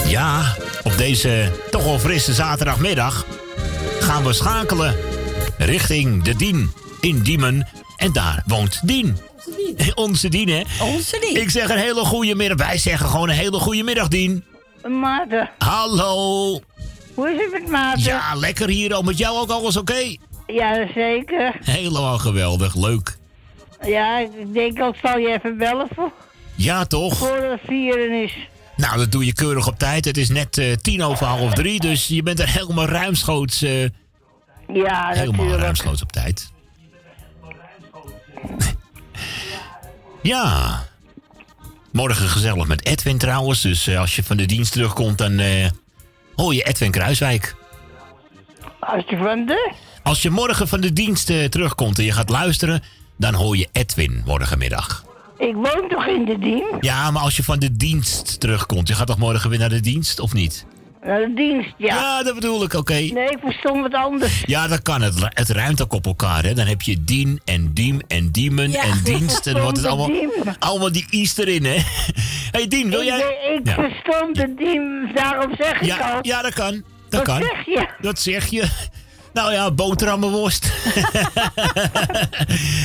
Ja, op deze toch wel frisse zaterdagmiddag gaan we schakelen richting de Dien in Diemen. En daar woont Dien. Onze Dien, hè? Onze Dien. Ik zeg een hele goede middag. Wij zeggen gewoon een hele goede middag, Dien. Maarten, Hallo. hoe is het met Maarten? Ja, lekker hier. Oh, met jou ook alles oké? Ja, zeker. Helemaal geweldig. Leuk. Ja, ik denk al zal je even bellen voor, Ja, toch? voor het vieren is. Nou, dat doe je keurig op tijd. Het is net eh, tien over half drie, dus je bent er helemaal ruimschoots, eh, Ja, helemaal natuurlijk. ruimschoots op tijd. ja. Morgen gezellig met Edwin trouwens. Dus eh, als je van de dienst terugkomt, dan hoor je Edwin Kruiswijk. Als je van de... Als je morgen van de dienst terugkomt en je gaat luisteren, dan hoor je Edwin morgenmiddag. Ik woon toch in de dien? Ja, maar als je van de dienst terugkomt, je gaat toch morgen weer naar de dienst, of niet? Naar de dienst, ja. Ja, dat bedoel ik, oké. Nee, ik verstond wat anders. Ja, dat kan. Het, het ruimt ook op elkaar, hè. Dan heb je dien en diem en diemen Ja, en dienst. En dan wordt het allemaal, diem. allemaal die East erin, hè. hey, Dien, wil ik, jij... Ik Ja. verstond de dien, daarom zeg ik Ja, al. ja, dat kan. Dat Wat kan. zeg je? Dat zeg je. Nou ja, boterhammenworst.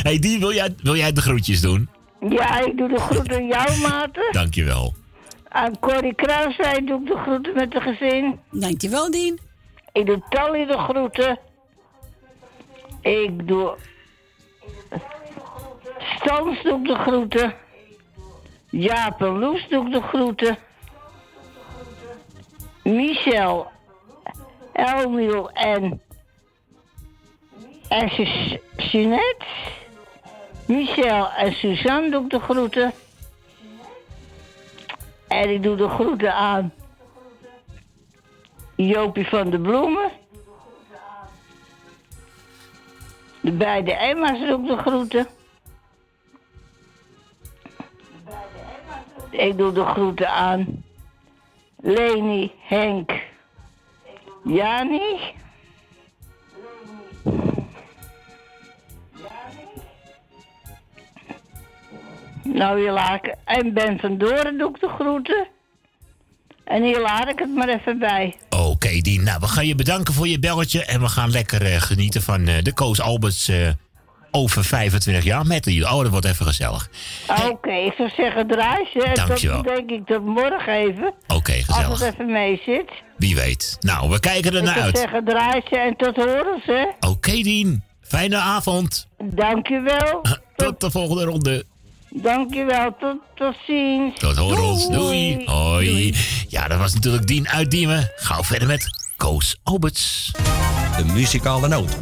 hey, Dien, wil jij, wil jij de groetjes doen? Ja, ik doe de groeten aan jou, Maarten. Dankjewel. Aan Corrie Kruiswijk doe ik de groeten met de gezin. Dankjewel, Dien. Ik doe Tally de groeten. Ik doe... Stans doe ik de groeten. Jaap en Loes doe ik de groeten. Michel, Elmiel en... En Jeanette. Michel en Suzanne doe ik de groeten. En ik doe de groeten aan Jopie van de Bloemen. De beide Emma's doe ik de groeten. Ik doe de groeten aan Leni, Henk, Jani. Nou, hier laat ik... En Ben van Doren doe ik de groeten. En hier laat ik het maar even bij. Oké, Dien. Nou, we gaan je bedanken voor je belletje. En we gaan lekker eh, genieten van eh, de Koos Alberts eh, over 25 jaar met die. Oh, dat wordt even gezellig. Oké, ik zou zeggen draai ze. En Dankjewel. dan denk ik tot morgen even. Oké, Als gezellig. het even mee zit. Wie weet. Nou, we kijken er Ik naar zou uit. zeggen draai ze en tot horen ze. Oké, Dien. Fijne avond. Dankjewel. Tot de volgende ronde. Dankjewel. Tot, tot ziens. Tot horens. Doei. Hoi. Ja, dat was natuurlijk Dien uit Diemen. Gauw verder met Koos Alberts. De muzikale noot.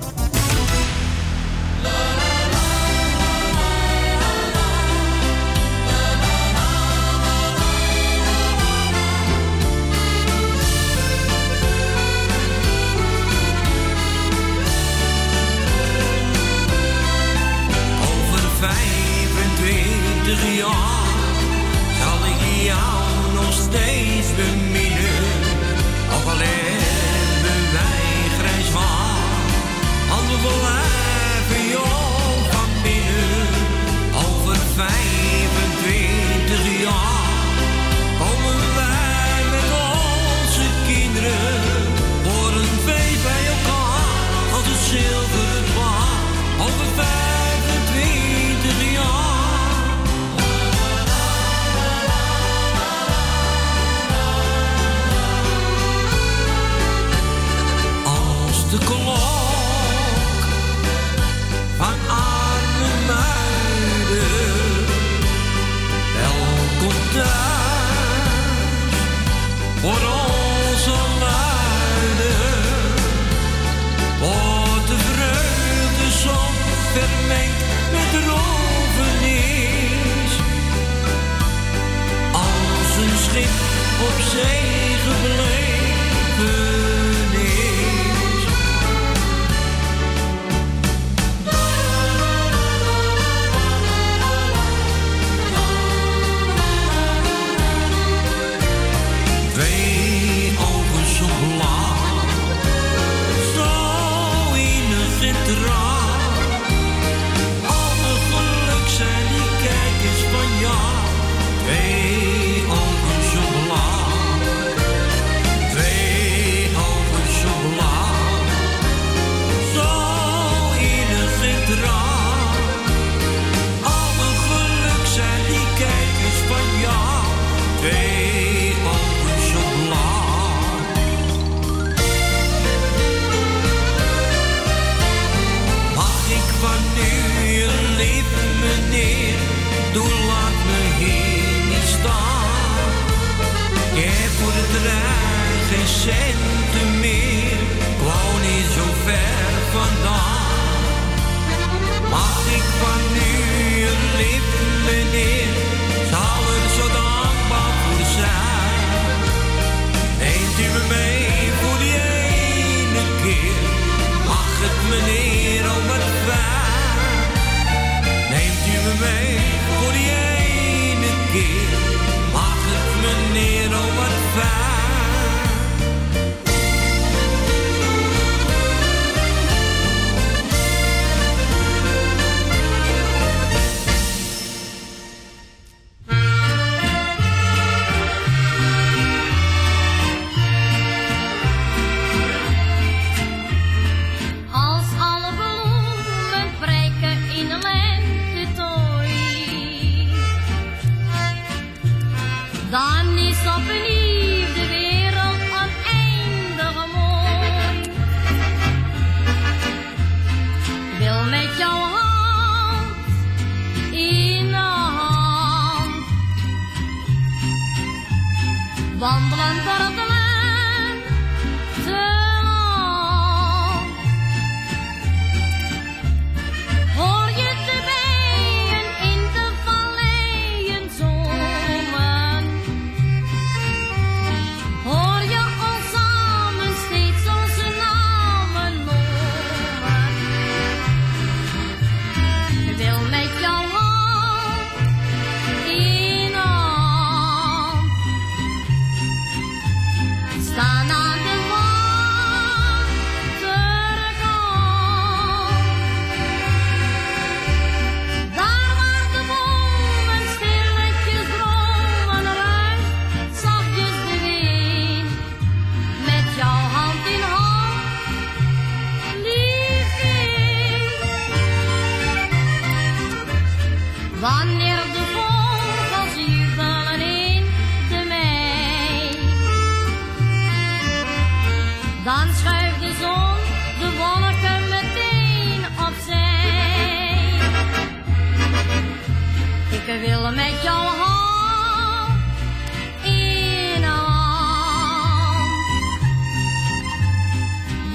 Geen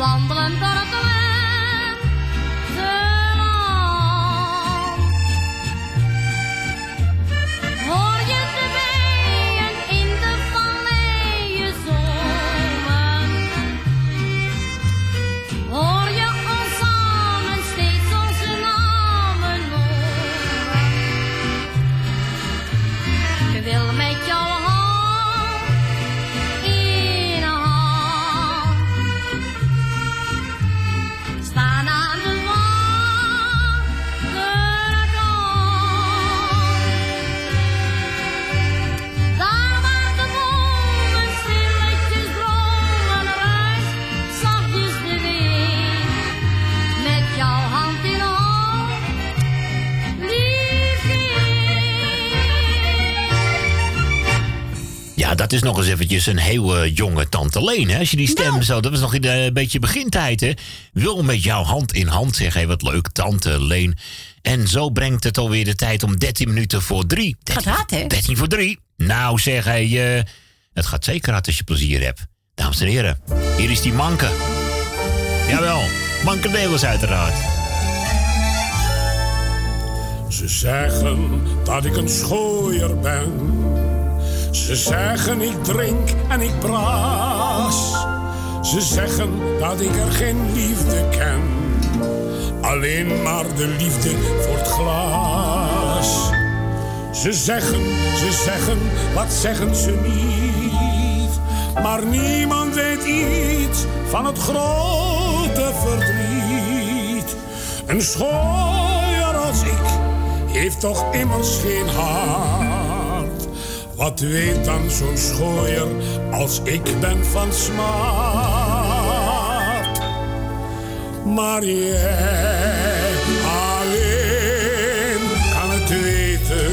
bum bum bum bum Dat is nog eens eventjes een heel eh, jonge tante Leen. Hè? Als je die stem Nou. zo, dat was nog in de- een beetje begintijd. Hè? Wil met jouw hand in hand zeggen. Hé, wat leuk, tante Leen. En zo brengt het alweer de tijd om 13 minuten voor drie. 13, Gaat hard, hè? 13 voor drie. Nou zeg, hé, eh, het gaat zeker hard als je plezier hebt. Dames en heren, hier is die manke. Jawel, manke Nederlands uiteraard. Ze zeggen dat ik een schooier ben. Ze zeggen ik drink en ik braas. Ze zeggen dat ik er geen liefde ken. Alleen maar de liefde voor het glas. Ze zeggen, ze zeggen, wat zeggen ze niet? Maar niemand weet iets van het grote verdriet. Een schooier als ik heeft toch immers geen hart. Wat weet dan zo'n schooier als ik ben van smart? Maar jij alleen kan het weten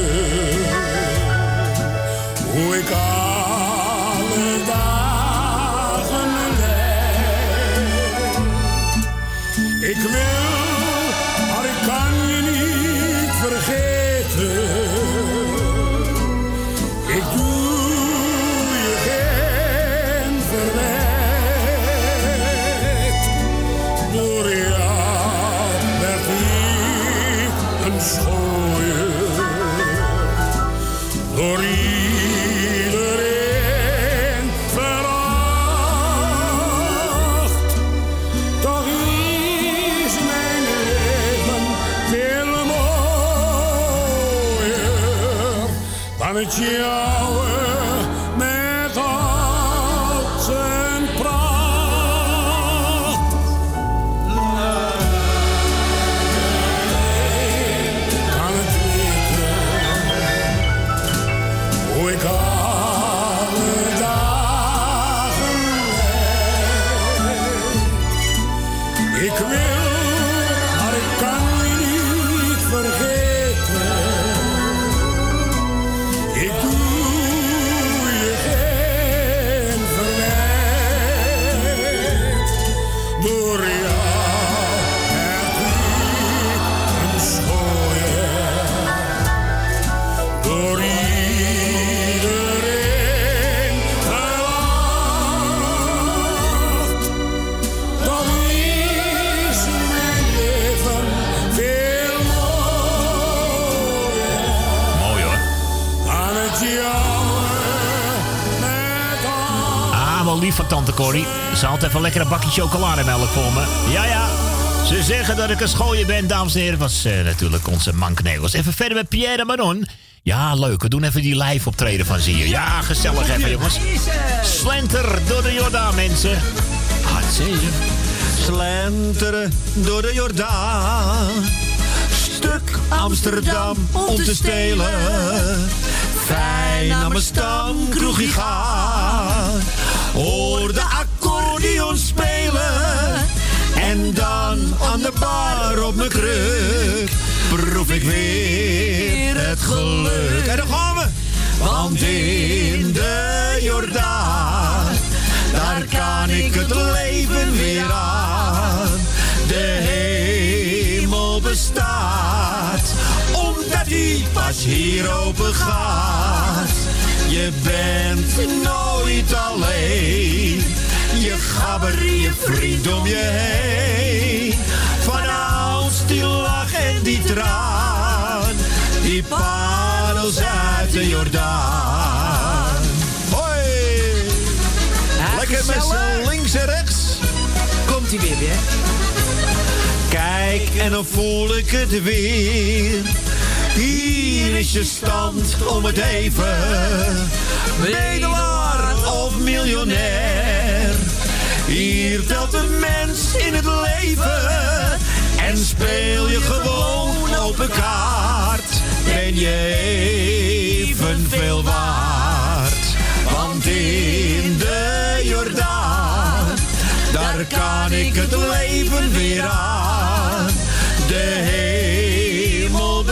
hoe ik alle dagen leid. Ik wil, dan tante Corrie. Ze had even een bakje chocolademelk voor me. Ja, ja. Ze zeggen dat ik een schooier ben, dames en heren. was eh, natuurlijk onze mank Nederlands. Even verder met Pierre Manon. Ja, leuk. We doen even die live optreden van Zier. Ja, gezellig even, jongens. Slenter door de Jordaan, mensen. Hartstikke. Slenteren door de Jordaan. Stuk Amsterdam om te stelen. Fijn naar mijn stamkroegje gaan. Hoor de accordeon spelen. En dan aan de bar op mijn kruk. Proef ik weer het geluk. En dan gaan we. Want in de Jordaan. Daar kan ik het leven weer aan. De hemel bestaat, omdat die pas hier open gaat. Je bent nooit alleen, je gabber je vriend om je heen. Van ouds die lach en die traan, die parels uit de Jordaan. Hoi! Lekker met z'n links en rechts. Komt hij weer, weer. Kijk, en dan voel ik het weer. Hier is je stand om het even. Bedelaar of miljonair. Hier telt een mens in het leven. En speel je gewoon open kaart. Ben je evenveel waard. Want in de Jordaan, daar kan ik het leven weer aan. De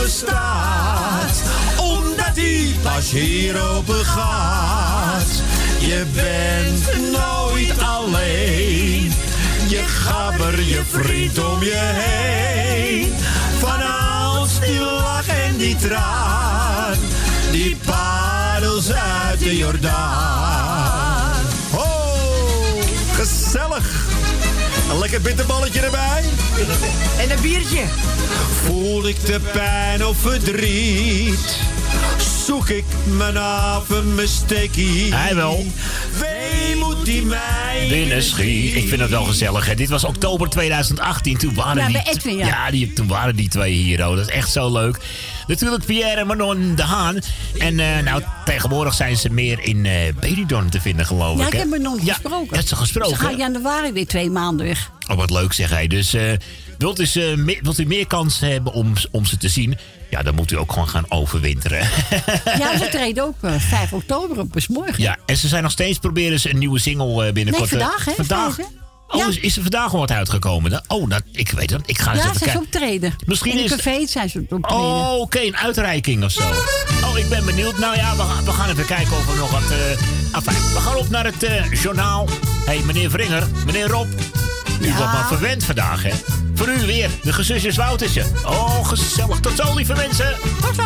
bestaat, omdat die pas hier open gaat. Je bent nooit alleen. Je gabber je vriend om je heen. Van als die lach en die traan. Die parels uit de Jordaan. Oh, gezellig. Een lekker bitterballetje erbij. En een biertje. Voel ik de pijn of verdriet? Zoek ik mijn haven, mijn stekkie? Hij wel. Wee moet die mij Binnen schiet. Ik vind het wel gezellig. Hè. Dit was oktober 2018. Toen waren, Ja, die, ja. die, toen waren die twee hier. Oh. Dat is echt zo leuk. Natuurlijk Pierre en Manon de Haan. En eh, nou, tegenwoordig zijn ze meer in eh Benidorm te vinden, geloof Ja, ik. ik hè? heb me nog Ja, gesproken. heb ze gesproken? Ze gaan januari weer twee maanden weg. Oh, wat leuk zeg hij. Dus eh, wilt, me- wilt u meer kans hebben om, om ze te zien? Ja, dan moet u ook gewoon gaan overwinteren. Ja, ze treden ook eh, 5 oktober op, dus morgen. ja, en ze zijn nog steeds proberen ze een nieuwe single binnenkort. Nee, vandaag, hè? Vandaag. hè? Oh, is, is er vandaag al wat uitgekomen? dan? Oh, dat, ik weet het. Ik ga eens Ja, even ze zijn kijken. optreden. Misschien In de is- cafés zijn ze optreden. Oh, oké, een uitreiking of zo. Oh, ik ben benieuwd. Nou ja, we gaan, we gaan even kijken of er nog wat... enfin, we gaan op naar het eh, journaal. Hé, hey, meneer Vringer, meneer Rob. U Ja. wordt maar verwend vandaag, hè? Voor u weer, de gezusjes Woutertje. Oh, gezellig. Tot zo, lieve mensen. Tot zo.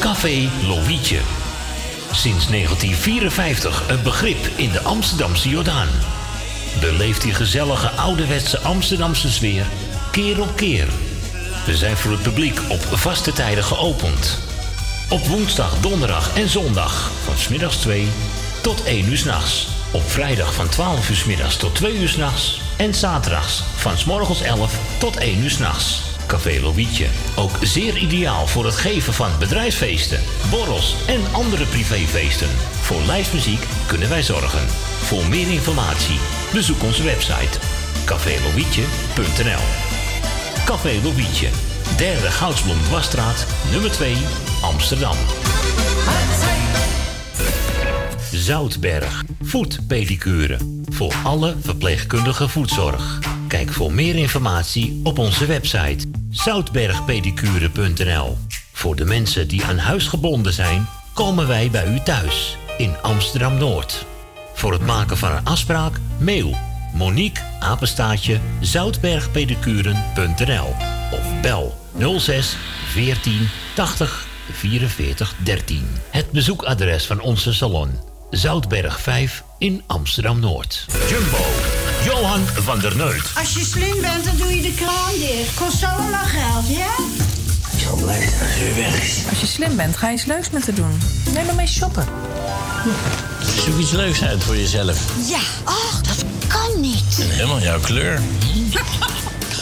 Café Lovietje. Sinds 1954 een begrip in de Amsterdamse Jordaan. Beleeft die gezellige ouderwetse Amsterdamse sfeer keer op keer. We zijn voor het publiek op vaste tijden geopend. Op woensdag, donderdag en zondag van smiddags 2 tot 1 uur s'nachts. Op vrijdag van 12 uur 's middags tot 2 uur s'nachts. En zaterdags van 's morgens 11 tot 1 uur s'nachts. Café Lovietje. Ook zeer ideaal voor het geven van bedrijfsfeesten, borrels en andere privéfeesten. Voor lijstmuziek kunnen wij zorgen. Voor meer informatie bezoek onze website cafélovietje.nl Café Lovietje, derde Goudsblom Dwarsstraat, nummer 2, Amsterdam. Zoutberg, voetpedicure. Voor alle verpleegkundige voetzorg. Kijk voor meer informatie op onze website zoutbergpedicure.nl. Voor de mensen die aan huis gebonden zijn, komen wij bij u thuis in Amsterdam Noord. Voor het maken van een afspraak, mail Monique apenstaatje zoutbergpedicuren.nl of bel 06 14 80 44 13. Het bezoekadres van onze salon Zoutberg 5 in Amsterdam Noord. Jumbo, Johan van der Neut. Als je slim bent, dan doe je de kraan dicht. Kost zo allemaal geld, ja? Ik zal blij zijn als u weg is. Als je slim bent, ga je iets leuks met haar doen. Neem maar mee shoppen. Zoek iets leuks uit voor jezelf. Ja, ach, dat kan niet. En helemaal jouw kleur.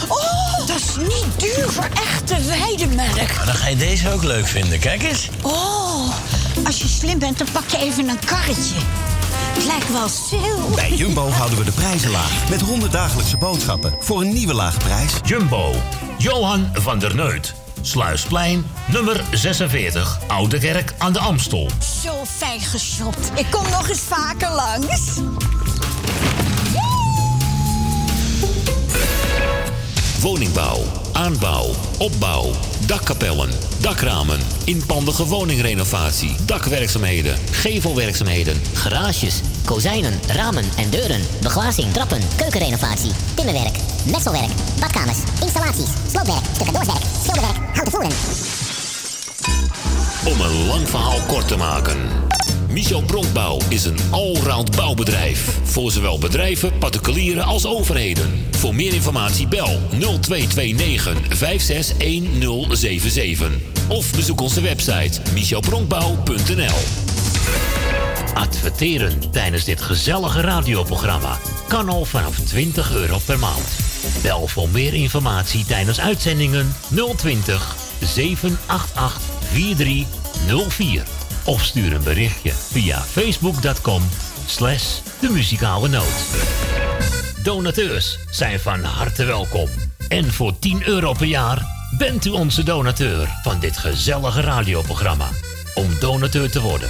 Oh, dat is niet duur voor echte weidemelk. Maar dan ga je deze ook leuk vinden. Kijk eens. Oh, als je slim bent, dan pak je even een karretje. Het lijkt wel sale. Bij Jumbo houden we de prijzen laag. Met 100 dagelijkse boodschappen voor een nieuwe lage prijs. Jumbo, Johan van der Neut. Sluisplein, nummer 46, Oude Kerk aan de Amstel. Zo fijn geshopt. Ik kom nog eens vaker langs. Woningbouw, aanbouw, opbouw, dakkapellen, dakramen, inpandige woningrenovatie, dakwerkzaamheden, gevelwerkzaamheden, Garages, kozijnen, ramen en deuren, beglazing, trappen, keukenrenovatie, timmerwerk, messelwerk, badkamers, installaties, sloopwerk, stucadoorswerk, schilderwerk, houten voeren. Om een lang verhaal kort te maken. Michel Bronkbouw is een allround bouwbedrijf. Voor zowel bedrijven, particulieren als overheden. Voor meer informatie bel 0229 561077. Of bezoek onze website michelbronkbouw.nl Adverteren tijdens dit gezellige radioprogramma kan al vanaf 20 euro per maand. Bel voor meer informatie tijdens uitzendingen 020 788 4304. Of stuur een berichtje via facebook.com slash de muzikale noot. Donateurs zijn van harte welkom. En voor 10 euro per jaar bent u onze donateur van dit gezellige radioprogramma. Om donateur te worden,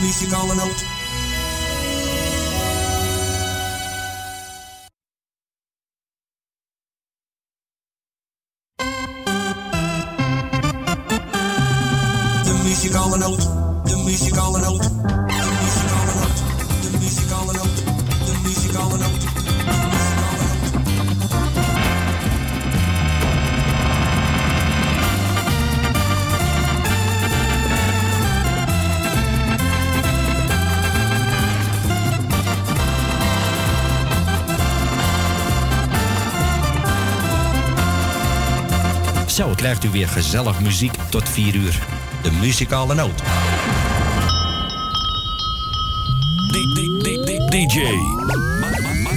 Muzikale noot. De muzikale noot. Krijgt u weer gezellig muziek tot 4 uur. De muzikale noot. DJ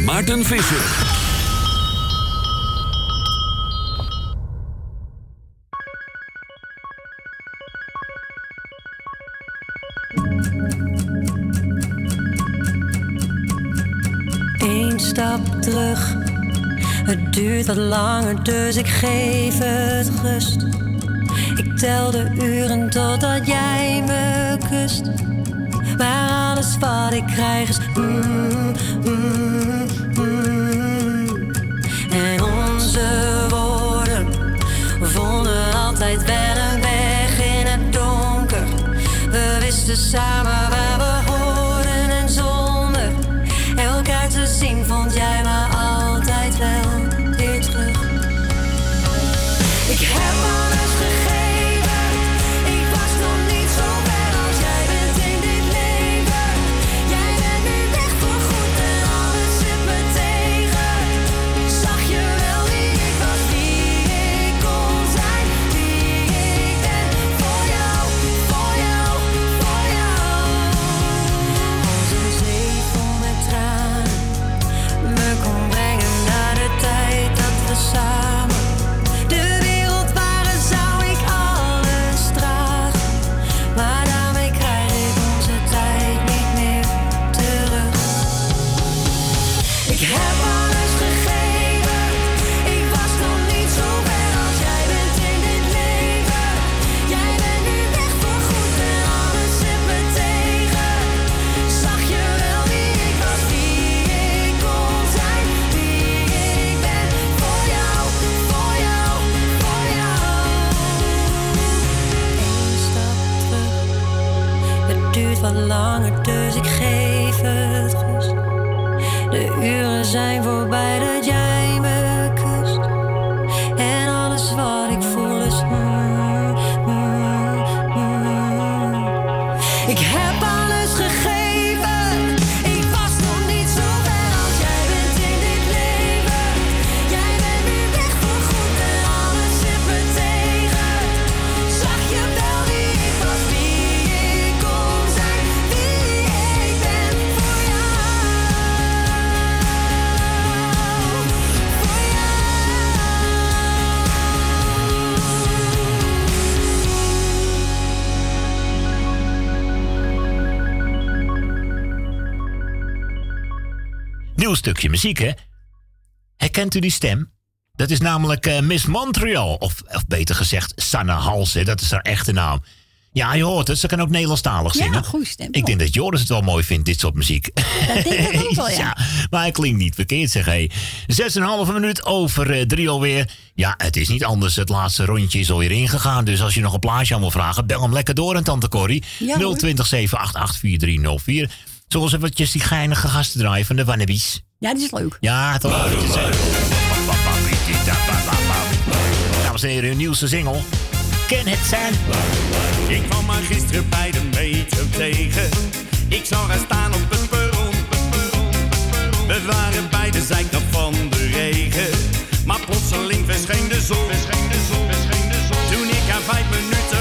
Maarten Visser. Wat langer, dus ik geef het rust. Ik tel de uren totdat jij me kust. Maar alles wat ik krijg is mm, mm, mm. En onze woorden vonden altijd wel een weg in het donker. We wisten samen dus ik geef het rust. De uren zijn voorbij stukje muziek, hè? Herkent u die stem? Dat is namelijk eh, Miss Montreal. Of, of beter gezegd, Sanne Hals, hè? Dat is haar echte naam. Ja, je hoort het. Ze kan ook Nederlandstalig Ja, zingen. goede stem. Ik denk dat Joris het wel mooi vindt, dit soort muziek. Dat denk ik ook wel, ja. maar hij klinkt niet verkeerd, zeg hé. Zes en een halve minuut over eh, drie alweer. Ja, het is niet anders. Het laatste rondje is alweer ingegaan. Dus als je nog een plaatje aan wil vragen, bel hem lekker door aan Tante Corrie. Ja, hoor. 020 788 4304. Zoals eventjes die geinige gasten draaien van de Wannabies. Ja, die is leuk. Ja, toch? Dames en heren, hun nieuwste single. Ken het zijn? Ik kwam haar gisteren bij de metro tegen. Ik zag haar staan op het perron. We waren bij de zijkant van de regen. Maar plotseling verscheen de zon. Toen ik haar vijf minuten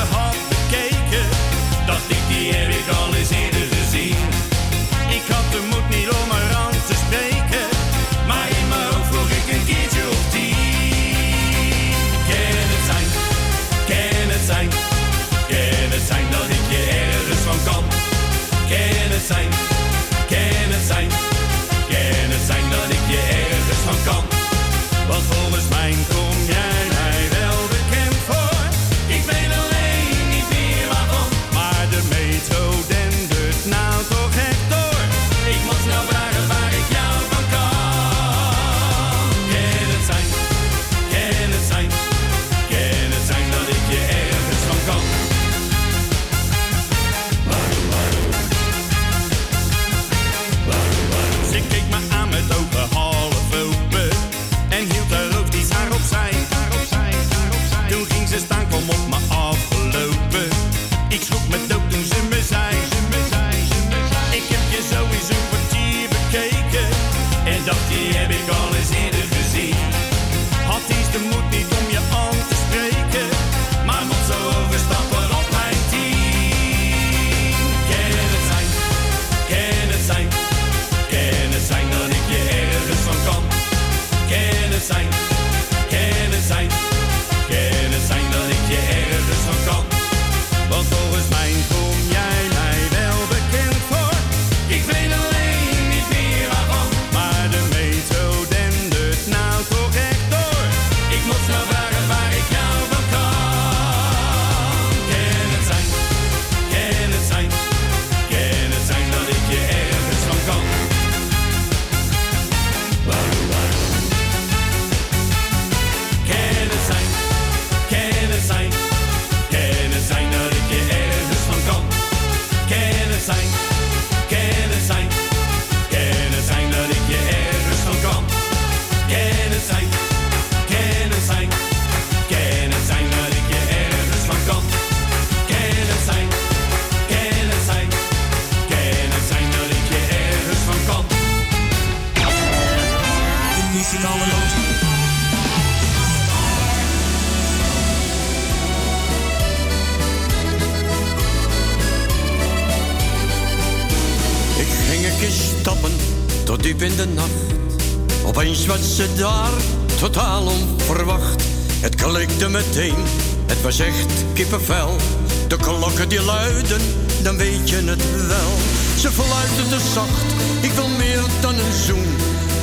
De klokken die luiden, dan weet je het wel. Ze fluisterde zacht, ik wil meer dan een zoen.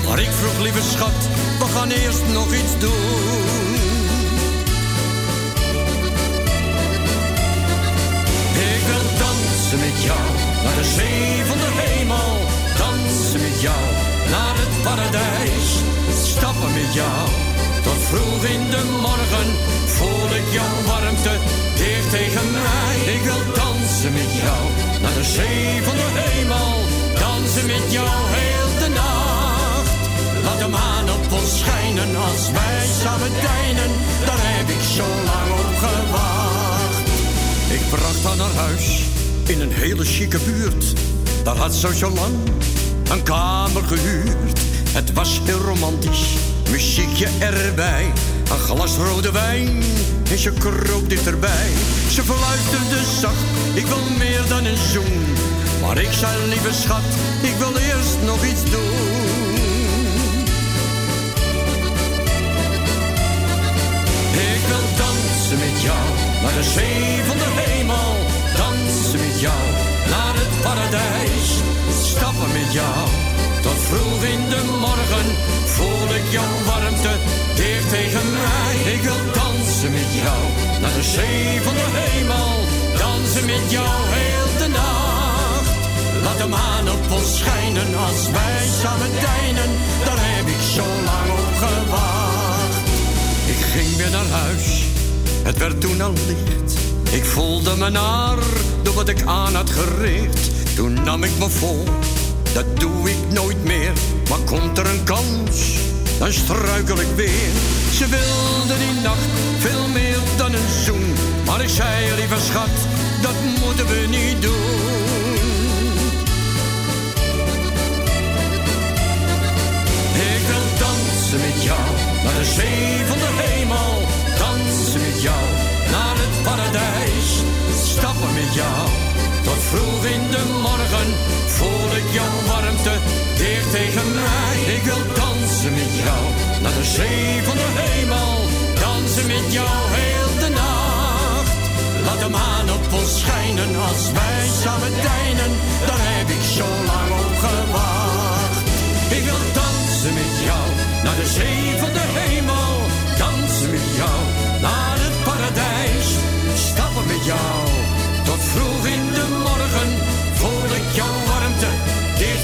Maar ik vroeg lieve schat, we gaan eerst nog iets doen. Ik wil dansen met jou naar de zee van de hemel. Dansen met jou naar het paradijs. Stappen met jou tot vroeg in de morgen. Voel ik jouw warmte dicht tegen mij. Ik wil dansen met jou naar de zee van de hemel. Dansen met jou heel de nacht. Laat de maan op ons schijnen als wij samen deinen. Daar heb ik zo lang op gewacht. Ik bracht haar naar huis in een hele chique buurt. Daar had ze zo lang een kamer gehuurd. Het was heel romantisch, muziekje erbij. Een glas rode wijn en ze kroop dichterbij. Ze fluisterde zacht, ik wil meer dan een zoen. Maar ik zei, lieve schat, ik wil eerst nog iets doen. Ik wil dansen met jou naar de zee van de hemel. Dansen met jou naar het paradijs. Stappen met jou vroeg in de morgen. Voel ik jouw warmte dicht tegen mij. Ik wil dansen met jou naar de zee van de hemel. Dansen met jou heel de nacht. Laat de maan op ons schijnen als wij samen deinen. Daar heb ik zo lang op gewacht. Ik ging weer naar huis, het werd toen al licht. Ik voelde me naar door wat ik aan had gericht. Toen nam ik me vol, dat doe ik nooit meer. Maar komt er een kans, dan struikel ik weer. Ze wilde die nacht veel meer dan een zoen. Maar ik zei, lieve schat, dat moeten we niet doen. Ik wil dansen met jou naar de zee van de hemel. Dansen met jou naar het paradijs. Stappen met jou tot vroeg in de morgen. Voel ik jouw warmte dicht tegen mij. Ik wil dansen met jou naar de zee van de hemel. Dansen met jou heel de nacht. Laat de maan op ons schijnen als wij samen deinen. Daar heb ik zo lang op gewacht. Ik wil dansen met jou naar de zee van de hemel. Dansen met jou naar het paradijs. Stappen met jou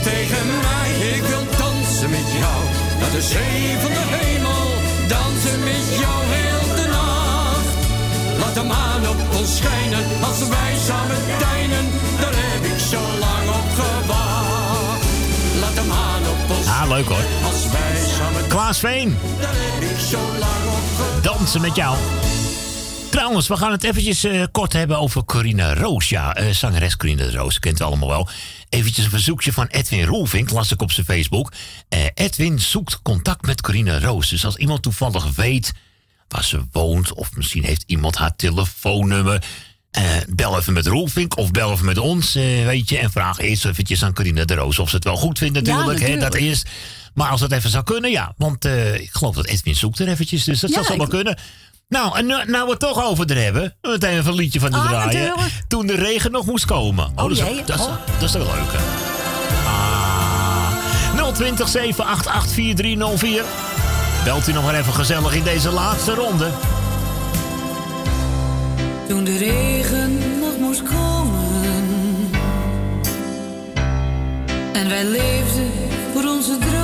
tegen mij. Ik wil dansen met jou naar de zee van de hemel. Dansen met jou heel de nacht. Laat de maan op ons schijnen als wij samen deinen. Daar heb ik zo lang op gewacht. Laat de maan op ons Ah, leuk hoor. als wij samen Klaas Veen, daar heb ik zo lang op gewacht. dansen met jou. Trouwens, we gaan het eventjes eh, kort hebben over Corina Roos. Ja, eh, zangeres Corina Roos, kent u allemaal wel. Eventjes een verzoekje van Edwin Roelvink, las ik op zijn Facebook. Eh, Edwin zoekt contact met Corina Roos. Dus als iemand toevallig weet waar ze woont... of misschien heeft iemand haar telefoonnummer... eh, bel even met Roelvink of bel even met ons, eh, weet je... en vraag eerst eventjes aan Corina de Roos of ze het wel goed vindt natuurlijk. Hè, dat eerst. Maar als dat even zou kunnen, ja. Want ik geloof dat Edwin zoekt er eventjes, dus dat Ja, zou zomaar ik- kunnen. Nou, en nu- nou we het toch over er hebben. Meteen even een liedje van de Ah, draaien. natuurlijk. Toen de regen nog moest komen. Oh, dat, is, jee. dat, is, Oh. dat is toch leuk, hè? Ah. 020 788 4304. Belt u nog maar even gezellig in deze laatste ronde. Toen de regen nog moest komen En wij leefden voor onze dromen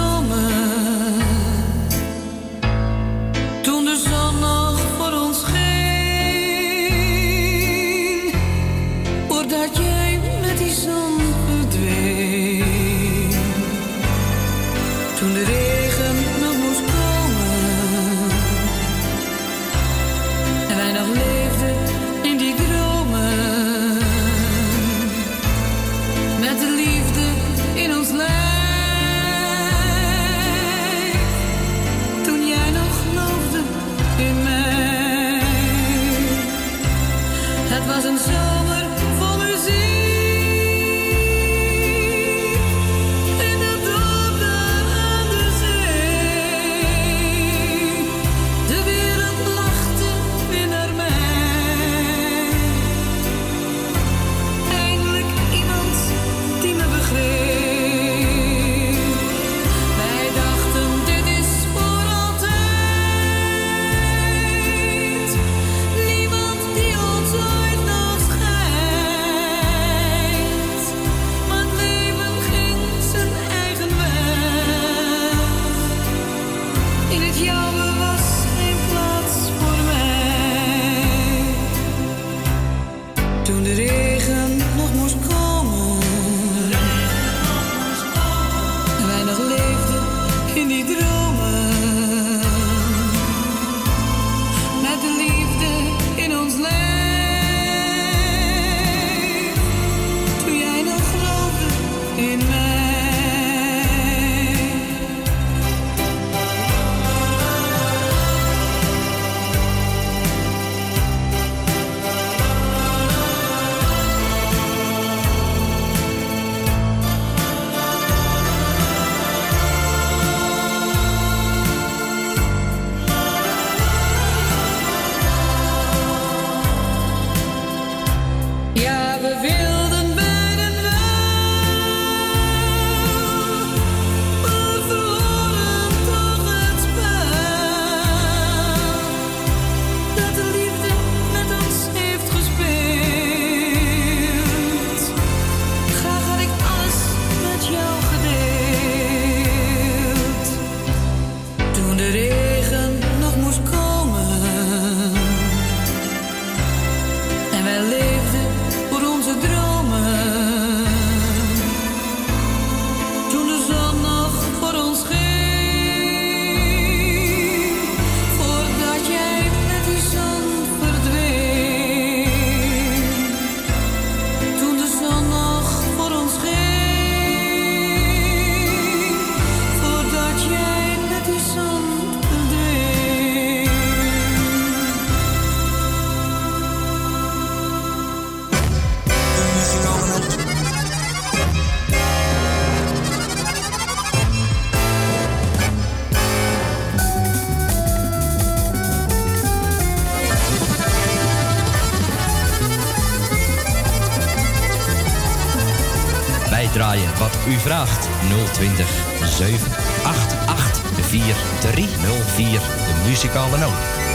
020 788 4304 De muzikale noot.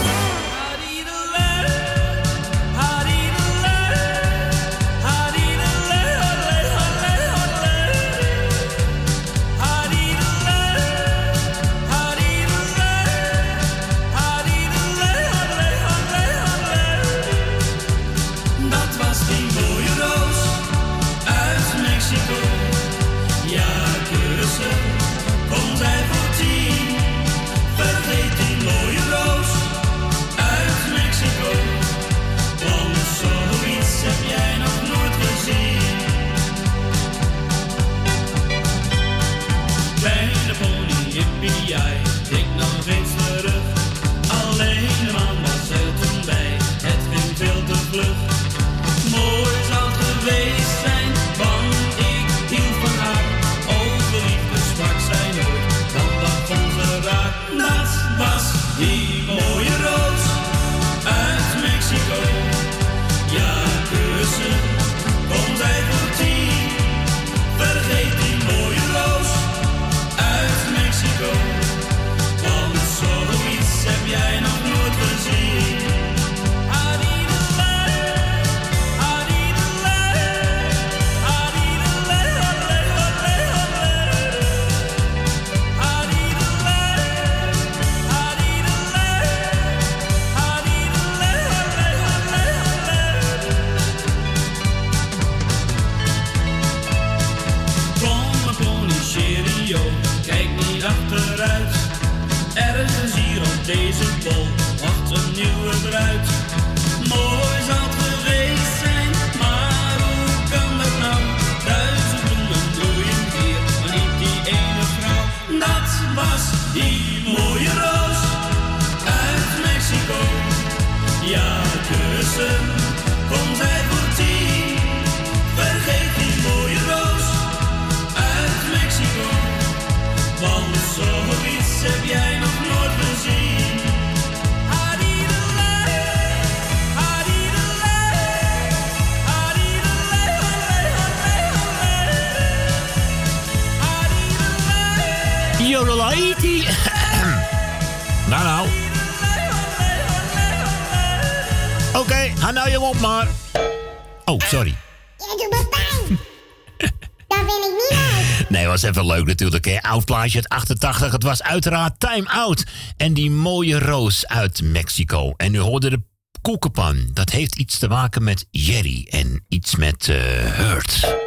natuurlijk, hè. Oud uit 88. Het was uiteraard Time Out. En die mooie roos uit Mexico. En u hoorde de koekenpan. Dat heeft iets te maken met Jerry en iets met eh, Hurt.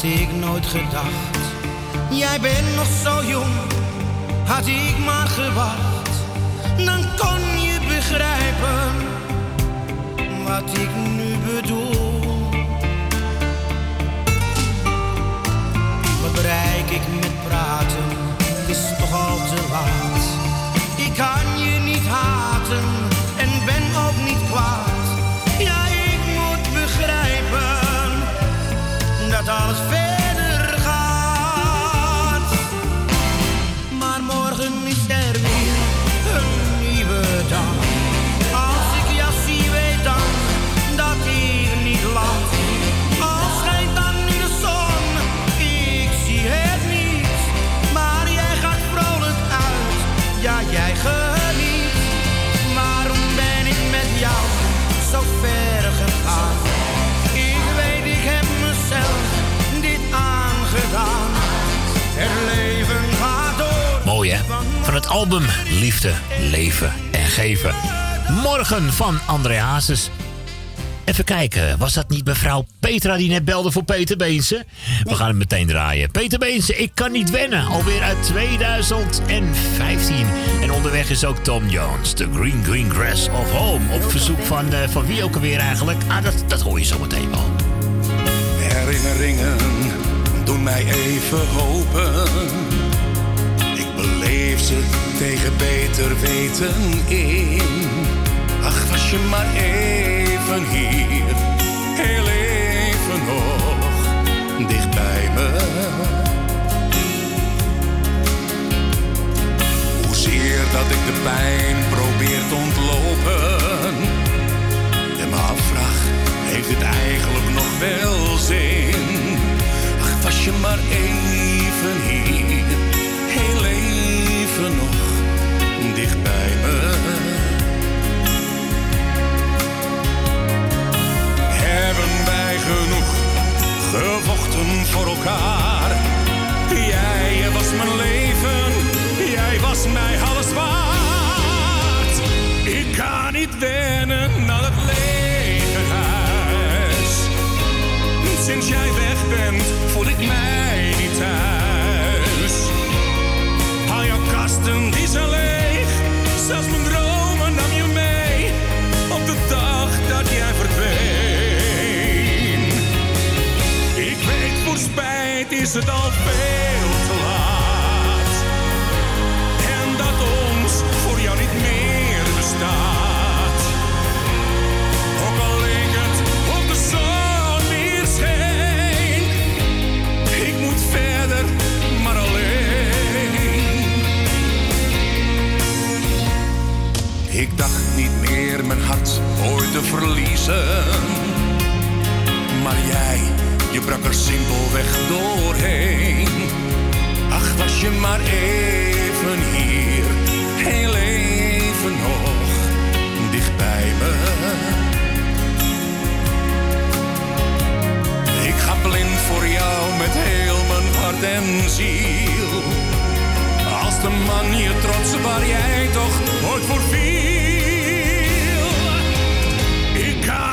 Had ik nooit gedacht. Jij bent nog zo jong, had ik maar gewacht. Dan kon je begrijpen wat ik nu bedoel. Wat bereik ik met praten, is toch al te laat. Ik kan je niet haten album Liefde, Leven en Geven. Morgen van André Hazes. Even kijken, was dat niet mevrouw Petra die net belde voor Peter Beense? We gaan het meteen draaien. Peter Beense, ik kan niet wennen. Alweer uit 2015. En onderweg is ook Tom Jones, The Green Green Grass of Home. Op verzoek van, eh, van wie ook alweer eigenlijk? Ah, dat, dat hoor je zo meteen wel. Herinneringen doen mij even hopen. Ik beleef ze tegen beter weten in. Ach, was je maar even hier, heel even nog, dicht bij me. Hoezeer dat ik de pijn probeer te ontlopen. En me afvraag, heeft het eigenlijk nog wel zin? Ach, was je maar even hier, heel even nog, dicht bij me. Hebben wij genoeg gevochten voor elkaar? Jij was mijn leven, jij was mij alles waard. Ik kan niet wennen aan het lege huis. Sinds jij weg bent, voel ik mij niet thuis. Kasten die zijn leeg, zelfs mijn dromen nam je mee. Op de dag dat jij verdween. Ik weet voor spijt is het al veel te laat. En dat ons voor jou niet meer bestaat. ooit te verliezen. Maar jij, je brak er simpelweg doorheen. Ach, was je maar even hier, heel even nog, dicht bij me. Ik ga blind voor jou met heel mijn hart en ziel. Als de man je trots waar jij toch ooit voor viel.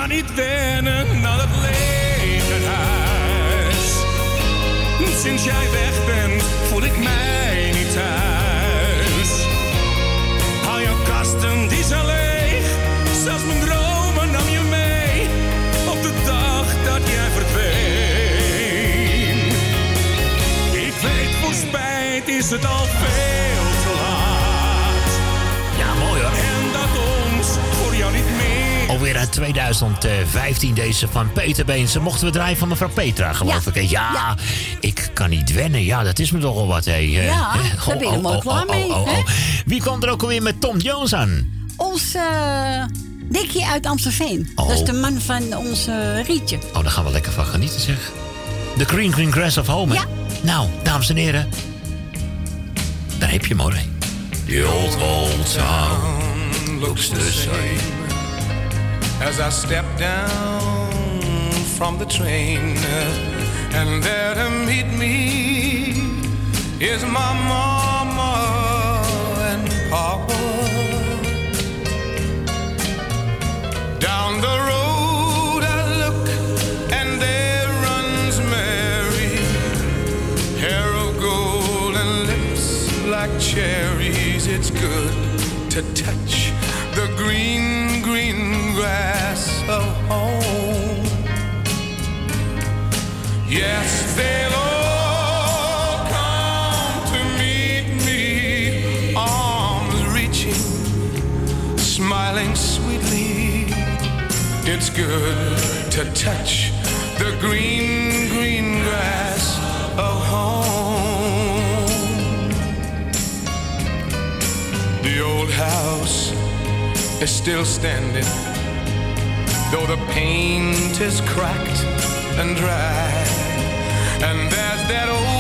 Kan niet wennen aan het lege huis. Sinds jij weg bent, voel ik mij niet thuis. Al jouw kasten die zijn leeg, zelfs mijn dromen nam je mee. Op de dag dat jij verdween. Ik weet voor spijt is het al Alweer uit 2015 deze van Peter Beense. Mochten we draaien van mevrouw Petra, geloof Ja. ik. hè? Ja, ik kan niet wennen. Ja, dat is me toch wel wat. Hé. Eh, Ja, hè? daar ben je helemaal klaar mee? Wie kwam er ook alweer met Tom Jones aan? Onze uh, Dikkie uit Amstelveen. Dat is de man van onze Rietje. Oh, daar gaan we lekker van genieten, zeg. The Green Green Grass of Home, hè? Nou, dames en heren. Daar heb je hem hoor. The old, old town looks the same as I step down from the train. And there to meet me is my mama and papa. Down the road I look and there runs Mary, hair of gold and lips like cherries. It's good to touch the green, green grass of home. Yes, they'll all come to meet me, arms reaching, smiling sweetly. It's good to touch the green, green grass of home. The old house is still standing, though the paint is cracked and dry. And there's that old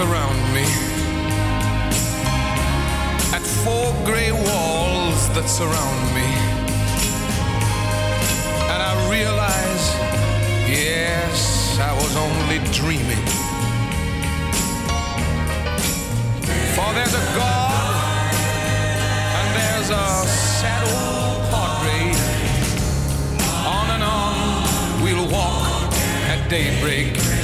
around me at four gray walls that surround me. And I realize, yes, I was only dreaming. For there's a God and there's a sad old. On and on we'll walk at daybreak.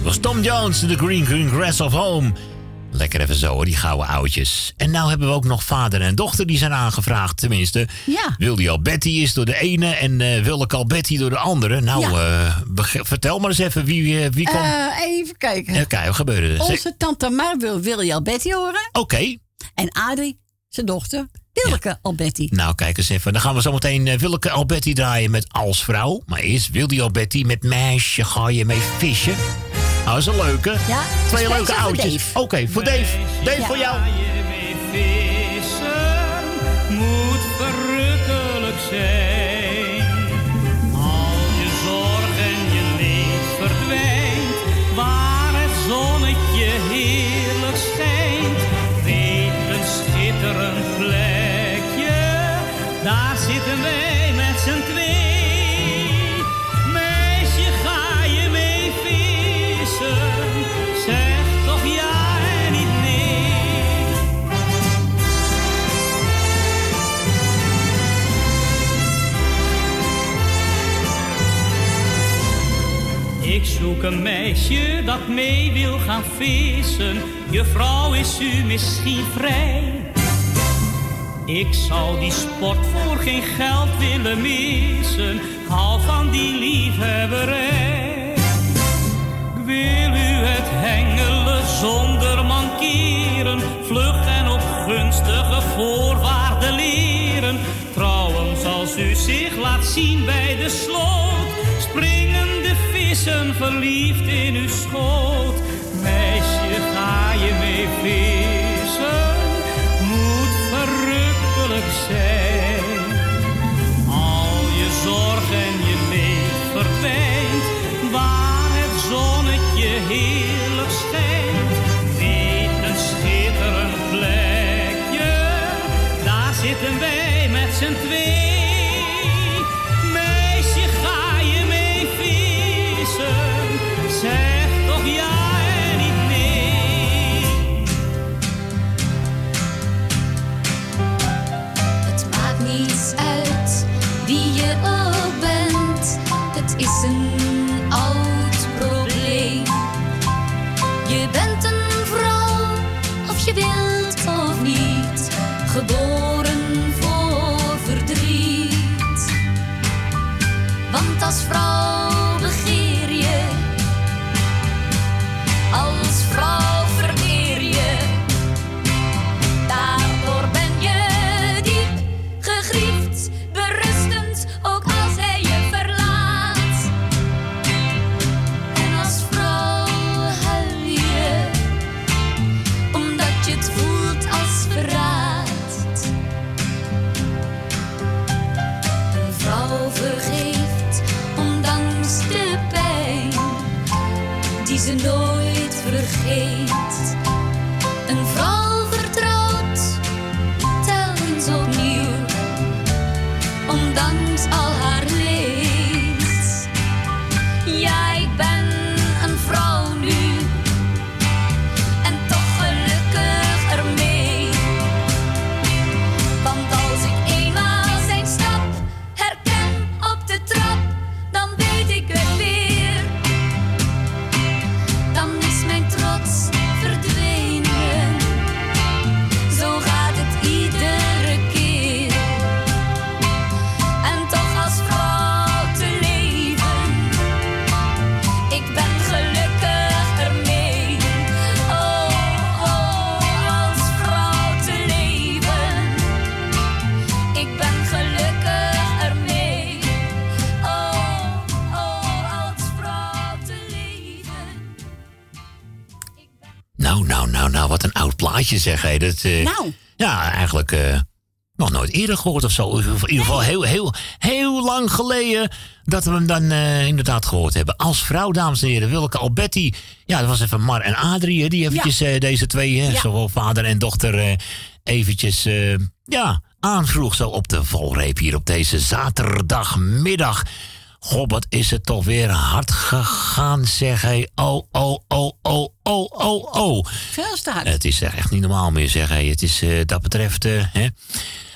Ja, dat was Tom Jones, The Green Green Grass of Home. Lekker even zo hoor, die gouden oudjes. En nou hebben we ook nog vader en dochter die zijn aangevraagd. Tenminste, Ja. Wildy Alberti is door de ene en eh Willeke Alberti door de andere. Nou, eh, vertel maar eens even wie, eh, wie komt. Even kijken. Oké, wat gebeurde er? Onze tante Mar wil Willy Alberti horen. Oké. En Adrie, zijn dochter, Willeke Alberti. Nou, kijk eens even. Dan gaan we zo meteen Willeke Alberti draaien met Als Vrouw. Maar eerst Wildy Alberti met Meisje, ga je mee vissen? Nou, dat is een leuke. Ja, Twee leuke oudjes. Oké, voor Dave. Dave, Ja. voor jou. Zoek een meisje dat mee wil gaan vissen. Juffrouw, is u misschien vrij? Ik zou die sport voor geen geld willen missen. Hou van die liefhebberij. Ik wil u het hengelen zonder mankeren. Vlug en op gunstige voorwaarden leren. U zich laat zien bij de sloot. Springen de vissen verliefd in uw schoot. Meisje, ga je mee vissen? Moet verrukkelijk zijn. Plaatje zeg. Hé. Dat, eh, Nou. Ja, eigenlijk eh, nog nooit eerder gehoord of zo. In ieder geval heel, heel, heel lang geleden dat we hem dan eh, inderdaad gehoord hebben. Als vrouw, dames en heren, Wilke Alberti. Ja, dat was even Mar en Adrie, die eventjes deze twee, hè, Ja. zowel vader en dochter, eventjes, ja, aanvroeg zo op de valreep hier op deze zaterdagmiddag. Goh, wat is het toch weer hard gegaan, zeg hé. Oh, oh, oh, oh, oh, oh, oh. Veel. Het is echt niet normaal meer, zeg hé. Het is eh, dat betreft, eh, hè.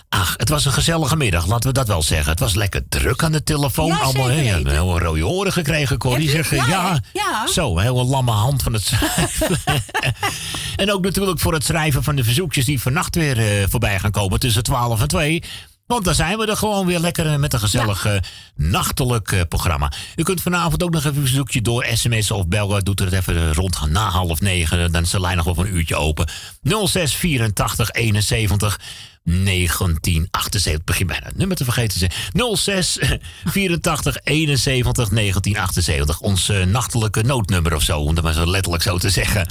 Ach, het was een gezellige middag, laten we dat wel zeggen. Het was lekker druk aan de telefoon. Ja, Allemaal, een heel rode oren gekregen, Corrie. Zeg, eh, Ja, ja, hè? Ja. Zo, een hele lamme hand van het schrijven. en ook natuurlijk voor het schrijven van de verzoekjes die vannacht weer voorbij gaan komen tussen 12 en 2. Want dan zijn we er gewoon weer lekker eh, met een gezellig eh, nachtelijk eh, programma. U kunt vanavond ook nog even een verzoekje door sms of bellen. Doet er het even rond na half negen. Dan is de lijn nog wel een uurtje open. 06 84 71 1978. Begin bijna het nummer te vergeten. Ze. 06 84 71 1978. Ons eh, nachtelijke noodnummer of zo. Om dat maar zo letterlijk zo te zeggen.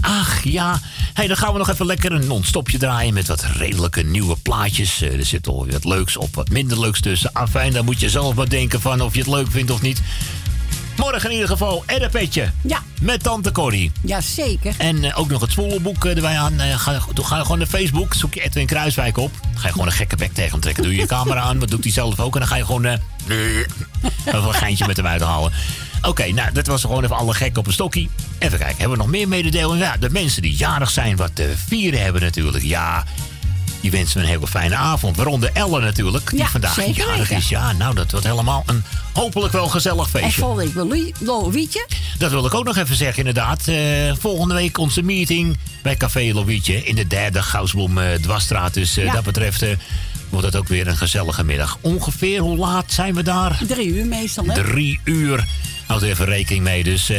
Ach ja, hey, dan gaan we nog even lekker een non-stopje draaien met wat redelijke nieuwe plaatjes. Eh, er zit al wat leuks op, wat minder leuks tussen. Afijn, dan moet je zelf maar denken van of je het leuk vindt of niet. Morgen in ieder geval Edda Petje. Ja. Met Tante Corrie. Ja, zeker. En eh, ook nog het zwoelboek eh, erbij aan. Eh, ga, ga gewoon naar Facebook, zoek je Edwin Kruiswijk op. Ga je gewoon een gekke bek tegen hem trekken. Doe je je camera aan, wat doet hij zelf ook. En dan ga je gewoon een geintje met hem uithalen. Oké, nou, dat was gewoon even alle gek op een stokkie. Even kijken, hebben we nog meer mededelingen? Ja, de mensen die jarig zijn, wat te vieren hebben natuurlijk. Ja, Die wensen we een hele fijne avond. Waaronder Elle natuurlijk, die Ja, vandaag jarig is. Ja, nou, dat wordt helemaal een hopelijk wel gezellig En feestje. volgende week Louietje. Dat wil ik ook nog even zeggen, inderdaad. Eh, volgende week onze meeting bij Café Lovietje in de derde Goudsbloem eh, Dwarsstraat. Dus eh, Ja. dat betreft wordt het ook weer een gezellige middag. Ongeveer hoe laat zijn we daar? Drie uur meestal, hè? Drie uur. Houd er even rekening mee. Dus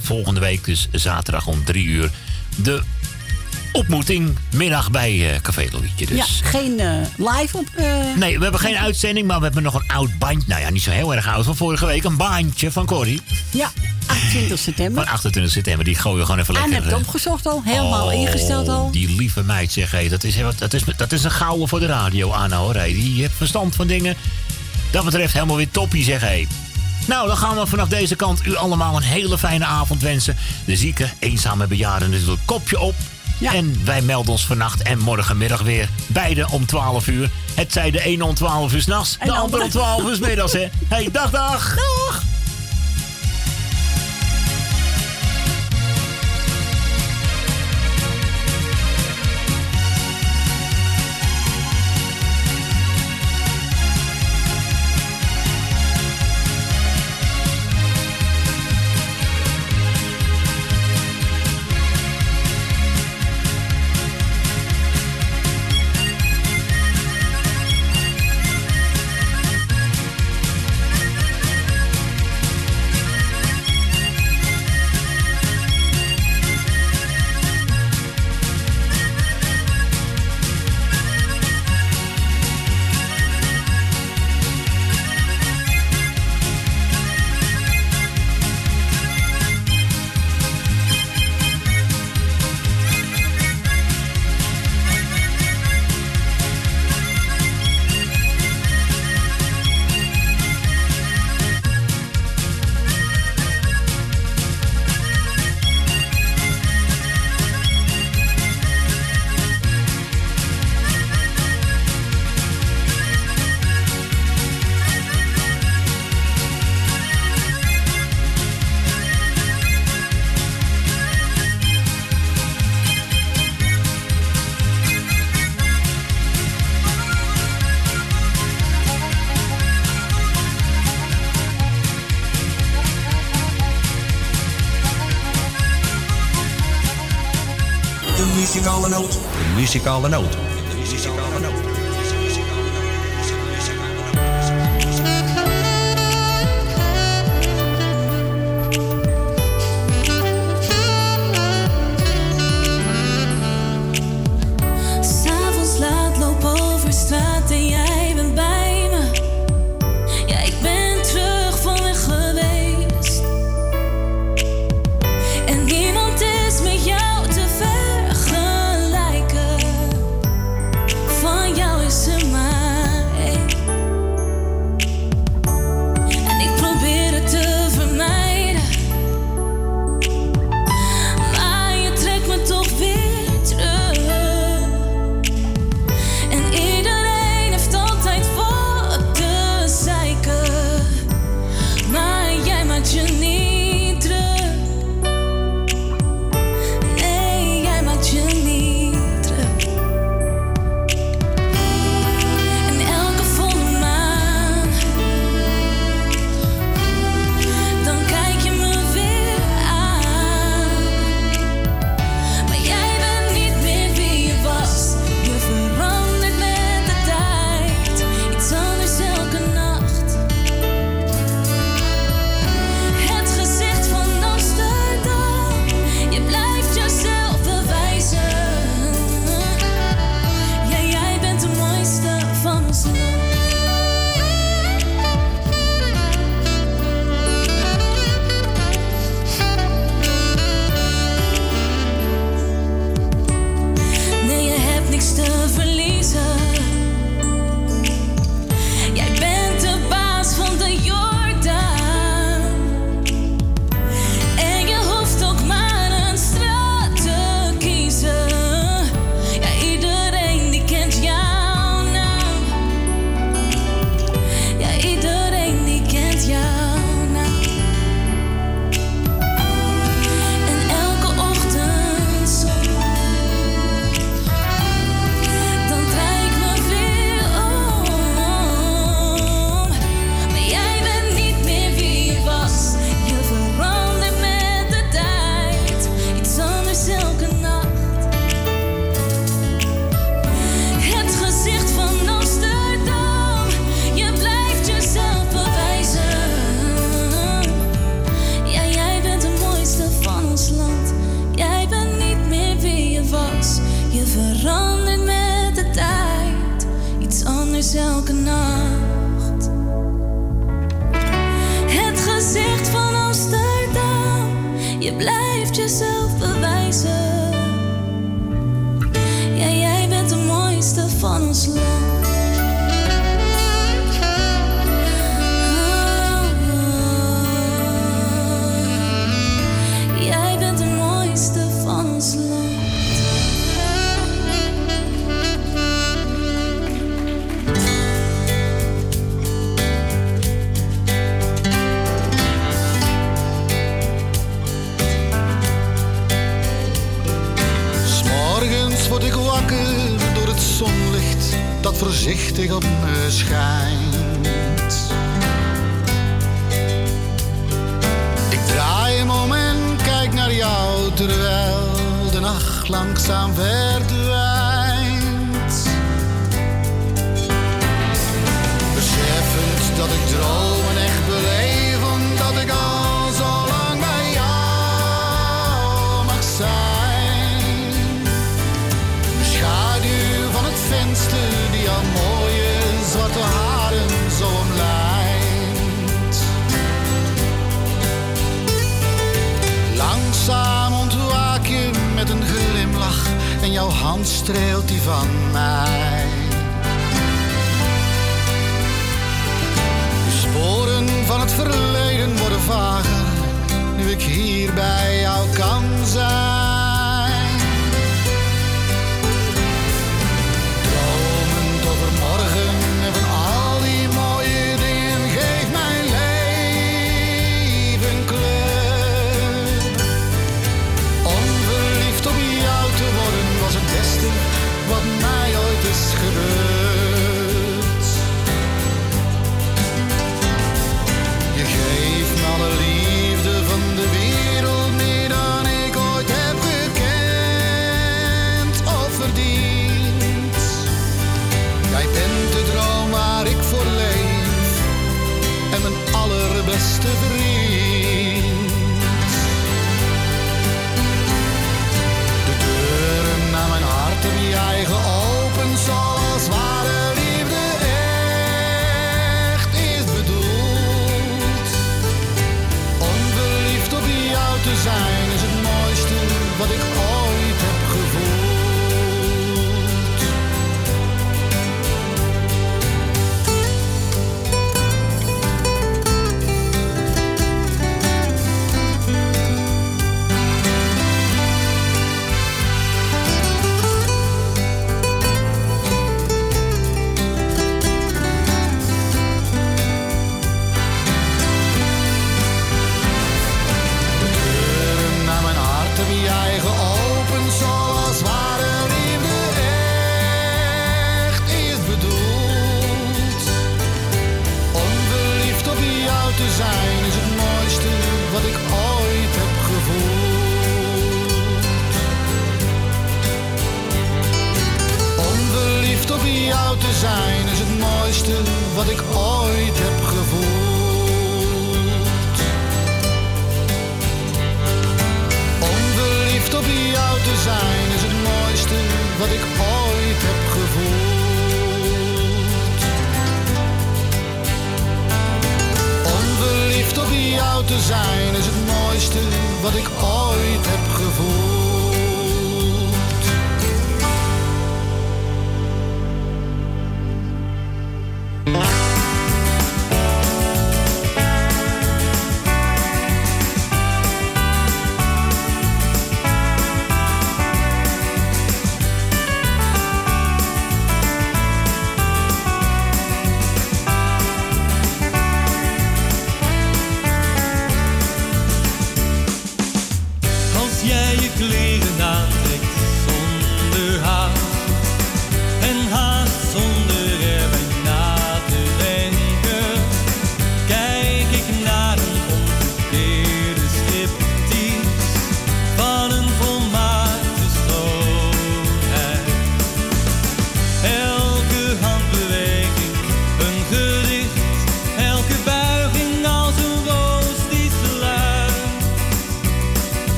volgende week, dus zaterdag om drie uur. De ontmoeting middag bij eh, Café Lovietje. Dus. Ja, geen eh, live op... eh, Nee, we hebben geen uitzending, maar we hebben nog een oud bandje. Nou ja, niet zo heel erg oud van vorige week. Een bandje van Corrie. Ja, 28 september. Van 28 september. Die gooien we gewoon even En lekker... heb het opgezocht al, helemaal Oh, ingesteld al. Die lieve meid zeg, hé, dat, is, dat, is, dat is een gouden voor de radio, Anna hoor. hé. Die heeft verstand van dingen. Dat betreft helemaal weer toppie zeg, hé. Nou, dan gaan we vanaf deze kant u allemaal een hele fijne avond wensen. De zieke, eenzame bejaarden natuurlijk kopje op. En wij melden ons vannacht en morgenmiddag weer. Beide om 12 uur. Het zij de ene om 12 uur s'nachts, de de andere om 12 uur 's middags, hè. hey, dag, dag. Dag. Muzikale noot.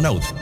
Muzikale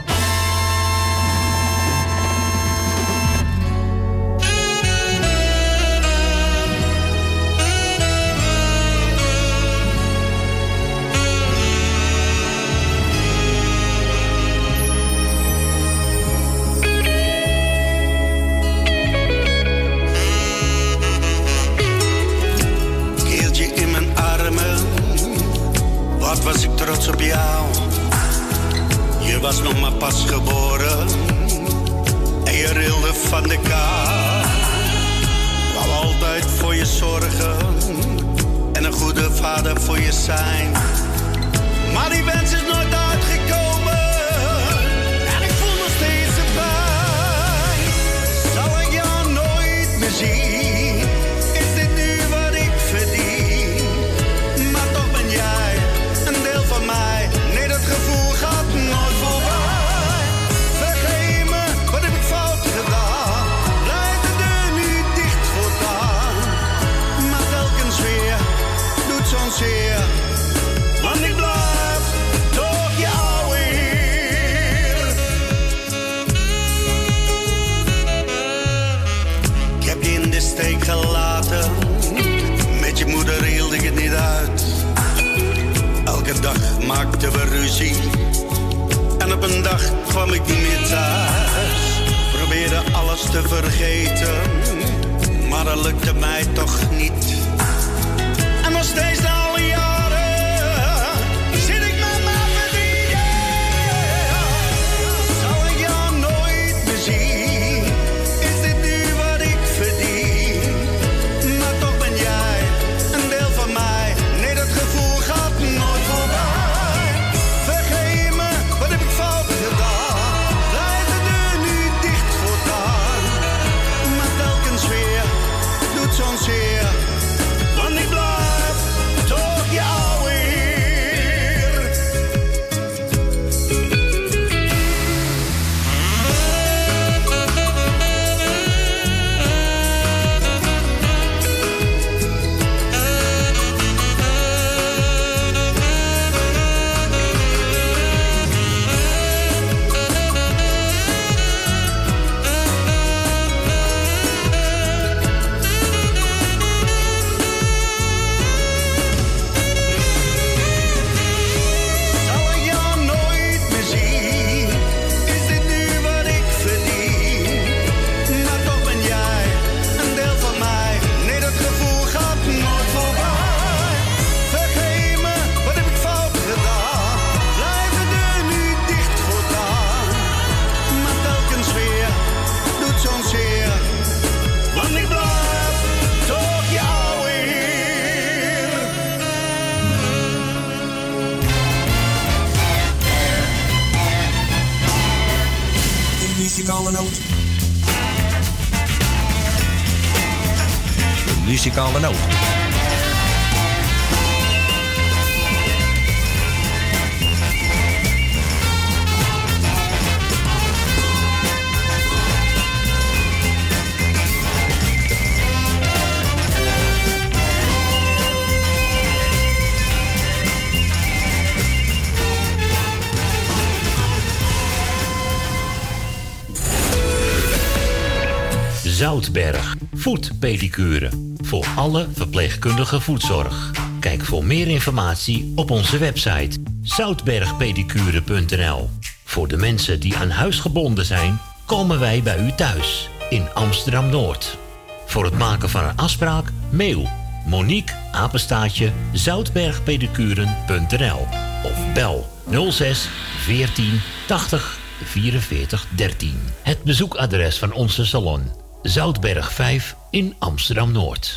voetpedicure. Voor alle verpleegkundige voetzorg. Kijk voor meer informatie op onze website zoutbergpedicure.nl. Voor de mensen die aan huis gebonden zijn, komen wij bij u thuis in Amsterdam Noord. Voor het maken van een afspraak, mail Monique apenstaatje zoutbergpedicuren.nl of bel 06 14 80 44 13. Het bezoekadres van onze salon Zoutberg 5 in Amsterdam Noord.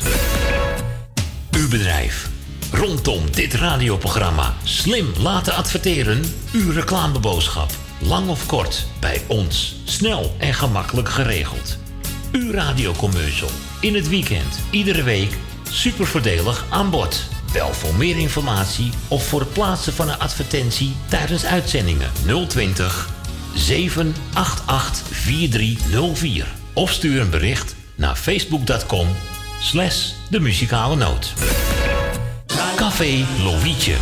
Uw bedrijf. Rondom dit radioprogramma slim laten adverteren. Uw reclameboodschap. Lang of kort, bij ons. Snel en gemakkelijk geregeld. Uw radiocommercial. In het weekend, iedere week. Super voordelig aan bod. Bel voor meer informatie of voor het plaatsen van een advertentie tijdens uitzendingen 020 788 4304. Of stuur een bericht naar facebook.com slash de muzikale noot. Café Lovietje.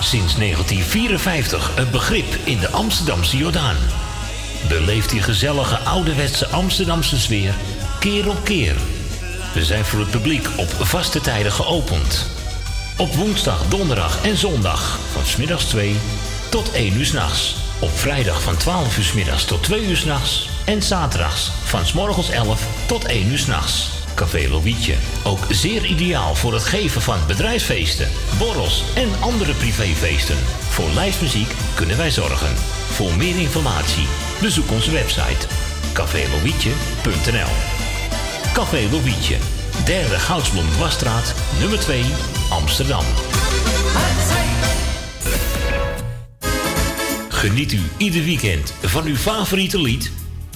Sinds 1954 een begrip in de Amsterdamse Jordaan. Beleeft die gezellige ouderwetse Amsterdamse sfeer keer op keer. We zijn voor het publiek op vaste tijden geopend. Op woensdag, donderdag en zondag van smiddags 2 tot 1 uur s'nachts. Op vrijdag van 12 uur 's middags tot 2 uur s'nachts. En zaterdags van morgens 11 tot 1 uur s'nachts. Café Lovietje. Ook zeer ideaal voor het geven van bedrijfsfeesten, borrels en andere privéfeesten. Voor lijstmuziek kunnen wij zorgen. Voor meer informatie bezoek onze website cafélovietje.nl Café Lovietje. Derde Goudsblom Dwarsstraat, nummer 2, Amsterdam. Geniet u ieder weekend van uw favoriete lied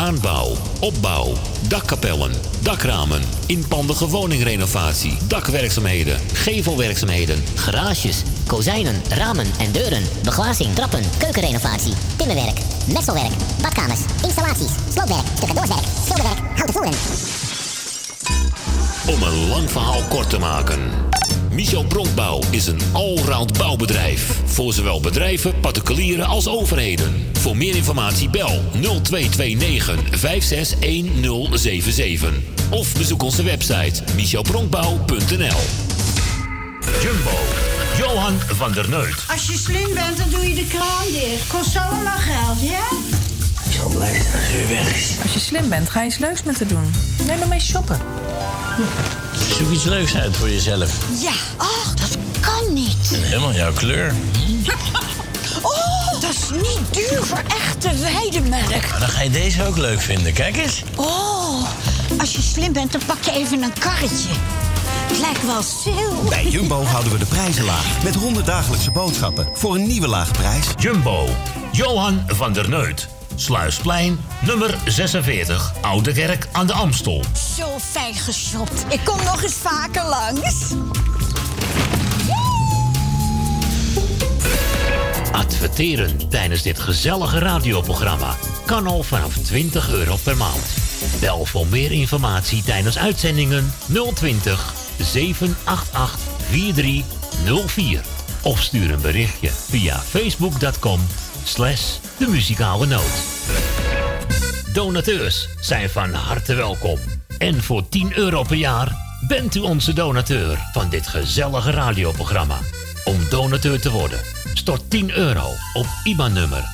aanbouw, opbouw, dakkapellen, dakramen, inpandige woningrenovatie, dakwerkzaamheden, gevelwerkzaamheden, Garages, kozijnen, ramen en deuren, beglazing, trappen, keukenrenovatie, timmerwerk, messelwerk, badkamers, installaties, sloopwerk, stucadoorswerk, schilderwerk, houten voeren. Om een lang verhaal kort te maken. Michel Bronkbouw is een allround bouwbedrijf. Voor zowel bedrijven, particulieren als overheden. Voor meer informatie bel 0229 561077. Of bezoek onze website michelbronkbouw.nl Jumbo, Johan van der Neut. Als je slim bent, dan doe je de kraan dicht. Kost allemaal geld, ja? Ik zal blij zijn als u weg is. Als je slim bent, ga je iets leuks met haar doen. Neem maar mee shoppen. Zoek iets leuks uit voor jezelf. Ja. Ach, dat kan niet. En helemaal jouw kleur. Oh, dat is niet duur voor echte weidemelk. Maar dan ga je deze ook leuk vinden. Kijk eens. Oh, als je slim bent, dan pak je even een karretje. Het lijkt wel sale. Bij Jumbo houden we de prijzen laag. Met 100 dagelijkse boodschappen voor een nieuwe lage prijs. Jumbo, Johan van der Neut. Sluisplein, nummer 46, Oude Kerk aan de Amstel. Zo fijn geshopt. Ik kom nog eens vaker langs. Adverteren tijdens dit gezellige radioprogramma kan al vanaf 20 euro per maand. Bel voor meer informatie tijdens uitzendingen 020 788 4304. Of stuur een berichtje via facebook.com slash de muzikale noot. Donateurs zijn van harte welkom. En voor 10 euro per jaar bent u onze donateur van dit gezellige radioprogramma. Om donateur te worden, stort 10 euro op IBAN-nummer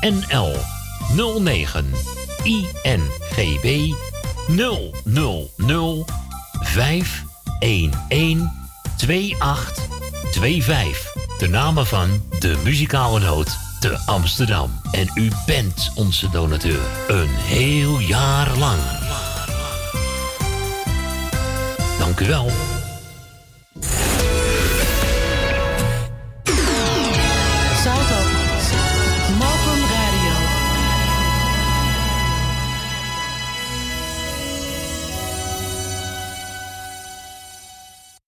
NL 09 INGB 000 511 2825. De namen van de muzikale noot te Amsterdam. En u bent onze donateur. Een heel jaar lang. Dank u wel.